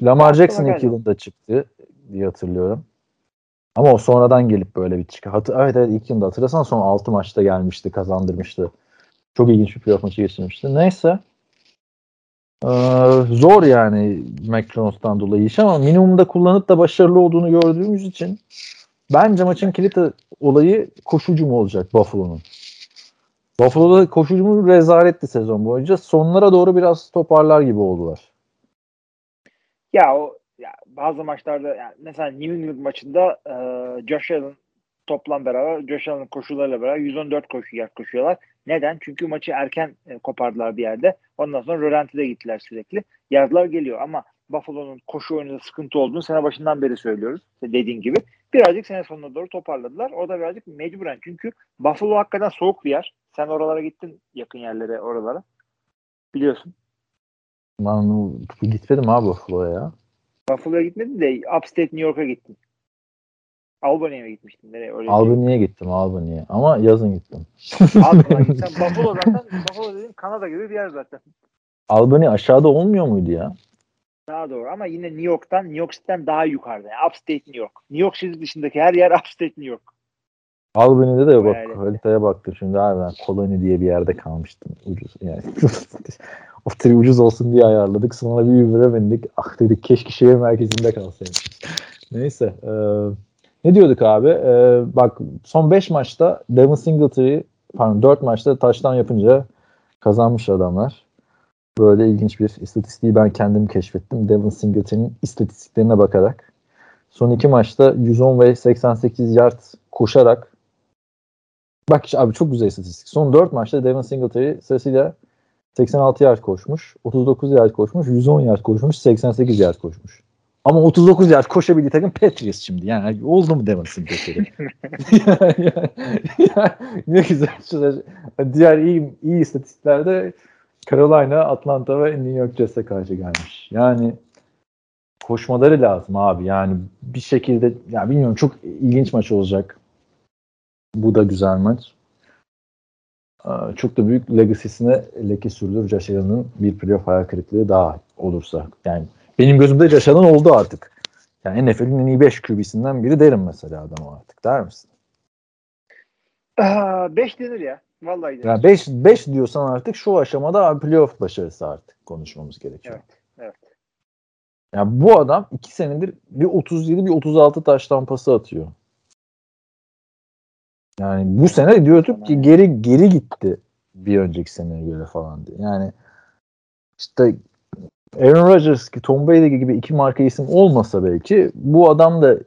Lamar Jackson ilk yılında çıktı diye hatırlıyorum. Ama o sonradan gelip böyle bir çıkı. Hatır, evet evet ilk yılında hatırlasan son 6 maçta gelmişti, kazandırmıştı. Çok ilginç bir playoff maçı geçirmişti. Neyse. Ee, zor yani McDonald's'tan dolayı iş ama minimumda kullanıp da başarılı olduğunu gördüğümüz için bence maçın kilit olayı koşucu mu olacak Buffalo'nun? Buffalo'da koşucu mu rezaletti sezon boyunca. Sonlara doğru biraz toparlar gibi oldular. Ya o ya bazı maçlarda yani mesela New England maçında e, Josh Allen toplam beraber Josh Allen'ın koşularıyla beraber 114 koşu yer koşuyorlar. Neden? Çünkü maçı erken e, kopardılar bir yerde. Ondan sonra rölantide gittiler sürekli. Yardılar geliyor ama Buffalo'nun koşu oyununda sıkıntı olduğunu sene başından beri söylüyoruz. Dediğin gibi. Birazcık sene sonuna doğru toparladılar. O da birazcık mecburen. Çünkü Buffalo hakikaten soğuk bir yer. Sen oralara gittin yakın yerlere oralara. Biliyorsun. Ben gitmedim abi Buffalo'ya ya. Buffalo'ya gitmedin de Upstate New York'a gittin. Albany'ye mi gitmiştin? Nereye? Öyle Albany'ye gittim Albany'ye. Ama yazın gittim. Albany'ye gittin. Buffalo zaten Buffalo dediğin Kanada gibi bir yer zaten. Albany aşağıda olmuyor muydu ya? Daha doğru ama yine New York'tan New York City'den daha yukarıda. Yani Upstate New York. New York City dışındaki her yer Upstate New York. Albany'de de bak Yani. haritaya baktım şimdi abi ben koloni diye bir yerde kalmıştım ucuz yani. Oteli ucuz olsun diye ayarladık sonra bir Uber'e bindik. Ah dedik keşke şehir merkezinde kalsaymışız. Neyse. e, ne diyorduk abi? E, bak son 5 maçta Devin Singletary pardon 4 maçta taştan yapınca kazanmış adamlar. Böyle ilginç bir istatistiği ben kendim keşfettim. Devin Singletary'nin istatistiklerine bakarak. Son iki maçta 110 ve 88 yard koşarak Bak işte abi çok güzel istatistik. Son 4 maçta Devin Singletary sırasıyla 86 yard koşmuş, 39 yard koşmuş, 110 yard koşmuş, 88 yard koşmuş. Ama 39 yard koşabildiği takım Patriots şimdi. Yani oldu mu Devin Singletary? yani, yani, ne güzel. Diğer iyi, iyi istatistiklerde Carolina, Atlanta ve New York Jets'e karşı gelmiş. Yani koşmaları lazım abi. Yani bir şekilde ya bilmiyorum çok ilginç maç olacak. Bu da güzel maç. Aa, Çok da büyük legacy'sine leke sürdür Josh Allen'ın bir playoff hayal kırıklığı daha olursa. Yani benim gözümde Allen oldu artık. Yani NFL'in en iyi 5 QB'sinden biri derim mesela adam artık der misin? 5 denir ya. Vallahi denir. Yani 5 5 diyorsan artık şu aşamada playoff başarısı artık konuşmamız gerekiyor. Evet, evet. Yani bu adam 2 senedir bir 37 bir 36 taş tampası atıyor. Yani bu sene diyorduk ki geri geri gitti bir önceki seneye göre falan diye. Yani işte Aaron Rodgers ki Tom Brady gibi iki marka isim olmasa belki bu adam da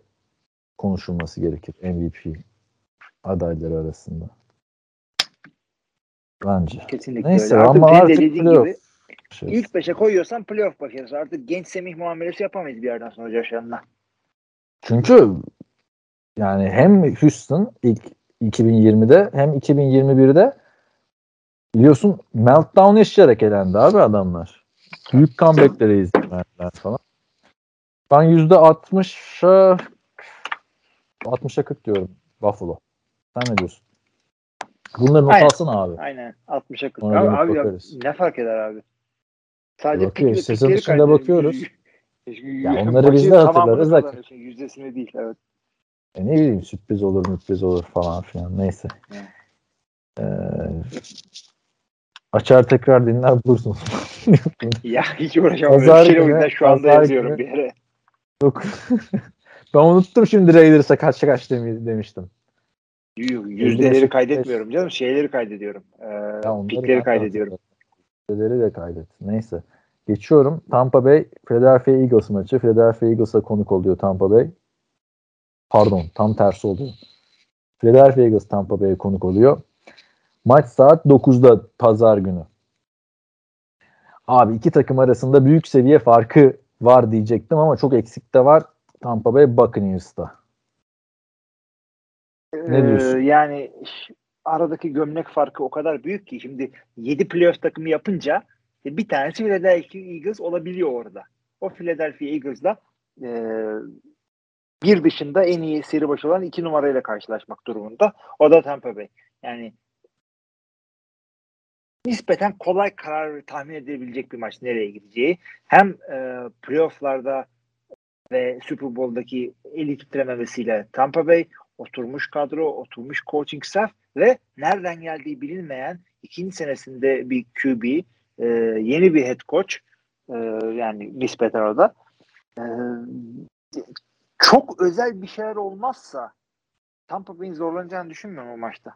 konuşulması gerekir MVP adayları arasında. Bence. Kesinlikle Neyse öyle. Artık ama artık dediğin gibi Şey. ilk 5'e koyuyorsan playoff başarısı. Artık genç Semih muamelesi yapamayız bir yerden sonra Josh. Çünkü yani hem Houston ilk 2020'de hem 2021'de biliyorsun meltdown yaşayarak elendi abi adamlar. Büyük comeback'lere izin verdiler falan. Ben %60'a 60'a 40 diyorum Buffalo. Sen ne diyorsun? Bunları not alsana abi. Aynen 60'a 40. Ona Abi, abi ya, ne fark eder abi? Sadece Bakıyoruz. pik ve Sezon pikleri içinde bakıyoruz. Ya onları biz de hatırlarız da- Yüzdesini değil. Evet. E ne bileyim sürpriz olur sürpriz olur falan filan neyse. Ee, açar tekrar dinler bulursun. Ya hiç uğraşamam. Pazar Pazar şey günü- şu anda yazıyorum günü- bir yere. Yok. ben unuttum şimdi Raiders'a kaç kaç demi- demiştim. Yüzdeleri kaydetmiyorum canım. Şeyleri kaydediyorum. Ee, pikleri kaydediyorum. Yüzdeleri de kaydet. Neyse. Geçiyorum. Tampa Bay Philadelphia Eagles maçı. Philadelphia Eagles'a konuk oluyor Tampa Bay. Pardon tam tersi oluyor. Philadelphia Eagles Tampa Bay'e konuk oluyor. Maç saat 9'da pazar günü. Abi iki takım arasında büyük seviye farkı var diyecektim ama çok eksik de var. Tampa Bay Buccaneers'ta. Ne diyorsun? Ee, yani aradaki gömlek farkı o kadar büyük ki şimdi 7 playoff takımı yapınca e, bir tanesi Philadelphia Eagles olabiliyor orada. O Philadelphia Eagles'la e, bir dışında en iyi seri başı olan iki numarayla karşılaşmak durumunda. O da Tampa Bay. Yani nispeten kolay karar tahmin edilebilecek bir maç nereye gideceği. Hem e, playofflarda ve Super Bowl'daki eli titrememesiyle Tampa Bay oturmuş kadro, oturmuş coaching staff ve nereden geldiği bilinmeyen ikinci senesinde bir QB, e, yeni bir head coach e, yani nispeten orada. E, çok özel bir şeyler olmazsa Tampa Bay'in zorlanacağını düşünmüyorum o maçta.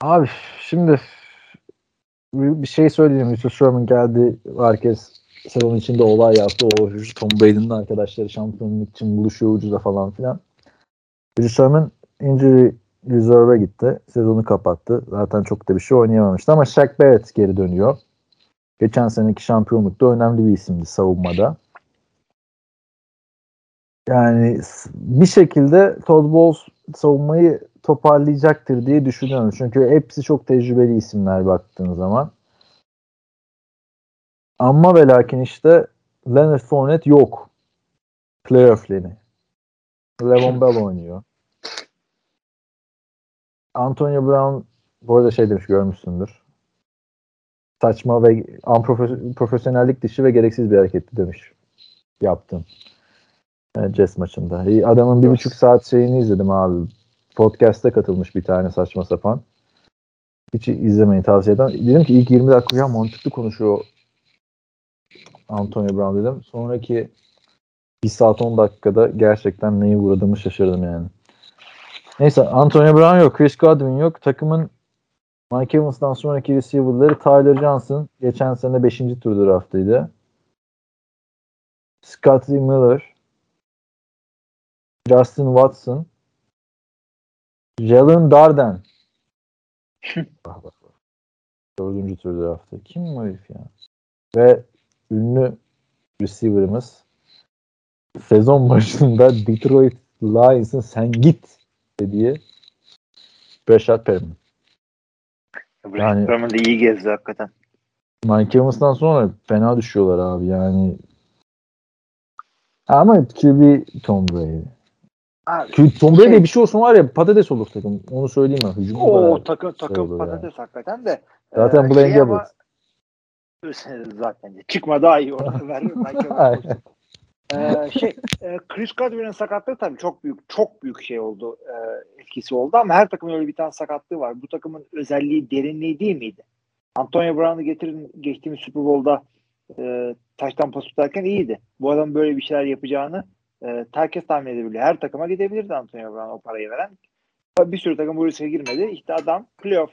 Abi şimdi bir şey söyleyeyim. Yusuf Sherman geldi. Herkes sezon içinde olay yaptı. O Tom Brady'nin arkadaşları şampiyonluk için buluşuyor ucuza falan filan. Yusuf Sherman injury reserve'e gitti. Sezonu kapattı. Zaten çok da bir şey oynayamamıştı ama Shaq Barrett geri dönüyor. Geçen seneki şampiyonlukta önemli bir isimdi savunmada. Yani bir şekilde Todd Bowles savunmayı toparlayacaktır diye düşünüyorum. Çünkü hepsi çok tecrübeli isimler baktığın zaman. Ama ve lakin işte Leonard Fournette yok. Playoff Lenny. Levon Bell oynuyor. Antonio Brown bu arada şey demiş görmüşsündür. Saçma ve unprofes- profesyonellik dışı ve gereksiz bir hareketti demiş. Yaptım. Evet, Jazz maçında. Adamın bir buçuk saat şeyini izledim abi. Podcast'te katılmış bir tane saçma sapan. Hiç izlemeyin tavsiye ederim. Dedim ki ilk 20 dakika ya mantıklı konuşuyor Antonio Brown dedim. Sonraki 1 saat 10 dakikada gerçekten neyi uğradığımı şaşırdım yani. Neyse Antonio Brown yok. Chris Godwin yok. Takımın Mike Evans'dan sonraki receiver'ları Tyler Johnson. Geçen sene 5. tur draftıydı. Scotty Miller. Justin Watson. Jalen Darden. bak bak bak. Dördüncü tur draftı. Kim bu herif ya? Ve ünlü receiver'ımız sezon başında Detroit Lions'ın sen git dediği Brashad Perriman. Yani- Yani, da iyi gezdi hakikaten. Mike Evans'tan sonra fena düşüyorlar abi yani Ama QB Tom Brady. Abi, Tom Brady Şey- bir şey olsun var ya patates olur takım. Onu söyleyeyim ben. Hücum o takım takım olur patates hakikaten de. Zaten Ee, Blaine şey ama- Gabbert. zaten çıkma daha iyi orada ver. Ee, şey e, Chris Godwin'in sakatlığı tabii çok büyük çok büyük şey oldu e, etkisi oldu ama her takımın öyle bir tane sakatlığı var. Bu takımın özelliği derinliği değil miydi? Antonio Brown'u getirin geçtiğimiz Super Bowl'da e, taştan pas tutarken iyiydi. Bu adam böyle bir şeyler yapacağını e, herkes tahmin edebiliyor. Her takıma gidebilirdi Antonio Brown o parayı veren. Bir sürü takım bu riske girmedi. İşte adam playoff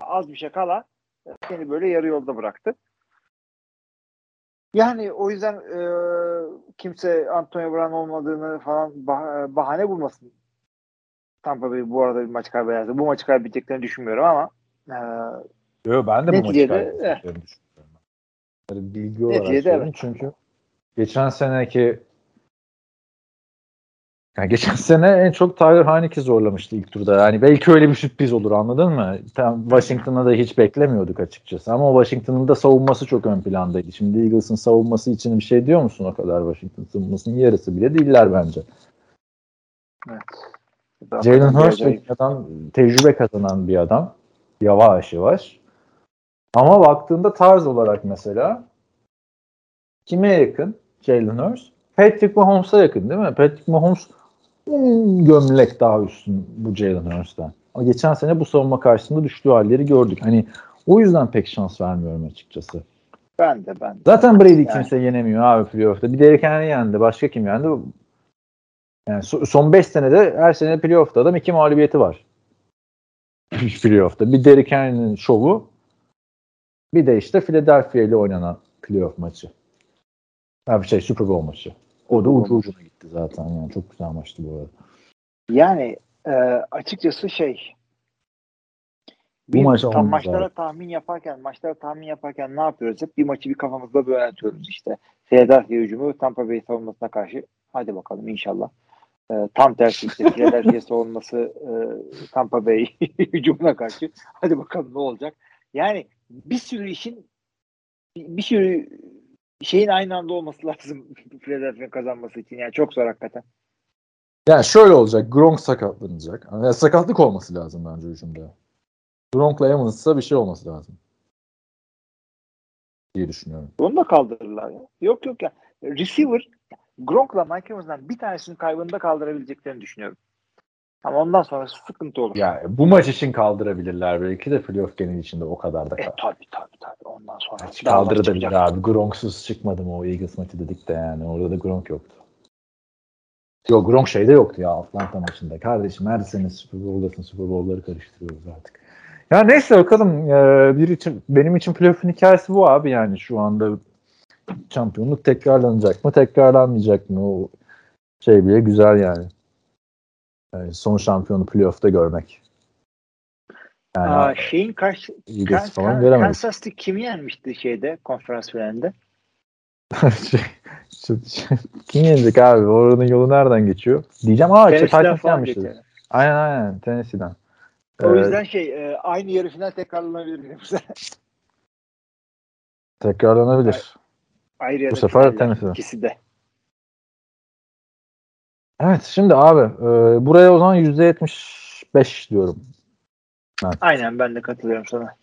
az bir şey kala e, seni böyle yarı yolda bıraktı. Yani o yüzden e, kimse Antonio Brown olmadığını falan bah- bahane bulmasın. Tampa Bay bu arada bir maç kaybederse. Bu maçı kaybedeceklerini düşünmüyorum ama e, Yo, ben de bu maçı kaybedeceklerini düşünüyorum. Böyle bilgi olarak Neticede evet. Çünkü geçen seneki yani geçen sene en çok Tyler Heineke zorlamıştı ilk turda. Yani belki öyle bir sürpriz olur anladın mı? Tam Washington'a da hiç beklemiyorduk açıkçası. Ama o Washington'ın da savunması çok ön plandaydı. Şimdi Eagles'ın savunması için bir şey diyor musun o kadar Washington savunmasının yarısı bile değiller bence. evet. Jalen Hurst adam, tecrübe kazanan bir adam. Yavaş yavaş. Ama baktığında tarz olarak mesela kime yakın Jalen Hurst? Patrick Mahomes'a yakın değil mi? Patrick Mahomes gömlek daha üstün bu Jalen. Ama geçen sene bu savunma karşısında düştüğü halleri gördük. Hani o yüzden pek şans vermiyorum açıkçası. Ben de ben de. Zaten Brady Yani. kimse yenemiyor abi playoff'ta. Bir Derrick Henry yendi. Başka kim yendi? Yani so- son 5 senede her sene playoff'ta adam iki mağlubiyeti var. playoff'ta. Bir Derrick Henry'nin şovu bir de işte Philadelphia ile oynanan playoff maçı. Abi şey Super Bowl maçı. O da ucu ucuna gitti zaten. Yani çok güzel maçtı bu arada. Yani e, açıkçası şey Bu bir maç tam maçlara abi. tahmin yaparken maçlara tahmin yaparken ne yapıyoruz hep bir maçı bir kafamızda böyle yönetiyoruz işte. Philadelphia hücumu Tampa Bay savunmasına karşı hadi bakalım inşallah. E, tam tersi işte Philadelphia savunması e, Tampa Bay hücumuna karşı hadi bakalım ne olacak. Yani bir sürü işin bir sürü şeyin aynı anda olması lazım Philadelphia'nın kazanması için. Yani çok zor hakikaten. Yani şöyle olacak. Gronk sakatlanacak. Yani sakatlık olması lazım bence hücumda. Gronk'la Evans'sa bir şey olması lazım. diye düşünüyorum. Onu da kaldırırlar ya. Yok yok ya. Receiver Gronk'la Mike Evans'dan bir tanesinin kaybını da kaldırabileceklerini düşünüyorum. Ama ondan sonrası sıkıntı olur. Ya bu maç için kaldırabilirler belki de playoff genel içinde o kadar da E kal- tabi tabi tabi. Ondan sonra maç kaldırabilir abi. Gronksuz çıkmadı mı o Eagles maçı dedik de yani. Orada da Gronk yoktu. Yok Gronk şeyde yoktu ya Atlanta maçında. Kardeşim her sene Super Bowl'dasın. Super Bowl'ları karıştırıyoruz artık. Ya neyse bakalım. Ee, bir için, benim için playoff'un hikayesi bu abi yani şu anda şampiyonluk tekrarlanacak mı tekrarlanmayacak mı o şey bile güzel yani. Yani son şampiyonu playoff'ta görmek. Yani Aa, şeyin karşı Eagles falan Kan-. Kansas City kimi yenmişti şeyde konferans finalinde? Şey, Kim yenecek abi? Oranın yolu nereden geçiyor? Diyeceğim aa işte Tennessee'den Titans falan yenmişti. geçer. Aynen aynen Tennessee'den. O Ee, yüzden şey e, aynı yarı final tekrarlanabilir tekrarlanabilir. Ayrı yarı sefer finaller, Tennessee. İkisi de. Evet şimdi abi e, buraya o zaman %75 diyorum. Aynen ben de katılıyorum sana.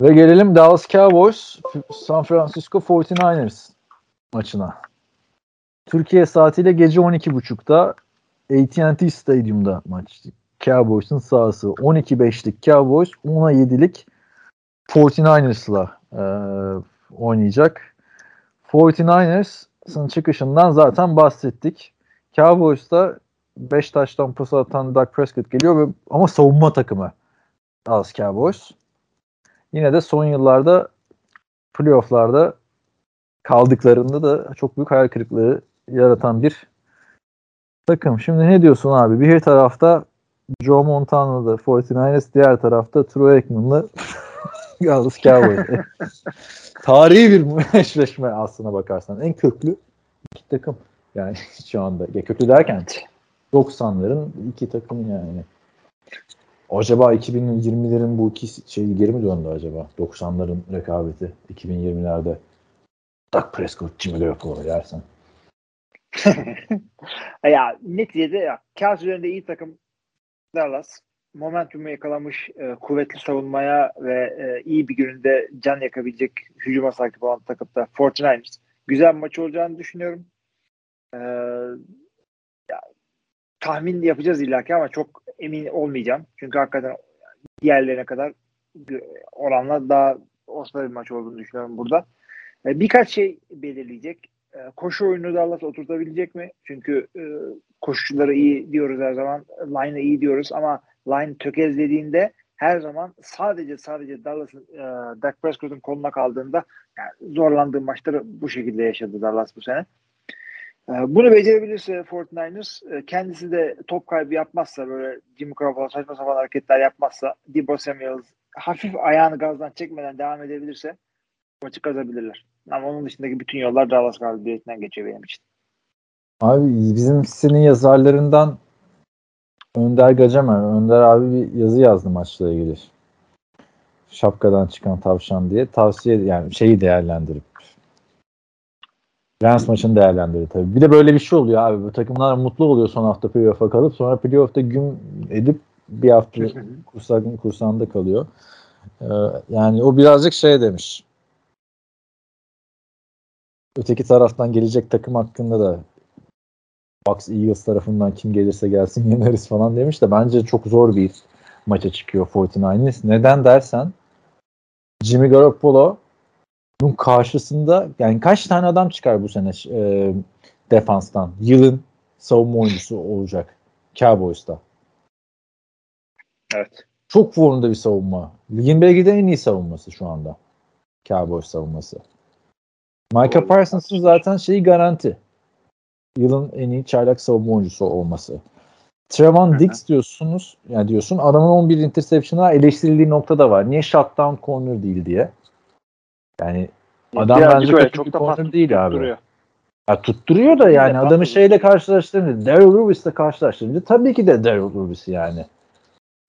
Ve gelelim Dallas Cowboys San Francisco 49ers maçına. Türkiye saatiyle gece 12.30'da AT&T Stadyum'da maç. Cowboys'un sahası 12-5'lik Cowboys 10'a 7'lik 49ers'la e, oynayacak. 49ers'ın çıkışından zaten bahsettik. Cowboys'ta 5 taştan pas atan Dak Prescott geliyor ve ama savunma takımı Dallas Cowboys. Yine de son yıllarda playofflarda kaldıklarında da çok büyük hayal kırıklığı yaratan bir takım. Şimdi ne diyorsun abi? Bir tarafta Joe Montana'da 49ers, diğer tarafta Troy Aikman'la Dallas Cowboys. Tarihi bir eşleşme aslına bakarsan. En köklü iki takım. Yani şu anda. Ya köklü derken 90'ların iki takımı yani. Acaba 2020'lerin bu iki şeyi geri mi döndü acaba? 90'ların rekabeti 2020'lerde. Dak Prescott, Jimmy Garoppolo dersen. ya neticede ya kağıt üzerinde iyi takım Dallas momentumu yakalamış e, kuvvetli savunmaya ve e, iyi bir gününde can yakabilecek hücuma sahip olan takımda 49ers güzel bir maç olacağını düşünüyorum. E, ya, tahmin yapacağız illaki ama çok emin olmayacağım. Çünkü hakikaten diğerlerine kadar oranla daha ortada bir maç olduğunu düşünüyorum burada. E, birkaç şey belirleyecek. E, koşu oyunu Dallas oturtabilecek mi? Çünkü e, koşucuları iyi diyoruz her zaman. Line'ı iyi diyoruz ama line tökezlediğinde her zaman sadece sadece Dallas'ın e, Dak Prescott'un koluna kaldığında yani zorlandığı maçları bu şekilde yaşadı Dallas bu sene. E, bunu becerebilirse 49ers e, kendisi de top kaybı yapmazsa böyle Jimmy Garoppolo saçma sapan hareketler yapmazsa Debo Samuels hafif ayağını gazdan çekmeden devam edebilirse maçı kazabilirler. Ama onun dışındaki bütün yollar Dallas galibiyetinden geçiyor benim için. Abi bizim sitenin yazarlarından Önder Gacemer. Önder abi bir yazı yazdı maçla ilgili. Şapkadan çıkan tavşan diye. Tavsiye yani şeyi değerlendirip Rams maçını değerlendirdi tabii. Bir de böyle bir şey oluyor abi. Bu takımlar mutlu oluyor son hafta playoff'a kalıp sonra playoff'ta gün edip bir hafta kursan, kursağında kalıyor. Ee, yani o birazcık şey demiş. Öteki taraftan gelecek takım hakkında da Bucks Eagles tarafından kim gelirse gelsin yeneriz falan demiş de bence çok zor bir maça çıkıyor 49ers. Neden dersen Jimmy Garoppolo bunun karşısında yani kaç tane adam çıkar bu sene e, defanstan? Yılın savunma oyuncusu olacak Cowboys'ta. Evet. Çok formda bir savunma. Ligin belki de en iyi savunması şu anda. Cowboys savunması. Micah Parsons'ın zaten şeyi garanti. Yılın en iyi çaylak savunma oyuncusu olması. Trevon Diggs diyorsunuz. Yani diyorsun adamın 11 interception'a eleştirildiği nokta da var. Niye shutdown corner değil diye. Yani adam Birazcık bence kötü çok bir corner değil abi. tutturuyor. Ya tutturuyor da yani de adamı şeyle karşılaştırınca Daryl Lewis'le karşılaştırınca tabii ki de Daryl Lewis yani.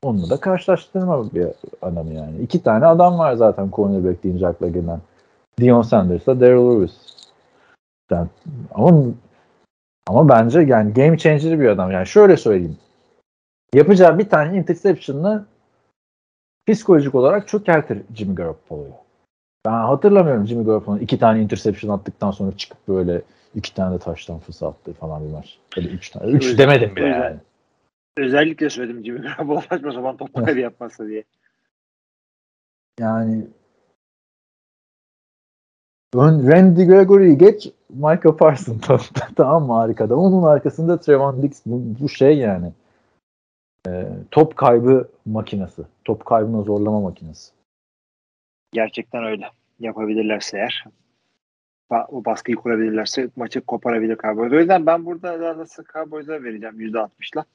Onunla da karşılaştırma bir adamı yani. İki tane adam var zaten cornerback deyince akla gelen. Dion Sanders'la Daryl Lewis. Yani, ama ama bence yani game changer bir adam. Yani şöyle söyleyeyim. Yapacağı bir tane interception'la psikolojik olarak çökertir Jimmy Garoppolo'yu. Ben hatırlamıyorum Jimmy Garoppolo'nun iki tane interception attıktan sonra çıkıp böyle iki tane de taştan fırsattığı falan bir maç. Da üç tane. Üç demedim bile yani. Özellikle söyledim Jimmy Garoppolo saçma sapan top kaybı yapmazsa diye. Yani Randy Gregory'yi geç Michael Parsons tamam mı harika da onun arkasında Trevon Diggs bu, bu şey yani Ee, top kaybı makinesi top kaybına zorlama makinesi Gerçekten öyle. Yapabilirlerse eğer. O baskıyı kurabilirlerse maçı koparabilir Cowboys. O yüzden ben burada Dallas'ı Cowboys'a vereceğim %60'la.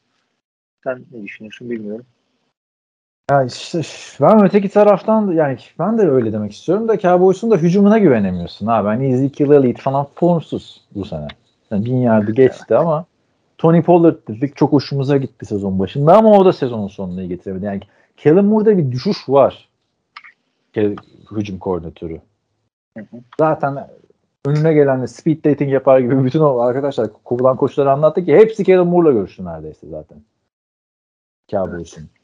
Sen ne düşünüyorsun bilmiyorum. Ya işte ben öteki taraftan yani ben de öyle demek istiyorum da Cowboys'un da hücumuna güvenemiyorsun ha ben Ezekiel Elliott falan formsuz bu sene yani bin yardı geçti ama Tony Pollard dedik çok hoşumuza gitti sezon başında ama o da sezonun sonunu iyi getiremedi. Yani Kellen Moore'da bir düşüş var. Hücum koordinatörü. Hı hı. Zaten önüne gelenle speed dating yapar gibi bütün o arkadaşlar kovulan koçları anlattı ki hepsi Kellen Moore'la görüştü neredeyse zaten. Cowboys'un ee,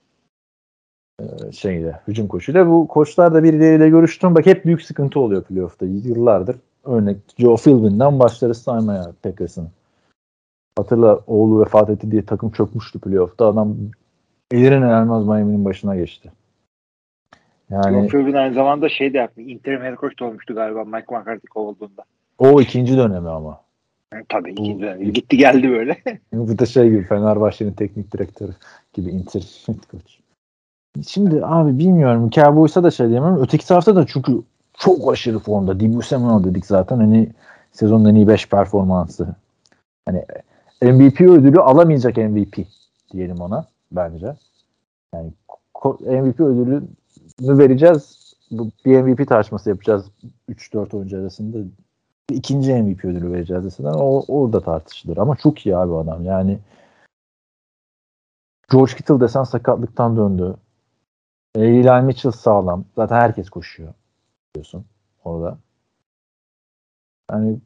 şeyde hücum koçuyla. Bu koçlar da birileriyle görüştüm. Bak hep büyük sıkıntı oluyor playoff'ta yıllardır. Örnek Joe Philbin'den başlarız saymaya Packers'ın. Hatırla oğlu vefat etti diye takım çökmüştü playoff'ta. Adam elinin elmez Miami'nin başına geçti. Yani John Philbin aynı zamanda şey de yaptı. Interim head coach da olmuştu galiba Mike McCarthy kovulduğunda. o ikinci dönemi ama. Tabii ikinci dönem. Gitti geldi böyle. Bu da şey gibi Fenerbahçe'nin teknik direktörü gibi interim head coach. Şimdi abi bilmiyorum. Cowboys'a da şey diyemem. Öteki tarafta da çünkü çok aşırı formda. Dibu Samuel dedik zaten. Hani sezonun en iyi 5 performansı. Hani MVP ödülü alamayacak MVP diyelim ona bence. Yani MVP ödülünü vereceğiz. Bu bir MVP tartışması yapacağız 3-4 oyuncu arasında. İkinci MVP ödülü vereceğiz deseler o orada tartışılır. Ama çok iyi abi adam. Yani George Kittle desen sakatlıktan döndü. Eli Mitchell sağlam. Zaten herkes koşuyor. Diyorsun orada. Yani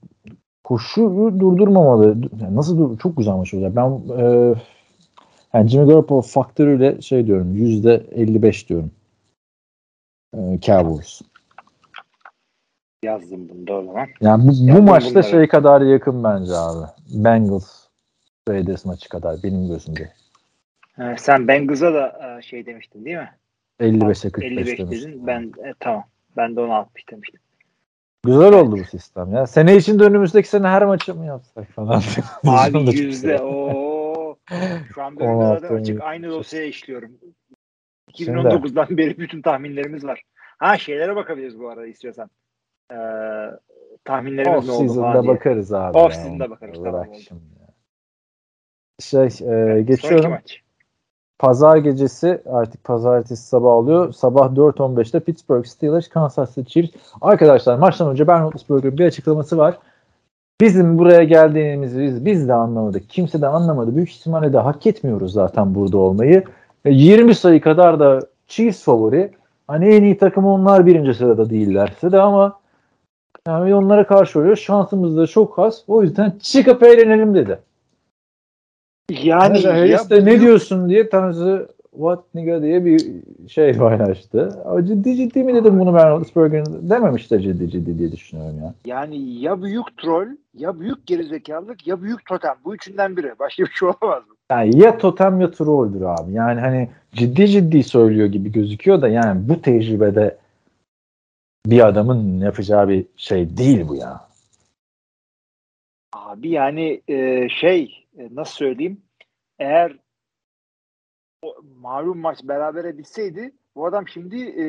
koşuyu durdurmamalı. Yani nasıl dur çok güzel maç olacak. Ben e, yani Jimmy Garoppolo faktörüyle şey diyorum yüzde 55 diyorum. E, Cowboys. Yazdım bunu da o zaman. Yani bu, bu maçta bunları. şey kadar yakın bence abi. Bengals Raiders maçı kadar benim gözümde. Ee, sen Bengals'a da e, şey demiştin değil mi? 55'e 45 55 demiştim. dedin. Ben e, tamam. Ben de onu 60 demiştim. Güzel oldu bu sistem ya. Sene içinde önümüzdeki sene her maçı mı yapsak falan. Abi yüzde o. Şu an on açık aynı dosyaya işliyorum. Şimdi- 2019'dan beri bütün tahminlerimiz var. Ha şeylere bakabiliriz bu arada istiyorsan. Ee, tahminlerimiz Off ne oldu falan diye. bakarız abi. Off season'da bakarız, tamam şimdi. Şey e, Sonraki geçiyorum. maç. Pazar gecesi artık pazartesi sabah oluyor. Sabah 4.15'te Pittsburgh Steelers, Kansas City Chiefs. Arkadaşlar maçtan önce Ben Roethlisberger'ın bir açıklaması var. Bizim buraya geldiğimizi biz, biz de anlamadık. Kimse de anlamadı. Büyük ihtimalle de hak etmiyoruz zaten burada olmayı. E, 20 sayı kadar da Chiefs favori. Hani en iyi takım onlar birinci sırada değillerse de ama yani onlara karşı oluyor. Şansımız da çok az. O yüzden çıkıp eğlenelim dedi. Yani Tanrı Harris de ne diyorsun diye Tanrı what nigga diye bir şey paylaştı. Ama ciddi ciddi mi dedim bunu Ben Roethlisberger'in dememiştir ciddi ciddi diye düşünüyorum ya. Yani ya büyük troll, ya büyük gerizekalılık, ya büyük totem. Bu üçünden biri. Başka bir şey olamaz mı? Yani ya totem ya trolldür abi. Yani hani ciddi ciddi söylüyor gibi gözüküyor da yani bu tecrübede bir adamın yapacağı bir şey değil bu ya. Abi yani e, şey e, nasıl söyleyeyim eğer o malum maç berabere bitseydi bu adam şimdi e,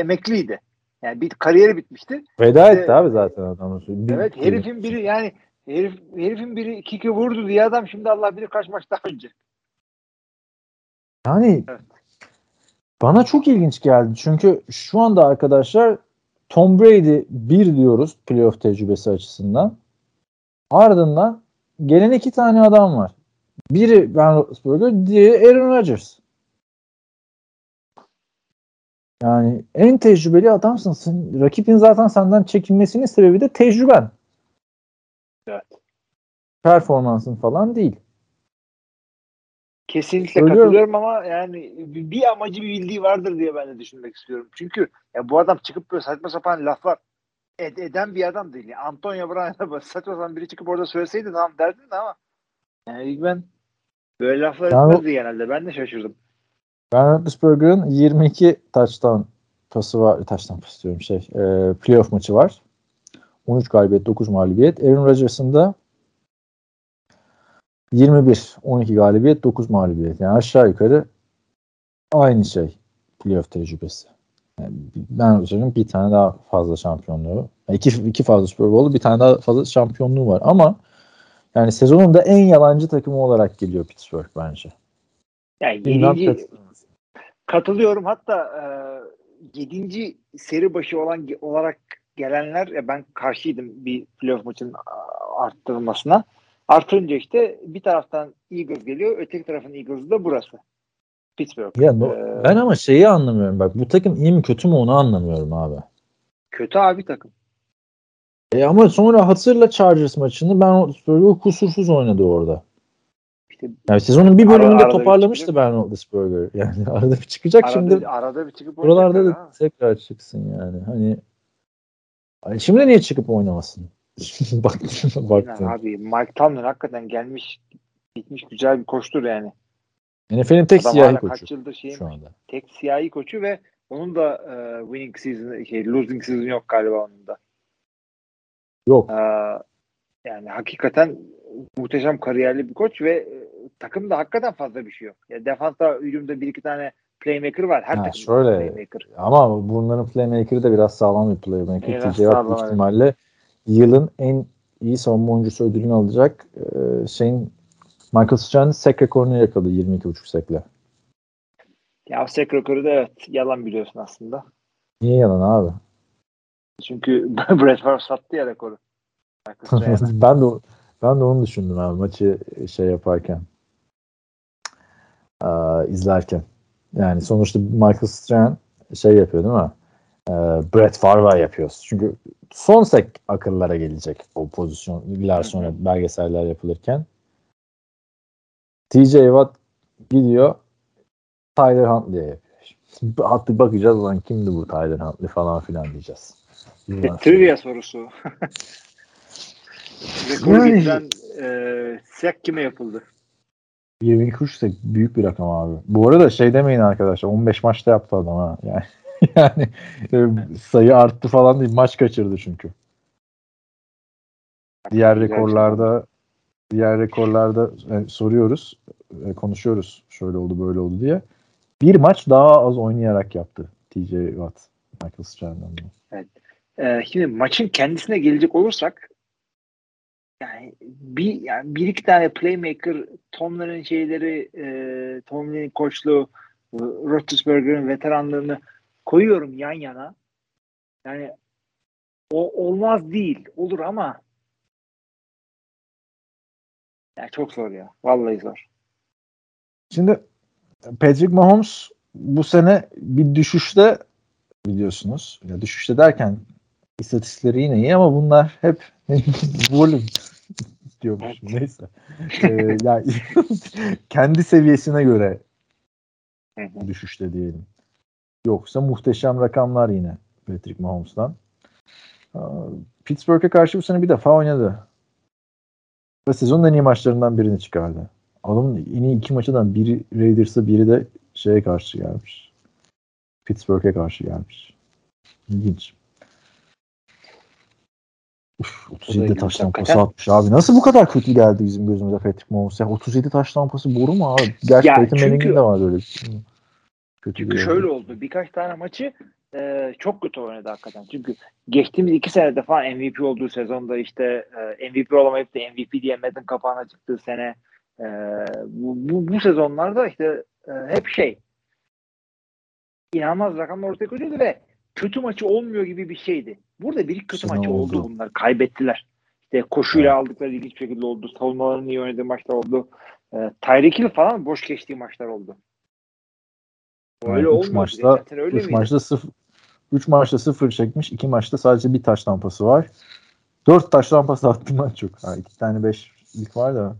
emekliydi. Yani bir kariyeri bitmişti. Veda etti abi zaten adam. Bir- Evet herifin biri yani herif, herifin biri kiki vurdu diye adam şimdi Allah bilir kaç maç daha önce. Yani Evet. bana çok ilginç geldi. Çünkü şu anda arkadaşlar Tom Brady bir diyoruz playoff tecrübesi açısından. Ardından gelen iki tane adam var. Biri Ben Roethlisberger, diğeri Aaron Rodgers. Yani en tecrübeli adamsın. Sen, rakibin zaten senden çekinmesinin sebebi de tecrüben. Evet. Performansın falan değil. Kesinlikle Söylüyorum. katılıyorum ama yani bir bir amacı bir bildiği vardır diye ben de düşünmek istiyorum. Çünkü ya bu adam çıkıp böyle saçma sapan laflar ed- eden bir adam değil. Yani Antonio Brown'a saçma sapan biri çıkıp orada söyleseydi tamam derdin de ama yani ben böyle laflar Yani etmezdi genelde. Ben de şaşırdım. Ben Roethlisberger'ın 22 touchdown pası var. Touchdown pası diyorum şey. E, playoff maçı var. 13 galibiyet, 9 mağlubiyet. Aaron Rodgers'ın da 21, 12 galibiyet, 9 mağlubiyet. Yani aşağı yukarı aynı şey playoff tecrübesi. Ben Rodgers'ın bir tane daha fazla şampiyonluğu, iki, iki fazla Super Bowl'u, bir tane daha fazla şampiyonluğu var. Ama yani sezonun da en yalancı takımı olarak geliyor Pittsburgh bence. Yani yedinci, katılıyorum. Hatta e, 7. seri başı olan olarak gelenler ya ben karşıydım bir playoff maçının arttırılmasına. Artırınca işte bir taraftan Eagles geliyor, öteki tarafın Eagles'ı da burası. Pittsburgh. Ya Ee, ben ama şeyi anlamıyorum. Bak bu takım iyi mi kötü mü onu anlamıyorum abi. Kötü abi takım. E ama sonra hatırla Chargers maçını ben Roethlisberger kusursuz oynadı orada. İşte Yani sezonun bir Ara- bölümünde bir toparlamıştı ben Roethlisberger. Yani arada bir çıkacak arada, şimdi arada bir çıkıp buralarda da ha. tekrar çıksın yani. Hani Ay şimdi niye çıkıp oynamasın? baktım, Yani baktım. abi Mike Tomlin hakikaten gelmiş bitmiş güzel bir koçtur yani. NFL'in tek Adam siyahi koçu kaç yıldır şeyin şu anda. tek siyahi koçu ve onun da e, winning season şey losing season yok galiba onun da. Yok. E, yani hakikaten muhteşem kariyerli bir koç ve e, takımda hakikaten fazla bir şey yok. Ya defansta hücumda bir iki tane playmaker var. Her Ha, şöyle. playmaker. Ama bunların playmaker'ı da biraz sağlam bir playmaker. Biraz TJ Watt ihtimalle yılın en iyi savunma oyuncusu ödülünü alacak. Ee, şeyin Michael Strahan sek rekorunu yakaladı 22.5 sekle. Ya sek rekoru da evet yalan biliyorsun aslında. Niye yalan abi? Çünkü Brett Favre sattı ya rekoru. Ben de ben de onu düşündüm abi maçı şey yaparken. Aa, izlerken. Yani sonuçta Michael Strahan şey yapıyor değil mi? e, Brett Favre yapıyoruz. Çünkü son sek akıllara gelecek o pozisyon yıllar sonra belgeseller yapılırken. TJ Watt gidiyor Tyler Huntley'e yapıyor. Hatta bakacağız lan kimdi bu Tyler Huntley falan filan diyeceğiz. Sonra. Trivia sorusu. Getiren e, sek kime yapıldı? 22 ise büyük bir rakam abi. Bu arada şey demeyin arkadaşlar 15 maçta yaptı adam ha. Yani yani e, sayı arttı falan değil maç kaçırdı çünkü. Diğer rekorlarda diğer rekorlarda e, soruyoruz, e, konuşuyoruz şöyle oldu böyle oldu diye. Bir maç daha az oynayarak yaptı TJ Watt. Michael Strahan'dan. Ee, şimdi maçın kendisine gelecek olursak yani bir yani bir iki tane playmaker Tomlin'in şeyleri e, Tomlin'in koçluğu Roethlisberger'ın veteranlığını koyuyorum yan yana. Yani o olmaz değil. Olur ama yani çok zor ya. Vallahi zor. Şimdi Patrick Mahomes bu sene bir düşüşte biliyorsunuz. Ya düşüşte derken istatistikleri yine iyi ama bunlar hep volüm diyormuşum neyse. Ee, yani kendi seviyesine göre düşüşte diyelim. Yoksa muhteşem rakamlar yine Patrick Mahomes'dan. Aa, Pittsburgh'e karşı bu sene bir defa oynadı. Ve sezonun en iyi maçlarından birini çıkardı. Adamın en iyi iki maçından biri Raiders'a biri de şeye karşı gelmiş. Pittsburgh'e karşı gelmiş. İlginç. Uf, 37 ilginç, taş tampası atmış abi. Nasıl bu kadar kötü geldi bizim gözümüze Patrick Mahomes? Ya 37 taş tampası boru mu abi? Gerçi Peyton Manning'in de var böyle. Kötü Çünkü şöyle oldu. Birkaç tane maçı e, çok kötü oynadı hakikaten. Çünkü geçtiğimiz iki senede falan MVP olduğu sezonda işte e, MVP olamayıp da MVP diye Madden kapağına çıktığı sene e, bu, bu, bu sezonlarda işte e, hep şey inanılmaz rakamlar ortaya koyuyordu ve kötü maçı olmuyor gibi bir şeydi. Burada bir iki kötü Sene maçı oldu. oldu. bunlar. Kaybettiler. İşte koşuyla aldıkları ilginç şekilde oldu. Savunmalarının iyi oynadığı maçlar oldu. E, Tyreek Hill falan boş geçtiği maçlar oldu. Öyle Yani üç maçta öyle 3 miydi? maçta 0 3 maçta 0 çekmiş. 2 maçta sadece bir taş tampası var. 4 taş tampası attı maç çok. Ha, 2 tane 5'lik var da.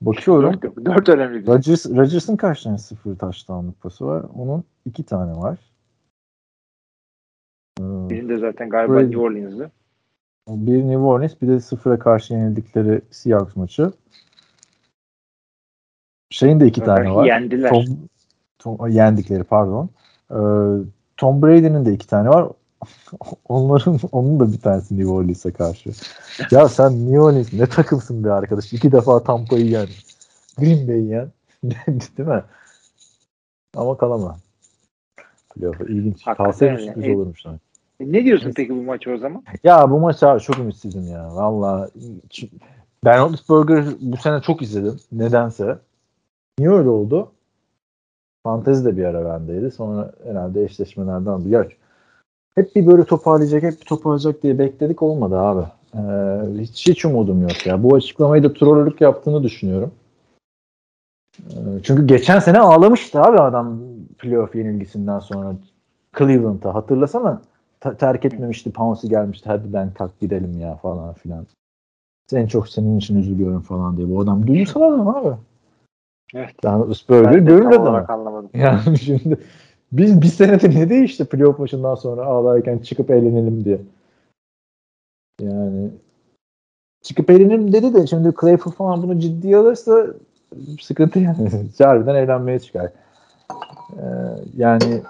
Bakıyorum. Dört, yok. Dört önemli. bir- Rodgers, Rodgers'ın kaç tane 0 taş tampası var? Onun 2 tane var. Birinde zaten galiba Brady. New Orleans'dı. Bir New Orleans bir de 0'a karşı yenildikleri Seahawks maçı. Şeyin de 2 tane var. Yendiler. Tom, Tom- yendikleri pardon. Ee, Tom Brady'nin de iki tane var. Onların onun da bir tanesi New Orleans'a karşı. Ya sen New Orleans ne takımsın be arkadaş. İki defa Tampa'yı yen. Green Bay'i yen. Değil mi? Ama kalama. Playoff'a ilginç. Kalsaymış öyle. sürpriz Evet. olurmuş. Yani. E, Ne diyorsun peki bu maçı o zaman? Ya bu maça çok ümitsizim ya. Valla Ben Roethlisberger bu sene çok izledim. Nedense. Niye öyle oldu? Fantezi de bir ara bendeydi. Sonra herhalde eşleşmelerden. Ya, hep bir böyle toparlayacak, hep bir toparlayacak diye bekledik olmadı abi. Ee, hiç, hiç umudum yok ya. Bu açıklamayı da trollük yaptığını düşünüyorum. Ee, çünkü geçen sene ağlamıştı abi adam playoff yenilgisinden sonra Cleveland'a. Hatırlasana ta- terk etmemişti. Pouncy gelmişti. Hadi ben kalk gidelim ya falan filan. En çok senin için üzülüyorum falan diye. Bu adam duygusal adam abi. Evet. Gönül tam adamı. olarak anlamadım. Yani şimdi biz bir senede ne değişti playoff maçından sonra ağlarken çıkıp eğlenelim diye. Yani çıkıp eğlenelim dedi de şimdi Claypool falan bunu ciddiye alırsa sıkıntı yani. Harbiden eğlenmeye çıkar. Ee, yani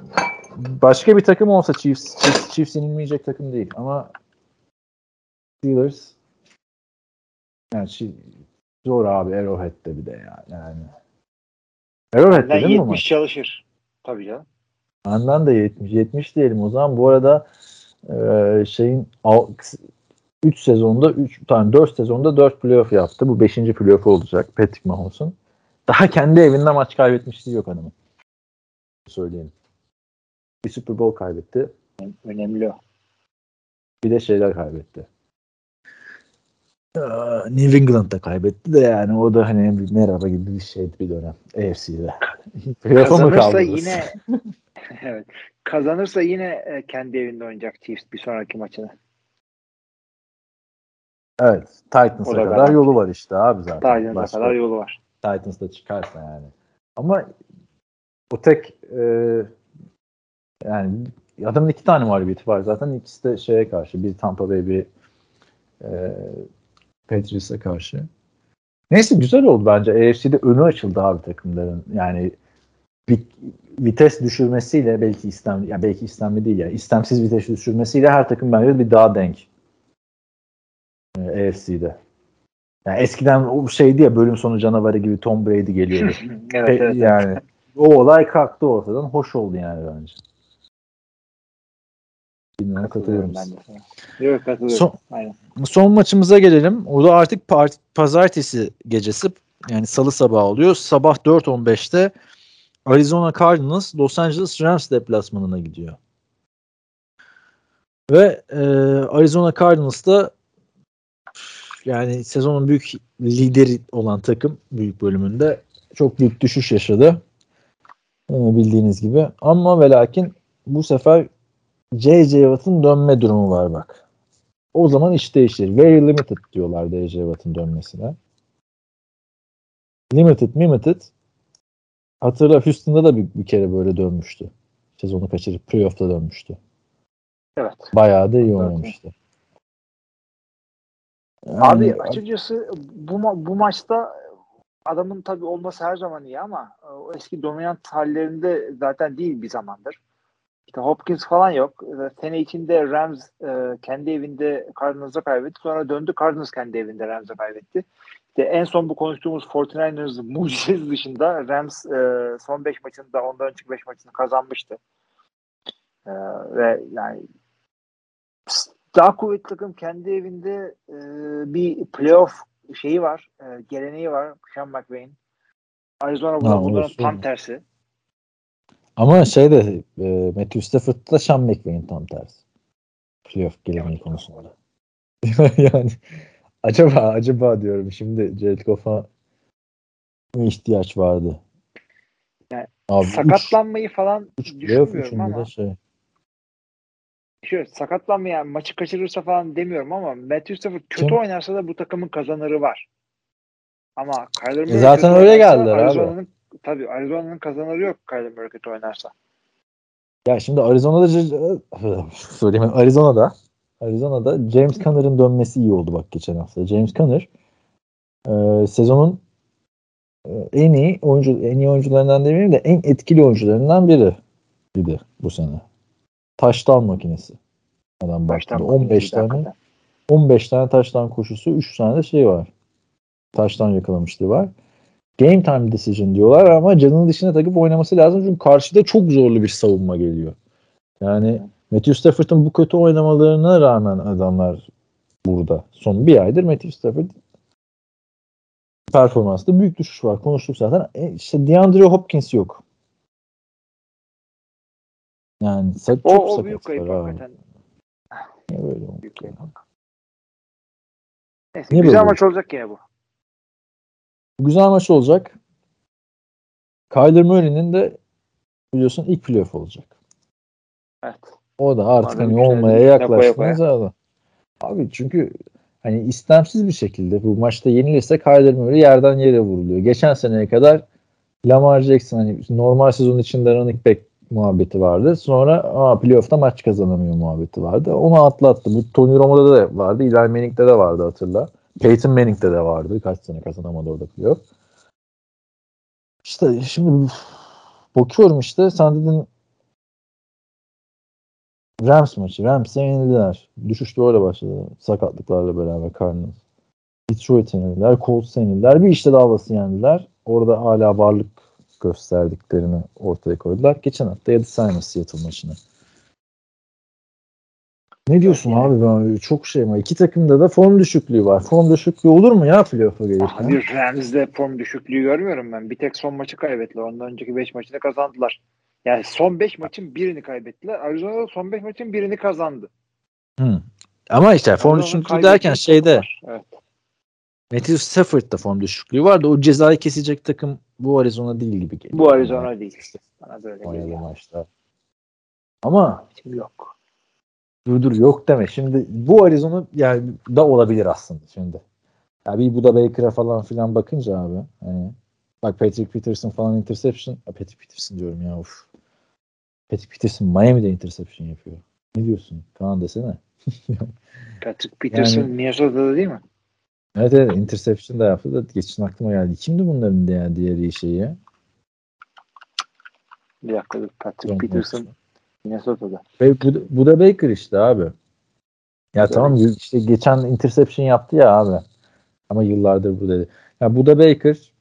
başka bir takım olsa Chiefs, Chiefs, Chiefs yenilmeyecek takım değil ama Steelers yani şi- zor abi Arrowhead'de bir de ya. Yani Arrowhead'de değil mi bu 70 maç? çalışır. Tabii canım. Benden de 70 70 diyelim o zaman. Bu arada e, şeyin 3 sezonda 3 tane 4 sezonda 4 playoff yaptı. Bu 5. playoff olacak Patrick Mahomes'un. Daha kendi evinde maç kaybetmişliği yok adamın. Söyleyelim. Bir Super Bowl kaybetti. Önemli o. Bir de şeyler kaybetti. Ee, New England'da kaybetti de yani o da hani bir merhaba gibi bir şeydi bir dönem AFC'de. Kazanırsa yine evet. Kazanırsa yine e, kendi evinde oynayacak Chiefs bir sonraki maçını. Evet. Titans'a kadar garanti. yolu var işte abi zaten. Titans'a Başka- kadar yolu var. Titans'da çıkarsa yani. Ama o tek e, yani adamın iki tane mağlubiyeti var zaten. İkisi de şeye karşı. Bir Tampa Bay bir e, Patriots'a karşı. Neyse güzel oldu bence. AFC'de önü açıldı abi takımların. Yani bir vites düşürmesiyle belki istemli, ya belki istemli değil ya. istemsiz vites düşürmesiyle her takım bence bir daha denk. E, AFC'de. Yani eskiden o şeydi ya bölüm sonu canavarı gibi Tom Brady geliyordu. evet, evet. yani o olay kalktı ortadan. Hoş oldu yani bence. Bilmiyorum katılıyor Katılıyorum ben musun? de sana. Yok katılıyorum. Son, Aynen. son maçımıza gelelim. O da artık pazartesi gecesi yani salı sabahı oluyor. Sabah 4.15'te Arizona Cardinals Los Angeles Rams deplasmanına gidiyor. Ve e, Arizona Cardinals'ta yani sezonun büyük lideri olan takım büyük bölümünde çok büyük düşüş yaşadı. E, bildiğiniz gibi. Ama ve lakin bu sefer J.J. Watt'ın dönme durumu var bak. O zaman iş değişir. Very limited diyorlar J.J. Watt'ın dönmesine. Limited, limited. Hatırla Houston'da da bir, bir kere böyle dönmüştü. Sezonu kaçırıp playoff'ta dönmüştü. Evet. Bayağı da iyi Evet. oynamıştı. Abi Yani- açıkçası bu bu maçta adamın tabii olması her zaman iyi ama e, o eski dominant hallerinde zaten değil bir zamandır. İşte Hopkins falan yok. E, Sene içinde Rams e, kendi evinde Cardinals'a kaybetti. Sonra döndü Cardinals kendi evinde Rams'a kaybetti. İşte en son bu konuştuğumuz 49ers mucizesi dışında Rams e, son 5 maçında ondan önceki 5 maçını kazanmıştı. E, ve yani daha kuvvetli takım kendi evinde e, bir playoff şeyi var, e, geleneği var Sean McVay'in. Arizona bunların orası tam tersi. Ama şey de e, Matthew Stafford'da Sean McVay'in tam tersi. Playoff geleneği Evet. konusunda. yani acaba acaba diyorum şimdi Jared Goff'a mı ihtiyaç vardı? Yani Abi üç- Sakatlanmayı falan üç düşünmüyorum ama şey. şöyle sakatlanmayı yani maçı kaçırırsa falan demiyorum ama Matthew Stafford kötü Kim? oynarsa da bu takımın kazanırı var. Ama Kyler Murray E zaten öyle geldiler abi. Tabii Arizona'nın kazanırı yok Kyler Murray kötü oynarsa. Ya şimdi Arizona'da söyleyeyim Arizona'da Arizona'da James Conner'ın dönmesi iyi oldu bak geçen hafta. James Conner e, sezonun e, en iyi oyuncu en iyi oyuncularından demeyeyim de en etkili oyuncularından biri idi bu sene. Taştan makinesi. Adam baktığında 15 bakınca tane hakikaten. 15 tane taştan koşusu 3 tane de şey var. Taştan yakalamışlığı var. Game time decision diyorlar ama canının dışına takıp oynaması lazım çünkü karşıda çok zorlu bir savunma geliyor. Yani Matthew Stafford'ın bu kötü oynamalarına rağmen adamlar burada. Son bir aydır Matthew Stafford performansında büyük düşüş var. Konuştuk zaten. E işte DeAndre Hopkins yok. Yani çok O, o büyük kayıp hakikaten. Niye böyle oldu Büyük ya? kayıp. Neyse, Niye güzel böyle maç olacak yine bu. Güzel maç olacak. Kyler Murray'nin de biliyorsun ilk playoff olacak. Evet. O da artık Madem hani olmaya yaklaştığınız abi. Abi çünkü hani istemsiz bir şekilde bu maçta yenilirse Kyler Murray yerden yere vuruluyor. Geçen seneye kadar Lamar Jackson hani normal sezon içinde running back muhabbeti vardı. Sonra aa, playoff'ta maç kazanamıyor muhabbeti vardı. Onu atlattı. Bu Tony Romo'da da vardı. Eli Manning'de de vardı hatırla. Peyton Manning'de de vardı. Kaç sene kazanamadı orada playoff. İşte şimdi bakıyorum işte sen dedin Rams maçı. Rams'e yenildiler. Düşüş öyle başladı. Sakatlıklarla beraber Cardinals. Detroit yenildiler. Colts yenildiler. Bir işte Dallas'ı yendiler. Orada hala varlık gösterdiklerini ortaya koydular. Geçen hafta yedi sayma Seattle maçını. Ne diyorsun yani- abi? Ben çok şey var. İki takımda da form düşüklüğü var. Form düşüklüğü olur mu ya playoff'a gelirken? Abi Rams'de form düşüklüğü görmüyorum ben. Bir tek son maçı kaybettiler. Ondan önceki 5 maçını kazandılar. Yani son 5 maçın birini kaybettiler. Arizona'da son 5 maçın birini kazandı. Hı. Ama işte form düşüklüğü derken şeyde var. Evet. Matthew Stafford'da form düşüklüğü vardı. O cezayı kesecek takım bu Arizona değil gibi geliyor. Bu Arizona değil. Bana böyle geliyor. maçta. Ama Şimdi yok. Dur dur yok deme. Şimdi bu Arizona yani da olabilir aslında şimdi. Ya bir bu da Baker'a falan filan bakınca abi hani bak Patrick Peterson falan interception Patrick Peterson diyorum ya of. Patrick Peterson Miami'de interception yapıyor. Ne diyorsun? Kaan desene. Patrick Peterson Yani- Minnesota'da değil mi? Evet evet interception da yaptı da geçen aklıma geldi. Kimdi bunların diğer, diğer şeyi? Bir dakika. Patrick John Peterson Watson. Minnesota'da. Ve bu, bu da Baker işte abi. Ya Güzel. tamam işte geçen interception yaptı ya abi. Ama yıllardır bu dedi. Ya bu da Baker,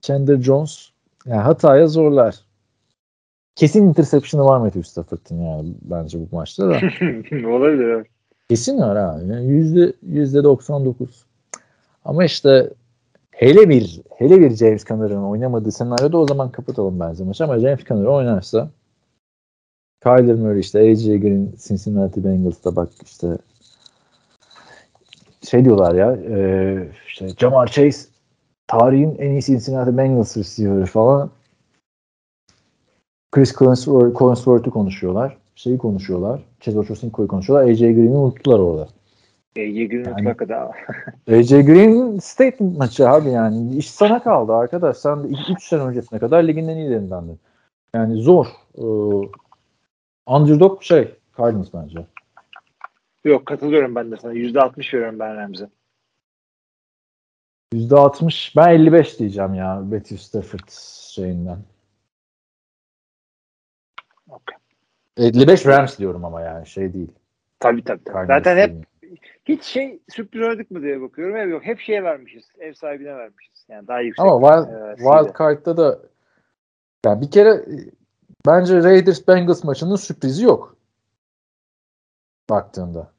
Chandler Jones yani hataya zorlar. Kesin interception'ı var Matthew Stafford'ın yani bence bu maçta da. Olabilir. Kesin var abi. Yani yüzde yüzde 99. Ama işte hele bir hele bir James Conner'ın oynamadığı senaryoda o zaman kapatalım bence maçı ama James Conner oynarsa Kyler Murray işte AJ Green Cincinnati Bengals'ta bak işte şey diyorlar ya e, işte Jamar Chase tarihin en iyi Cincinnati Bengals receiver'ı falan Chris Collinsworth- Collinsworth'u konuşuyorlar. Şeyi konuşuyorlar. Chase Ochocinco'yu konuşuyorlar. AJ Green'i unuttular orada. AJ Green Yani- mutlaka AJ Green statement maçı abi yani. iş sana kaldı arkadaş. Sen de 3 sene öncesine kadar ligin en iyilerindendin. Yani zor. Ee, underdog şey Cardinals bence. Yok katılıyorum ben de sana. %60 veriyorum ben Rams'e. %60 ben 55 diyeceğim ya Matthew Stafford şeyinden. Okey. 55 Rams diyorum ama yani şey değil. Tabii tabii. tabii. Cardinals Zaten hep hiç şey sürpriz oynadık mı diye bakıyorum. Hep yok. Hep şeye vermişiz. Ev sahibine vermişiz. Yani daha yüksek. Ama wild, e, wild card'da da yani bir kere bence Raiders Bengals maçının sürprizi yok. Baktığında.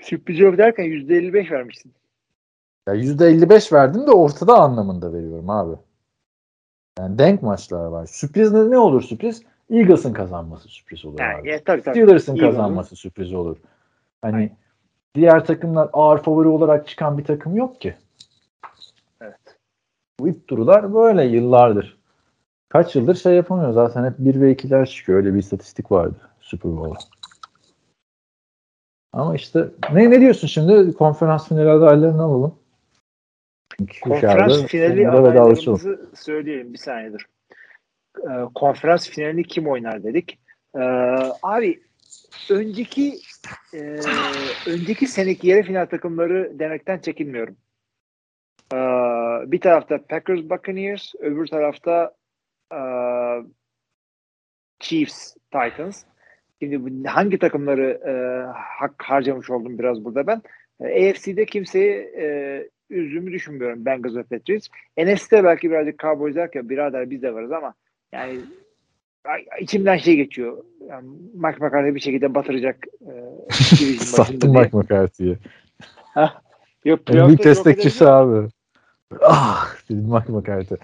Sürpriz yok derken %55 vermişsin. Ya %55 verdim de ortada anlamında veriyorum abi. Yani denk maçlar var. Sürpriz ne, ne olur sürpriz? Eagles'ın kazanması sürpriz olur Yani, abi. ya, tabii tabii. Steelers'ın kazanması sürpriz olur. Hani Aynen. diğer takımlar ağır favori olarak çıkan bir takım yok ki. Evet. Bu ip durular böyle yıllardır. Kaç yıldır şey yapamıyor. Zaten hep 1 ve 2'ler çıkıyor. Öyle bir istatistik vardı Super Bowl'a. Ama işte ne ne diyorsun şimdi? Konferans finali adaylarını alalım. Çünkü Konferans finali adaylarımızı söyleyelim. Bir saniye dur. Ee, konferans finalini kim oynar dedik. Ee, abi önceki e, önceki seneki yarı final takımları demekten çekinmiyorum. Ee, bir tarafta Packers Buccaneers, öbür tarafta Chiefs Titans. Şimdi hangi takımları e, hak harcamış oldum biraz burada ben. E, AFC'de kimseyi e, üzdüğümü düşünmüyorum Bengals ve Patriots. NFC'de belki birazcık Cowboys derken birader biz de varız ama yani içimden şey geçiyor. Yani Mike McCarthy bir şekilde batıracak e, diye. Mike McCarthy'yi. Yok, En büyük destekçisi abi. Ah dedim Mike McCarthy.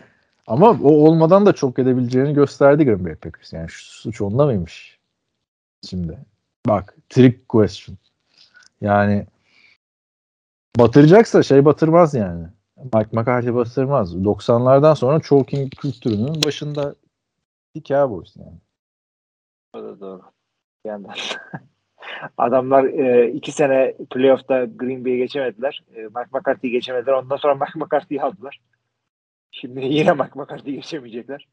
Ama o olmadan da çok edebileceğini gösterdi Green Bay Packers. Yani şu suç onda mıymış? Şimdi. Bak trick question. Yani batıracaksa şey batırmaz yani. Mike McCarthy batırmaz. 90'lardan sonra choking kültürünün başında Cowboys yani. O da doğru. Bir yandan. Adamlar e, iki sene playoff'ta Green Bay'i geçemediler. E, Mike McCarthy'yi geçemediler. Ondan sonra Mike McCarthy'yi aldılar. Şimdi yine McCarthy'yi geçemeyecekler.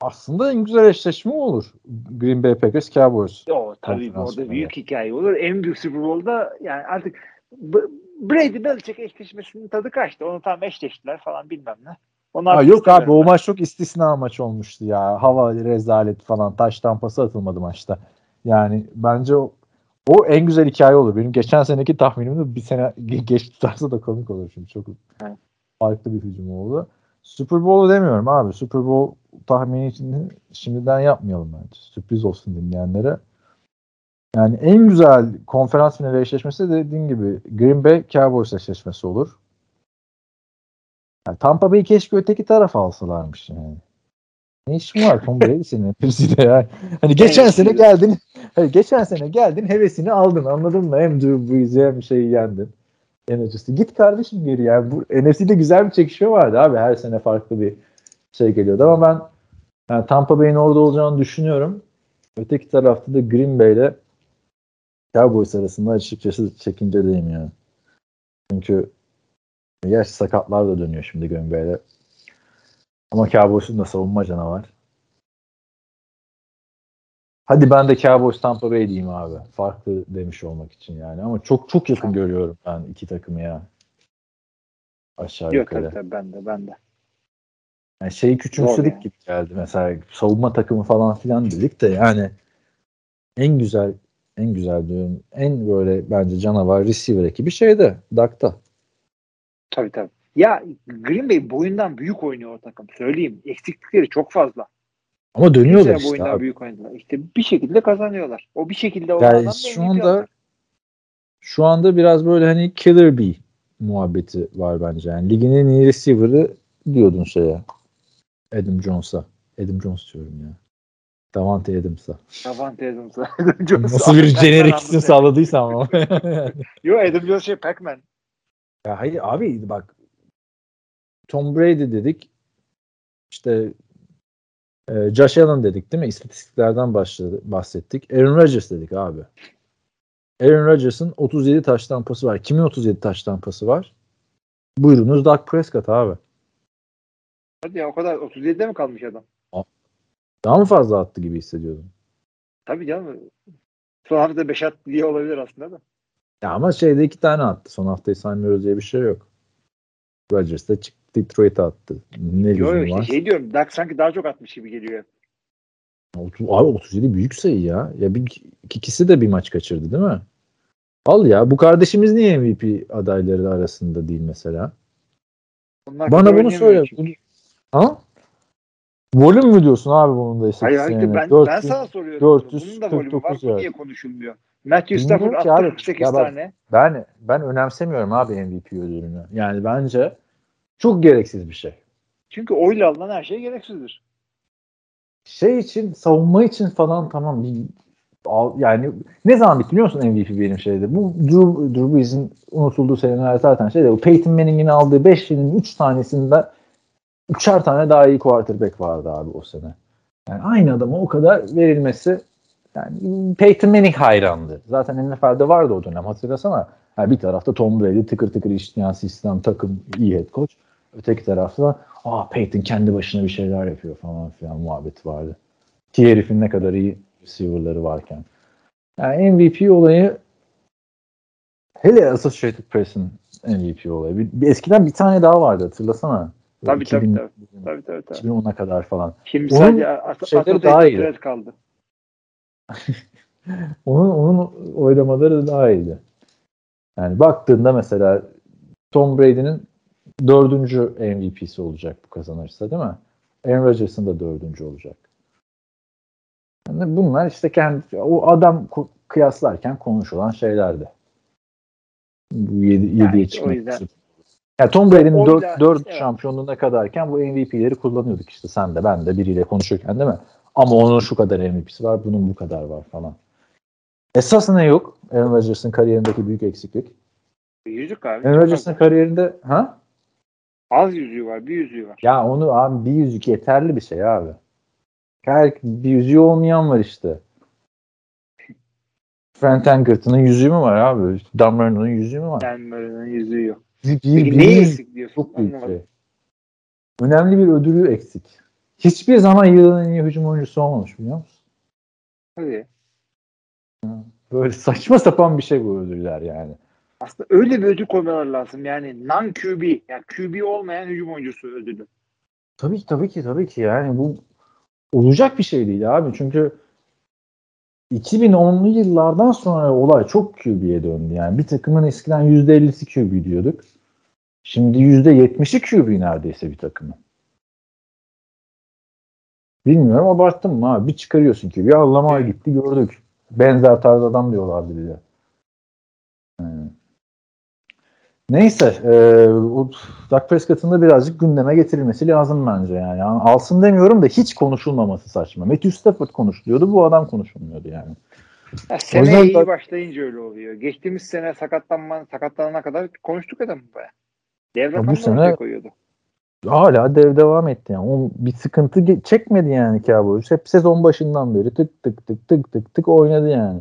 Aslında en güzel eşleşme olur. Green Bay Packers Cowboys. O tabii orada büyük hikaye olur. En büyük Super Bowl'da yani artık Brady Belichick eşleşmesinin tadı kaçtı. Onu tam eşleştiler falan bilmem ne. Onu Ha, yok abi o maç çok istisna maç olmuştu ya. Hava rezalet falan. Taş tampası atılmadı maçta. Yani bence o, o en güzel hikaye olur. Benim geçen seneki tahminimde bir sene ge- geç tutarsa da komik olur şimdi. Çok Evet. farklı bir hücum oldu. Super Bowl'u demiyorum abi. Super Bowl tahmini için şimdiden yapmayalım bence. Sürpriz olsun dinleyenlere. Yani en güzel konferans finali eşleşmesi de dediğim gibi Green Bay Cowboys eşleşmesi olur. Yani Tampa Bay'i keşke öteki tarafa alsalarmış yani. Ne işin var Tom Brady senin hepsi de yani. Hani geçen sene geldin, hayır, geçen sene geldin hevesini aldın anladın mı? Hem Drew Brees'i hem şeyi yendin. NFC'si. Git kardeşim geri yani. Bu NFC'de güzel bir çekişme vardı abi. Her sene farklı bir şey geliyordu ama ben yani Tampa Bay'in orada olacağını düşünüyorum. Öteki tarafta da Green Bay ile Cowboys arasında açıkçası çekincedeyim yani. Çünkü gerçi sakatlar da dönüyor şimdi Green Bay'de. Ama Cowboys'un da savunma canavar. Hadi ben de Cowboys Tampa Bay diyeyim abi. Farklı demiş olmak için yani. Ama çok çok yakın görüyorum ben iki takımı ya. Aşağı Yok yukarı. tabii tabii ben de ben de. Yani şeyi küçümsedik yani. gibi geldi. Mesela savunma takımı falan filan dedik de yani en güzel en güzel diyorum. En böyle bence canavar receiver ekibi şeyde. Dak'ta. Tabii tabii. Ya Green Bay boyundan büyük oynuyor o takım. Söyleyeyim. Eksiklikleri çok fazla. Ama dönüyorlar Kimse işte abi. büyük oynadılar. İşte bir şekilde kazanıyorlar. O bir şekilde o Yani şu anda şu anda biraz böyle hani killer bee muhabbeti var bence. Yani ligin en iyi receiver'ı diyordun şeye. Adam Jones'a. Adam Jones diyorum ya. Davante Adams'a. Davante Adams'a. Adam Jones. Nasıl bir jenerik isim sağladıysam ama. Yo Adam Jones şey Pac-Man. Ya hayır abi bak Tom Brady dedik. İşte e, Josh Allen dedik değil mi? İstatistiklerden başladı, bahsettik. Aaron Rodgers dedik abi. Aaron Rodgers'ın 37 taş tampası var. Kimin 37 taş tampası var? Buyurunuz Dak Prescott abi. Hadi ya o kadar 37'de mi kalmış adam? Daha mı fazla attı gibi hissediyordum. Tabii canım. Son hafta 5 attı diye olabilir aslında da. Ya ama şeyde iki tane attı. Son haftayı saymıyoruz diye bir şey yok. Rodgers da çıktı Detroit'e attı. Ne lüzum işte var? şey diyorum. Dak sanki daha çok atmış gibi geliyor. Otuz- Abi 37 büyük sayı ya. Ya bir, ikisi de bir maç kaçırdı değil mi? Al ya. Bu kardeşimiz niye MVP adayları arasında değil mesela? Bunlar Bana bunu söyle. Ha? Volüm mü diyorsun abi bunun da Hayır hayır ben, Dört ben yüz- sana soruyorum. 449 Bunun da volümü var. Yard. niye konuşulmuyor? Matthew Stafford attı abi. 48 Ya bak- tane. Ben ben önemsemiyorum abi MVP ödülünü. Yani bence çok gereksiz bir şey. Çünkü oyla alınan her şey gereksizdir. şey için savunma için falan tamam bir yani ne zaman bitti biliyor musun MVP benim şeyde? Bu Drew, Drew Brees'in unutulduğu seneler zaten şeyde bu Peyton Manning'in aldığı 5 yılın 3 tanesinde üçer tane daha iyi quarterback vardı abi o sene. Yani aynı adama o kadar verilmesi yani Peyton Manning hayrandı. Zaten NFL'de vardı o dönem hatırlasana. Yani bir tarafta Tom Brady tıkır tıkır işleyen sistem takım iyi head coach. Öteki tarafta aa Peyton kendi başına bir şeyler yapıyor falan filan muhabbeti vardı. Ki herifin ne kadar iyi receiver'ları varken. Yani MVP olayı hele Associated Press'in MVP olayı. Bir, bir eskiden bir tane daha vardı hatırlasana. Tabii, tabii, 2000 Tabii tabii tabii. 2010'a kadar falan. Şimdi Onun sadece şeyleri daha iyi. Kaldı. Onun, onun oylamaları daha iyiydi. Yani baktığında mesela Tom Brady'nin dördüncü MVP'si olacak bu kazanırsa değil mi? Aaron Rodgers'ın da dördüncü olacak. Yani bunlar işte kendi o adam kıyaslarken konuşulan şeylerdi. Bu 7 Yani 7'ye o çıkmak yüzden- için. Yani Tom Brady'nin O 4, yüzden- 4 evet. şampiyonluğuna kadarken bu MVP'leri kullanıyorduk işte sen de ben de biriyle konuşurken değil mi? Ama onun şu kadar MVP'si var, bunun bu kadar var falan. Esas ne yok? Aaron Rodgers'ın kariyerindeki büyük eksiklik. Yüzük abi. Aaron Rodgers'ın kariyerinde ha? Az yüzüğü var. Bir yüzüğü var. Ya onu abi bir yüzük yeterli bir şey abi. Her bir yüzüğü olmayan var işte. Frank Tankerton'ın yüzüğü mü var abi? Dan Marino'nun yüzüğü mü var? Yani böyle yüzüğü yok. Bir, bir, Peki neyi eksik diyorsun? çok büyük Anlamadım. şey. Önemli bir ödülü eksik. Hiçbir zaman yılın en iyi hücum oyuncusu olmamış biliyor musun? Hadi. Böyle saçma sapan bir şey bu ödüller yani. Aslında öyle bir ödül koymaları lazım. Yani non QB. Yani QB olmayan hücum oyuncusu ödülü. Tabii ki tabii ki tabii ki yani bu olacak bir şey değil abi çünkü 2010'lu yıllardan sonra olay çok QB'ye döndü yani bir takımın eskiden %50'si QB diyorduk. Şimdi %70'i QB neredeyse bir takımın. Bilmiyorum abarttım mı abi? Bir çıkarıyorsun QB. Allah'ıma gitti gördük. Benzer tarz adam diyorlardı bir Neyse. E, o Dak Prescott'ın da birazcık gündeme getirilmesi lazım bence yani. yani. Alsın demiyorum da hiç konuşulmaması saçma. Matthew Stafford konuşuluyordu. Bu adam konuşulmuyordu yani. Ya seneye yüzden iyi başlayınca öyle oluyor. Geçtiğimiz sene sakatlanma, sakatlanana kadar konuştuk adamı baya. Dev bu sene- koyuyordu. hala dev devam etti yani. O bir sıkıntı çekmedi yani Cowboys. Hep sezon başından beri tık tık tık tık tık tık oynadı yani.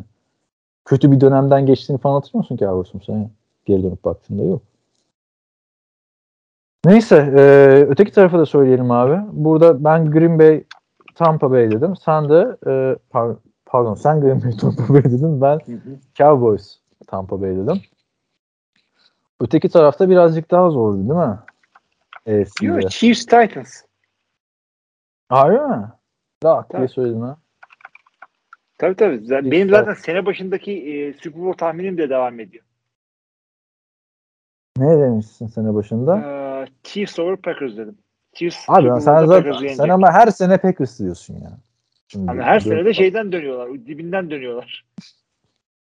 Kötü bir dönemden geçtiğini falan hatırlıyor musun Cowboys'un sen? Geri dönüp baktığında yok. Neyse e, öteki tarafa da söyleyelim abi. Burada ben Green Bay Tampa Bay dedim. Sen de e, par- pardon sen Green Bay Tampa Bay dedin. Ben Cowboys Tampa Bay dedim. Öteki tarafta birazcık daha zordu değil mi? AFC'de. Yok Chiefs Titans. Harbi mi? Lak diye Tabii. söyledin ha. Tabii tabii. Benim zaten sene başındaki e, Super Bowl tahminim de devam ediyor. Ne demişsin sene başında? Ee, Chiefs over Packers dedim. Chiefs Abi Super sen zaten sen ama her sene Packers diyorsun ya. Şimdi Ama her sene de şeyden dönüyorlar. Dibinden dönüyorlar.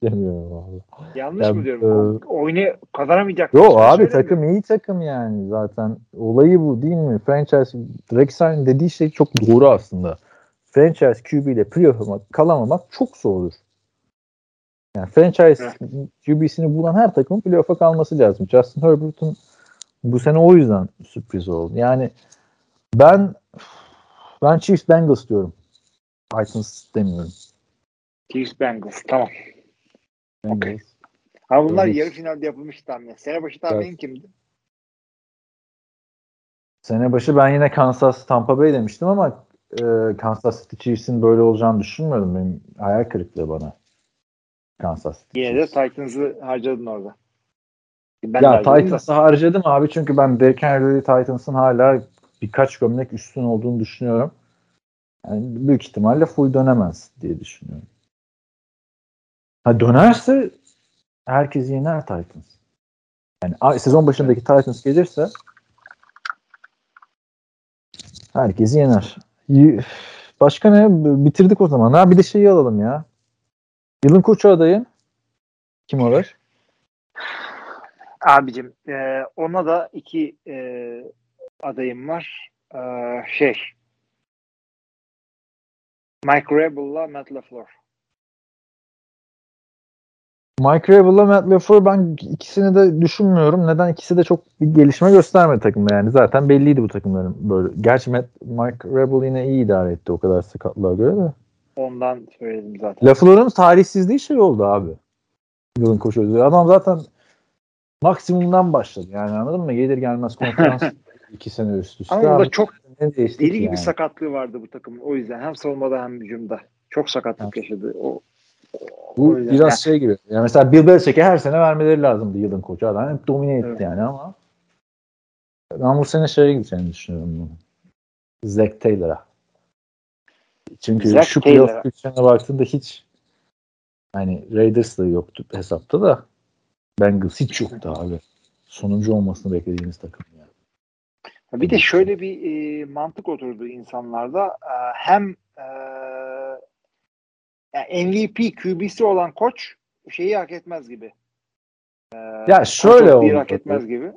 demiyorum valla. Yanlış Ya, mı diyorum? e, Oyunu kazanamayacak. Yo Hiçbir şey abi takım iyi takım yani zaten. Olayı bu değil mi? Franchise Rex'in dediği şey çok doğru aslında. Franchise QB ile playoff'a kalamamak çok zordur. Yani franchise QB'sini bulan her takımın playoff'a kalması lazım. Justin Herbert'ın bu sene o yüzden sürpriz oldu. Yani ben ben Chiefs Bengals diyorum. Titans demiyorum. Chiefs Bengals. Tamam. Bengals. Ha bunlar Evet. yarı finalde yapılmış tahmin. Sene başı tahminin kimdi? Sene başı ben yine Kansas Tampa Bay demiştim ama e, Kansas City Chiefs'in böyle olacağını düşünmüyordum. Benim hayal kırıklığı bana. Kansas City Yine de. Titans'ı harcadın orada. Ben Ya. Titans'ı harcadım abi çünkü ben Derrick Henry Titans'ın hala birkaç gömlek üstün olduğunu düşünüyorum. Yani büyük ihtimalle full dönemez diye düşünüyorum. Ha dönerse herkes yener Titans. Yani sezon başındaki Titans gelirse herkesi yener. Başka ne? Bitirdik o zaman. Ha bir de şeyi alalım ya. Yılın koçu adayın kim olur? Abicim e, ona da iki e, adayım var. E, şey Mike Rebel'la Matt LaFleur. Mike Rabel'la Matt LaFleur ben ikisini de düşünmüyorum. Neden? İkisi de çok bir gelişme göstermedi takımda yani. Zaten belliydi bu takımların böyle. Gerçi Matt, Mike Rabel yine iyi idare etti o kadar sakatlığa göre de. Ondan söyledim zaten. LaFleur'un tarihsizliği şey oldu abi. Yılın koşu ödülü. Adam zaten maksimumdan başladı. Yani anladın mı? Gelir gelmez konferans iki sene üst üste. Ama Abi, çok deli ki gibi yani? sakatlığı vardı bu takımın. O yüzden hem savunmada hem hücumda. Çok sakatlık yaşadı. O, Bu o biraz şey gibi. Yani mesela Bill Belichick'e her sene vermeleri lazımdı yılın koçu. Adam hep domine etti Evet. yani ama ben bu sene şeye gideceğini düşünüyorum. Zach Taylor'a. Çünkü Zach şu playoff güçlerine baktığında hiç hani Raiders da yoktu hesapta da Bengals hiç yoktu abi. Sonuncu olmasını beklediğimiz takım yani. Bir de şöyle bir e, mantık oturdu insanlarda. E, hem e, yani MVP QB'si olan koç şeyi hak etmez gibi. Ya şöyle oldu. hak etmez gibi.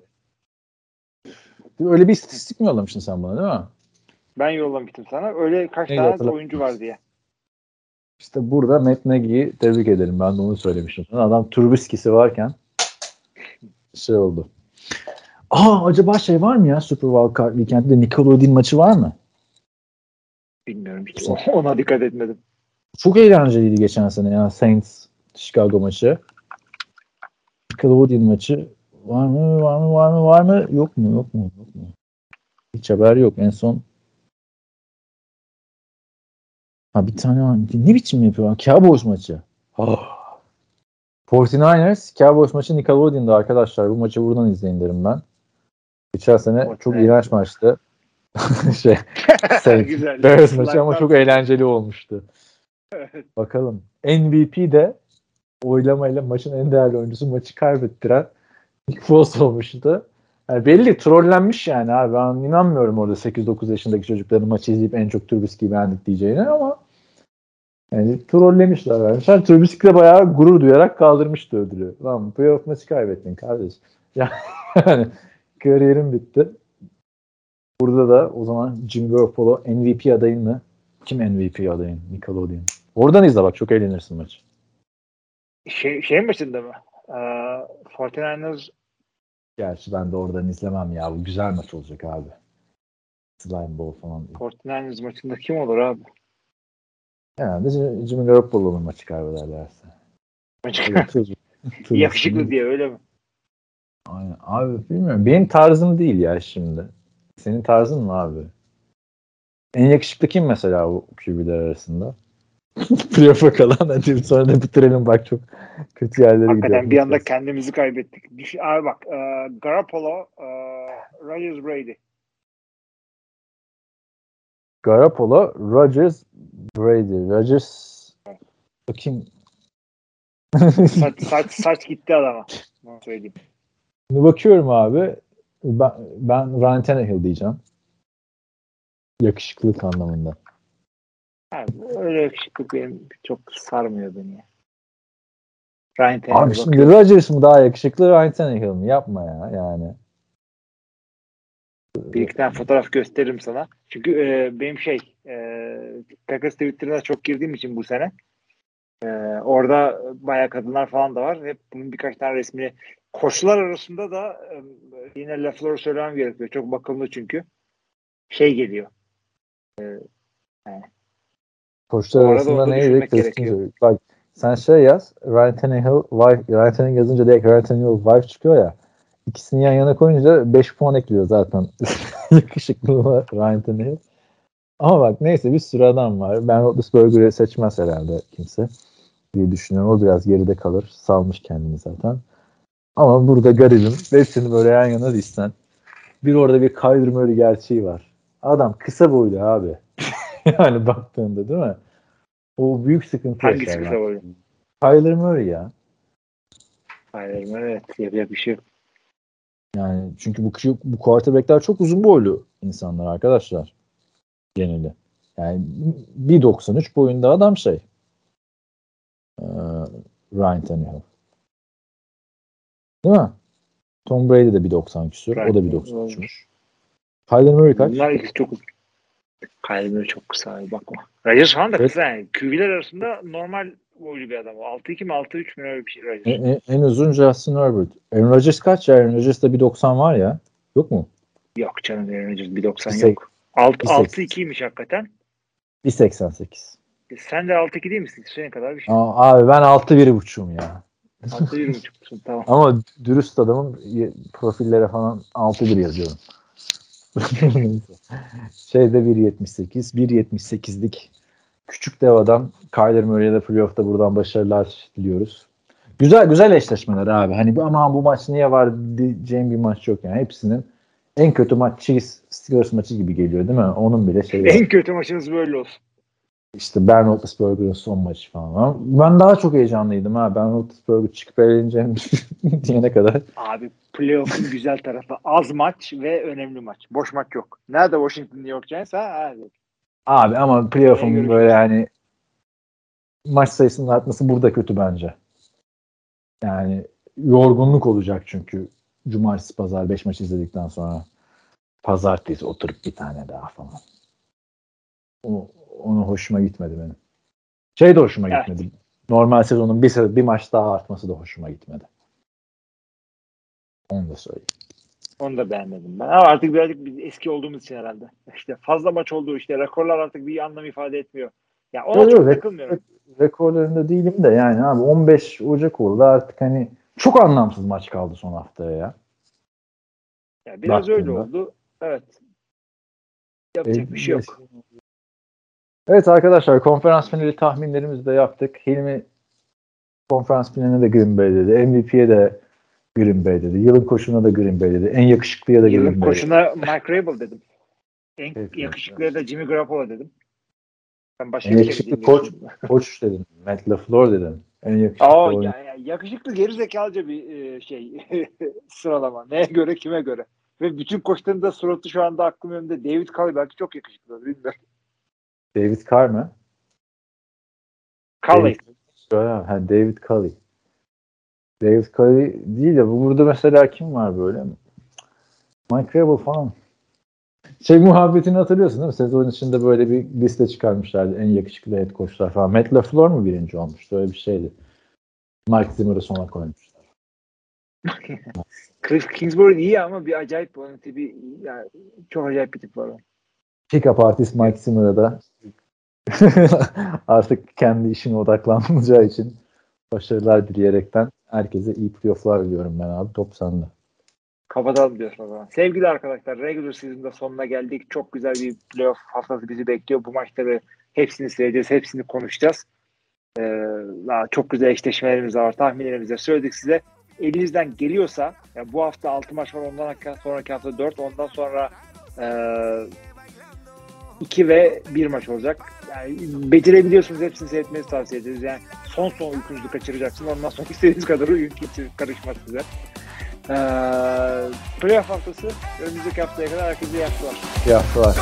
Öyle bir istatistik mi yollamıştın sen bana değil mi? Ben yollamıştım sana. Öyle kaç Neydi tane hatırlamıyorum. oyuncu var diye. İşte burada Matt Nagy'yi tebrik ederim. Ben de onu söylemiştim. sana. Adam Trubisky'si varken şey oldu. Aa acaba şey var mı ya Super Bowl Weekend'de Nickelodeon maçı var mı? Bilmiyorum hiç. Ona dikkat etmedim. Çok eğlenceliydi geçen sene ya Saints Chicago maçı. Nickelodeon maçı var mı var mı var mı var mı yok mu yok mu yok mu? Hiç haber yok. En son Ha bir tane var. Ne biçim yapıyor? Cowboys maçı. Oh. 49ers Cowboys maçı Nickelodeon'da arkadaşlar. Bu maçı buradan izleyin derim ben. Geçen sene Evet. çok iğrenç maçtı. şey, Güzel. Bears maçı ama çok eğlenceli olmuştu. Bakalım. MVP de oylamayla maçın en değerli oyuncusu maçı kaybettiren Nick Foles olmuştu. Yani belli trollenmiş yani abi. Ben inanmıyorum orada 8-9 yaşındaki çocukların maçı izleyip en çok Trubisky'yi beğendik diyeceğine ama yani trollemişler. vermişler. Trubisky de bayağı gurur duyarak kaldırmıştı ödülü. Lan playoff maçı kaybettin kardeş. Yani kariyerin bitti. Burada da o zaman Jimmy Garoppolo MVP adayın mı? Kim MVP adayın? Nickelodeon. Oradan izle bak çok eğlenirsin maç. Şey, şey maçında mı? Ee, 49ers Gerçi ben de oradan izlemem ya. Bu güzel maç olacak abi. Slime Ball falan. 49ers maçında kim olur abi? Herhalde Jimmy Garoppolo'nun maçı kaybederlerse. Yakışıklı diye öyle mi? Aynen. Abi bilmiyorum. Benim tarzım değil ya şimdi. Senin tarzın mı abi? En yakışıklı kim mesela bu QB'ler arasında? Playoff'a kalan hadi sonra da bitirelim bak çok kötü yerlere Hakikaten gidiyor. bir anda kendimizi kaybettik. Düş, abi bak e, Garoppolo, e, Rodgers Brady. Garoppolo, Rodgers, Brady. Rodgers bakayım. Saç, saç, saç gitti adama. Onu söyleyeyim. Şimdi bakıyorum abi. Ben, ben Ryan Tannehill diyeceğim. Yakışıklılık anlamında. Abi, öyle yakışıklı benim çok sarmıyor beni. ya. Ryan Tannehill Abi şimdi Rodgers mı daha yakışıklı Ryan Tannehill mi? Yapma ya yani. Bir iki tane fotoğraf gösteririm sana. Çünkü e, benim şey e, Packers Twitter'ına çok girdiğim için bu sene e, orada bayağı kadınlar falan da var. Hep bunun birkaç tane resmini koçlar arasında da e, yine lafları söylemem gerekiyor. Çok bakımlı çünkü. Şey geliyor. Koçlar Bu arada arasında neydi? Bak sen şey yaz. Ryan Tannehill, wife, Ryan Tannehill yazınca direkt Ryan Tannehill wife çıkıyor ya. İkisini yan yana koyunca 5 puan ekliyor zaten. Yakışıklılığa Ryan Tannehill. Ama bak neyse bir sürü adam var. Ben Roethlisberger'ı seçmez herhalde kimse diye düşünüyorum. O biraz geride kalır. Salmış kendini zaten. Ama burada garibim. Hepsini böyle yan yana dizsen. Bir orada bir Kyler Murray gerçeği var. Adam kısa boylu abi. yani baktığında değil mi? O büyük sıkıntı Hangisi yaşar kısa boylu? Kyler Murray ya. Hayır, evet. Yapacak bir şey yok. Yani çünkü bu bu quarterback'ler çok uzun boylu insanlar arkadaşlar. Geneli. Yani 1.93 boyunda adam şey. Ee, Ryan Tannehill. Değil mi? Tom Brady de 1.90 küsur. O da Ryan 1.93'müş. Kyler Murray kaç? Bunlar ikisi çok uzun. Kalbimi çok kısa bakma. Rodgers falan da Evet. kısa yani. QB'ler arasında normal boylu bir adam. 6-2 mi 6-3 mü öyle bir şey Rodgers. En, en- en uzun Justin Herbert. Aaron Rodgers kaç ya? Aaron Rodgers'da 1.90 var ya. Yok mu? Yok canım Aaron Rodgers 1.90 Bir sek- yok. Alt- bir sek- 6-2'ymiş hakikaten. 1.88. E, Sen de 6-2 değil misin? Senin kadar bir şey. Aa, abi ben 6-1.5'um ya. 6-1.5'sun tamam. Ama dürüst adamım profillere falan 6-1 yazıyorum. Şeyde 1.78, 1.78'lik küçük dev adam Kyler Murray'e de playoff'ta buradan başarılar diliyoruz. Güzel güzel eşleşmeler abi. Hani bu- ama bu maç niye var diyeceğim bir maç yok yani. Hepsinin en kötü maç Chiefs Steelers maçı gibi geliyor değil mi? Onun bile şey en kötü maçınız böyle olsun. İşte Ben Roethlisberger'ın son maçı falan. Ben daha çok heyecanlıydım ha. Ben Roethlisberger çıkıp eğleneceğim diyene kadar. Abi playoff'un güzel tarafı az maç ve önemli maç. Boş maç yok. Nerede Washington New York Giants ha? Hadi. Abi ama playoff'un böyle yani maç sayısının artması burada kötü bence. Yani yorgunluk olacak çünkü cumartesi pazar 5 maç izledikten sonra pazartesi oturup bir tane daha falan. O, onu hoşuma gitmedi benim. Şey de hoşuma Evet. gitmedi. Normal sezonun bir, bir maç daha artması da hoşuma gitmedi. Onu da söyleyeyim. Onu da beğenmedim ben. Ama artık birazcık biz eski olduğumuz için herhalde. İşte fazla maç oldu işte rekorlar artık bir anlam ifade etmiyor. Ya ona Yok, çok takılmıyorum. rekorlarında değilim de yani abi 15 Ocak oldu artık hani çok anlamsız maç kaldı son haftaya ya. Ya biraz öyle baktığında. oldu. Evet. Yapacak bir şey yok. Evet arkadaşlar konferans finali tahminlerimizi de yaptık. Hilmi konferans finaline de Green Bay dedi. MVP'ye de Green Bay dedi. Yılın koşuna da Green Bay dedi. En yakışıklıya da Green Yılın Bay koşuna Mike Rabel dedim. En Evet, yakışıklıya da Jimmy Garoppolo dedim. Ben başka En şey yakışıklı dedi. Koç dedim. Matt LaFleur dedim. En yakışıklı Aa, oyun- ya, ya, yakışıklı geri zekalıca bir e, şey sıralama. Neye göre kime göre. Ve bütün koçların da suratı şu anda aklım önünde. David Culley belki çok yakışıklı. Bilmiyorum. David Carr mı? Culley. David, ha, David Culley. David Culley değil de bu burada mesela kim var böyle? Mike Rabel falan. Şey muhabbetini hatırlıyorsun değil mi? Sezon içinde böyle bir liste çıkarmışlardı. En yakışıklı head coachlar falan. Matt LaFleur mu birinci olmuştu? Öyle bir şeydi. Mike Zimmer'ı sona koymuşlar. Cliff Kingsbury iyi ama bir acayip onun tipi yani çok acayip bir tip var. Pick-up artist Mike Zimmer'a da artık kendi işine odaklanacağı için başarılar dileyerekten herkese iyi playofflar diliyorum ben abi. Top sende. Kapatalım diyorsun o zaman. Sevgili arkadaşlar regular season'da sonuna geldik. Çok güzel bir playoff haftası bizi bekliyor. Bu maçları hepsini seyredeceğiz. Hepsini konuşacağız. Ee, çok güzel eşleşmelerimiz var. Tahminlerimizi söyledik size. Elinizden geliyorsa yani bu hafta 6 maç var. Ondan sonraki hafta 4. Ondan sonra e, 2 ve 1 maç olacak. Yani becerebiliyorsunuz. Hepsini seyretmenizi tavsiye ederiz. Yani son son uykunuzu kaçıracaksınız. Ondan sonra istediğiniz kadar uyuyun. Kimse karışmaz size. Ee, playoff haftası önümüzdeki haftaya kadar herkese iyi haftalar. İyi haftalar.